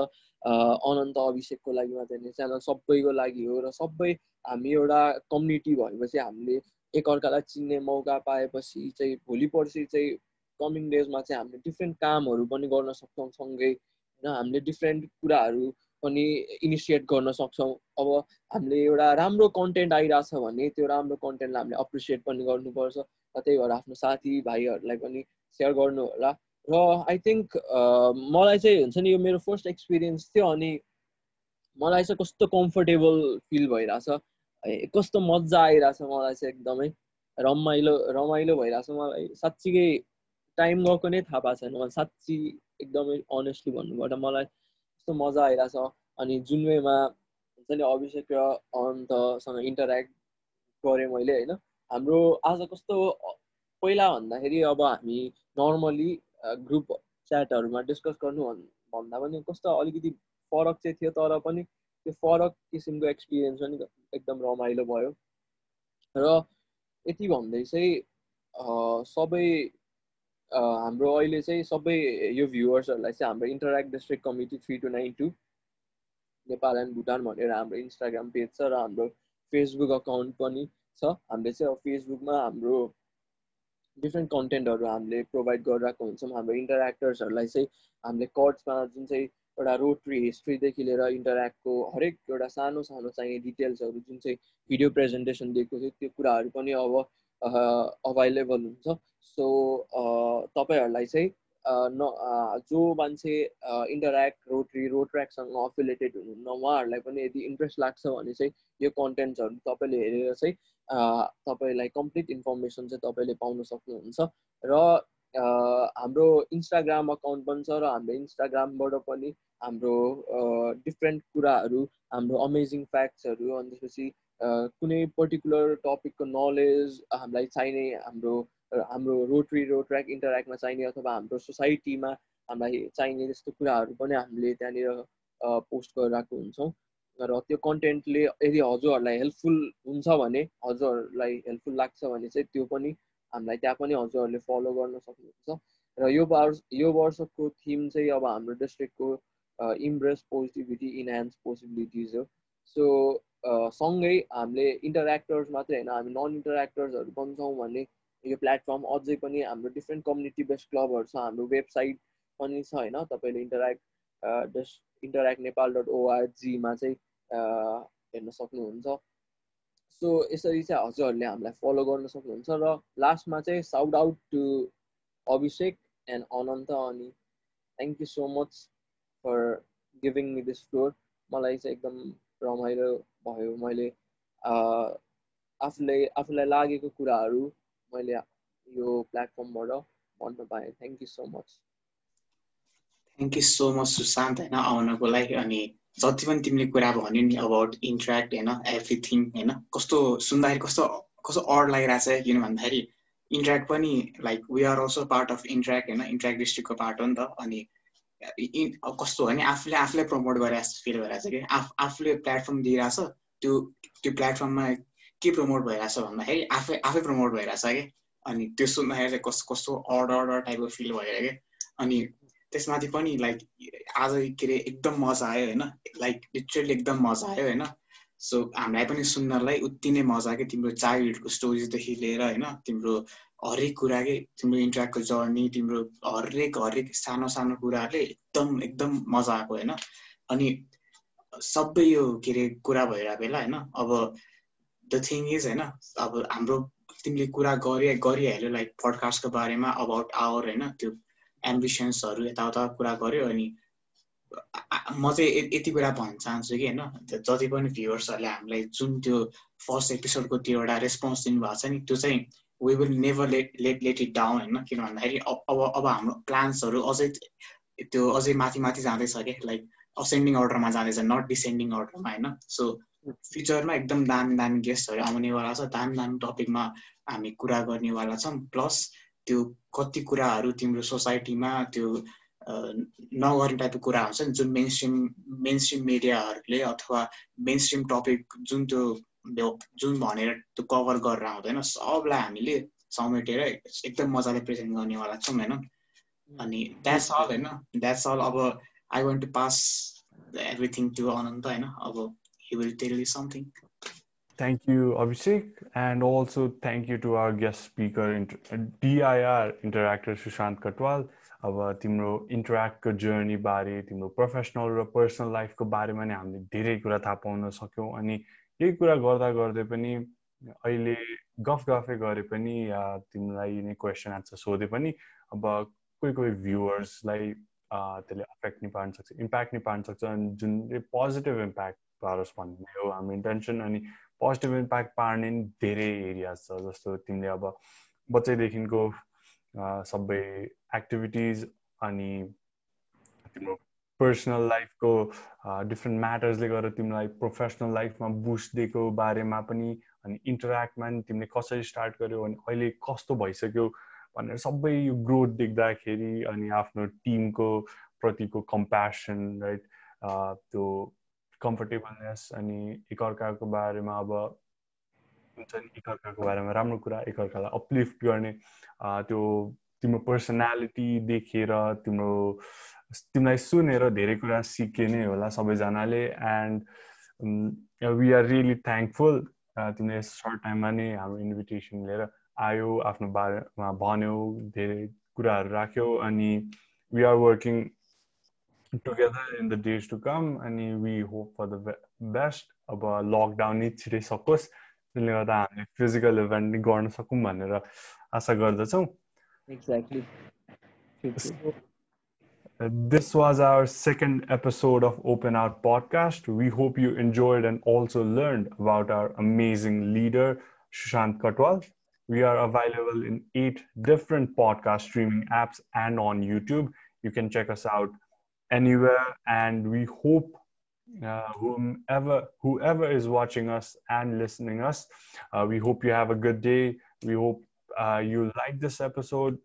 अनन्त अभिषेकको लागि मात्रै होइन। च्यानल सबैको लागि हो र सबै हामी एउटा कम्युनिटी भएपछि हामीले एकअर्कालाई चिन्ने मौका पाएपछि चाहिँ भोलि पर्सि चाहिँ कमिङ डेजमा चाहिँ हामीले डिफ्रेन्ट कामहरू पनि गर्न सक्छौँ सँगै। होइन हामीले डिफ्रेन्ट कुराहरू पनि इनिसिएट गर्न सक्छौँ। अब हामीले एउटा राम्रो कन्टेन्ट आइरहेछ भने त्यो राम्रो कन्टेन्टलाई हामीले अप्रिसिएट पनि गर्नुपर्छ। र त्यही भएर आफ्नो साथी भाइहरूलाई पनि सेयर गर्नु होला। र आई थिङ्क मलाई चाहिँ हुन्छ नि यो मेरो फर्स्ट एक्सपिरियन्स थियो अनि मलाई चाहिँ कस्तो कम्फर्टेबल फिल भइरहेछ। कस्तो मजा आइरहेछ मलाई चाहिँ एकदमै। रमाइलो रमाइलो भइरहेछ मलाई। साँच्चीकै टाइम गएको नै थाहा पाएको छैन। मलाई साँच्ची एकदमै अनेस्टली भन्नुपर्दा मलाई कस्तो मजा आइरहेछ। अनि जुन वेमा हुन्छ नि अभिषेक र अनन्तसँग इन्टरेक्ट गरेँ मैले होइन? हाम्रो आज कस्तो पहिला भन्दाखेरि अब हामी नर्मली ग्रुप च्याटहरूमा डिस्कस गर्नु भन्- भन्दा पनि कस्तो अलिकति फरक चाहिँ थियो तर पनि त्यो फरक किसिमको एक्सपिरियन्स पनि एकदम रमाइलो भयो। र यति भन्दै चाहिँ सबै हाम्रो अहिले चाहिँ सबै यो भ्युवर्सहरूलाई चाहिँ हाम्रो interact district committee three two nine two Nepal and Bhutan भनेर हाम्रो इन्स्टाग्राम पेज छ र हाम्रो फेसबुक अकाउन्ट पनि छ। हामीले चाहिँ फेसबुकमा हाम्रो डिफ्रेन्ट कन्टेन्टहरू हामीले प्रोभाइड गरिरहेको हुन्छौँ। हाम्रो इन्टरेक्टर्सहरूलाई चाहिँ हामीले कर्ड्समा जुन चाहिँ एउटा रोटरी हिस्ट्रीदेखि लिएर इन्टरेक्टको हरेक एउटा सानो सानो चाहिने डिटेल्सहरू जुन चाहिँ भिडियो प्रेजेन्टेसन दिएको थियो त्यो कुराहरू पनि अब अभाइलेबल हुन्छ। सो तपाईँहरूलाई चाहिँ न जो मान्छे इन्टरेक्ट रोटरी रोट्र्याकसँग अफिलेटेड हुनुहुन्न उहाँहरूलाई पनि यदि इन्ट्रेस्ट लाग्छ भने चाहिँ यो कन्टेन्ट्सहरू तपाईँले हेरेर चाहिँ तपाईँलाई कम्प्लिट इन्फर्मेसन चाहिँ तपाईँले पाउन सक्नुहुन्छ। र हाम्रो इन्स्टाग्राम अकाउन्ट पनि छ र हाम्रो इन्स्टाग्रामबाट पनि हाम्रो डिफ्रेन्ट कुराहरू हाम्रो अमेजिङ फ्याक्ट्सहरू अनि त्यसपछि कुनै पर्टिकुलर टपिकको नलेज हामीलाई चाहिने हाम्रो हाम्रो रोटरी रोड ट्र्याक इन्टरेक्टमा चाहिने अथवा हाम्रो सोसाइटीमा हामीलाई चाहिने जस्तो कुराहरू पनि हामीले त्यहाँनिर पोस्ट गरिरहेको हुन्छौँ। र त्यो कन्टेन्टले यदि हजुरहरूलाई हेल्पफुल हुन्छ भने हजुरहरूलाई हेल्पफुल लाग्छ भने चाहिँ त्यो पनि हामीलाई त्यहाँ पनि हजुरहरूले फलो गर्न सक्नुहुन्छ। र यो वर्ष यो वर्षको थिम चाहिँ अब हाम्रो डिस्ट्रिक्टको इम्ब्रेस पोजिटिभिटी इन्हान्स पोसिबिलिटिज हो। सो सँगै हामीले इन्टरेक्टर्स मात्रै होइन हामी नन इन्टरेक्टर्सहरू पनि छौँ भने यो प्लेटफर्म अझै पनि हाम्रो डिफ्रेन्ट कम्युनिटी बेस्ड क्लबहरू छ हाम्रो वेबसाइट पनि छ होइन? तपाईँले इन्टरेक्ट डस इन्टरेक्ट नेपाल डट ओआरजीमा चाहिँ हेर्न सक्नुहुन्छ। सो यसरी चाहिँ हजुरहरूले हामीलाई फलो गर्न सक्नुहुन्छ र लास्टमा चाहिँ shout out to Abhishek and Anant अनि thank you so much for giving me this floor मलाई चाहिँ एकदम रमाइलो भयो। मैले आफूलाई आफूलाई लागेको कुराहरू मैले यो प्लेटफर्मबाट भन्न पाएँ। Thank you so much thank you so much Sushant होइन आउनको लागि। अनि जति पनि तिमीले कुरा भन्यो नि अबाउट इन्ट्रेक्ट होइन एभ्रिथिङ होइन कस्तो सुन्दाखेरि कस्तो कस्तो अड लागिरहेको छ किन भन्दाखेरि इन्ट्रेक्ट पनि like we are also part of Interact होइन इन्ट्रेक्ट डिस्ट्रिक्टको पार्ट हो नि त। अनि कस्तो हो भने आफूले आफूलाई प्रमोट गरेर फिल भइरहेको छ कि। आफ आफूले प्लेटफर्म दिइरहेछ त्यो त्यो प्लेटफर्ममा के प्रमोट भइरहेछ भन्दाखेरि आफै आफै प्रमोट भइरहेछ कि? अनि त्यो सुन्दाखेरि चाहिँ कस्तो कस्तो अर्डर अर्डर टाइपको फिल भयो क्या अनि त्यसमाथि पनि लाइक आज के अरे एकदम मजा आयो होइन? लाइक लिटरली एकदम मजा आयो होइन? सो हामीलाई पनि सुन्नलाई उति नै मजा कि तिम्रो चाइल्डहुडको स्टोरिजदेखि लिएर होइन? तिम्रो हरेक कुरा के? तिम्रो इन्ट्राक्टको जर्नी तिम्रो हरेक हरेक सानो सानो कुराहरूले एकदम एकदम मजा आएको होइन? अनि सबै यो के अरे कुरा भइरहेको बेला होइन? अब द थिङ इज होइन अब हाम्रो तिमीले कुरा गरि गरिहाल्यो लाइक पडकास्टको बारेमा अबाउट आवर होइन त्यो एम्बिसन्सहरू यताउता कुरा गऱ्यो अनि म चाहिँ यति कुरा भन्न चाहन्छु कि होइन जति पनि भ्युवर्सहरूले हामीलाई जुन त्यो फर्स्ट एपिसोडको त्यो एउटा रेस्पोन्स दिनुभएको छ नि त्यो चाहिँ we will never let let let it down होइन किन भन्दाखेरि अब अब हाम्रो प्लान्सहरू अझै त्यो अझै माथि माथि जाँदैछ कि लाइक असेन्डिङ अर्डरमा जाँदैछ नट डिसेन्डिङ अर्डरमा होइन सो फ्युचरमा एकदम दामी दामी गेस्टहरू आउनेवाला छ। दामी दामी टपिकमा हामी कुरा गर्नेवाला छौँ। प्लस त्यो कति कुराहरू तिम्रो सोसाइटीमा त्यो नगर्ने टाइपको कुरा हुन्छ नि जुन मेन स्ट्रिम मेन स्ट्रिम मिडियाहरूले अथवा मेन स्ट्रिम टपिक जुन त्यो जुन भनेर त्यो कभर गरेर आउँदैन सबलाई हामीले समेटेर एकदम मजाले प्रेजेन्ट गर्नेवाला छौँ होइन? अनि द्याट्स अल होइन? द्याट्स अल अब I want to pass everything to Anant होइन? अब he will tell you something. Thank you, Abhishek, and also thank you to our guest speaker, DIR interactor Sushant Katwal. अब तिम्रो इन्टरेक्टको journey बारे तिम्रो professional र personal लाइफको बारेमा नै हामीले धेरै कुरा थाहा पाउन सक्यौँ अनि यही कुरा गर्दा गर्दै पनि अहिले गफ गफै गरे पनि तिमीलाई नै क्वेसन एन्सर सोधे पनि अब कोही कोही भ्युवर्सलाई त्यसले अफेक्ट नि पार्न सक्छ इम्प्याक्ट नि पार्न सक्छ अनि जुन पोजिटिभ इम्प्याक्ट पारोस् भन्ने हो हाम्रो इन्टेन्सन अनि पोजिटिभ इम्प्याक्ट पार्ने धेरै एरियाज छ जस्तो तिमीले अब बच्चैदेखिको सबै एक्टिभिटिज अनि तिम्रो पर्सनल लाइफको डिफ्रेन्ट म्याटर्सले गर्दा तिमीलाई प्रोफेसनल लाइफमा बुस्ट दिएको बारेमा पनि अनि इन्टरेक्टमा नि तिमीले कसरी स्टार्ट गर्यो अनि अहिले कस्तो भइसक्यो भनेर सबै यो ग्रोथ देख्दाखेरि अनि आफ्नो टिमको प्रतिको कम्प्यासन राइट त्यो कम्फर्टेबलनेस अनि एकअर्काको बारेमा अब हुन्छ नि एकअर्काको बारेमा राम्रो कुरा एकअर्कालाई अपलिफ्ट गर्ने त्यो तिम्रो पर्सनालिटी देखेर तिम्रो तिमीलाई सुनेर धेरै कुरा सिके नै होला सबैजनाले and we are really thankful तिमीले सर्ट टाइममा नै हाम्रो इन्भिटेसन लिएर आयो आफ्नो बारेमा भन्यो धेरै कुराहरू राख्यो अनि we are working together in the days to come अनि we hope for the best अब लकडाउन नै छिटै सकोस् त्यसले गर्दा हामीले फिजिकल इभेन्ट नै गर्न सकौँ भनेर आशा गर्दछौँ exactly So, uh, this was our second episode of Open Out podcast. We hope you enjoyed and also learned about our amazing leader, Shushant Katwal. We are available in eight different podcast streaming apps and on YouTube. You can check us out anywhere, and we hope uh, whomever whoever is watching us and listening us, uh, we hope you have a good day. We hope uh, you like this episode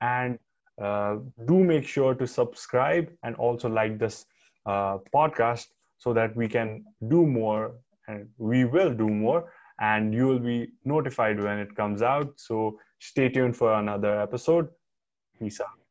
and uh, do make sure to subscribe and also like this uh, podcast so that we can do more and we will do more and you will be notified when it comes out. So stay tuned for another episode. Peace out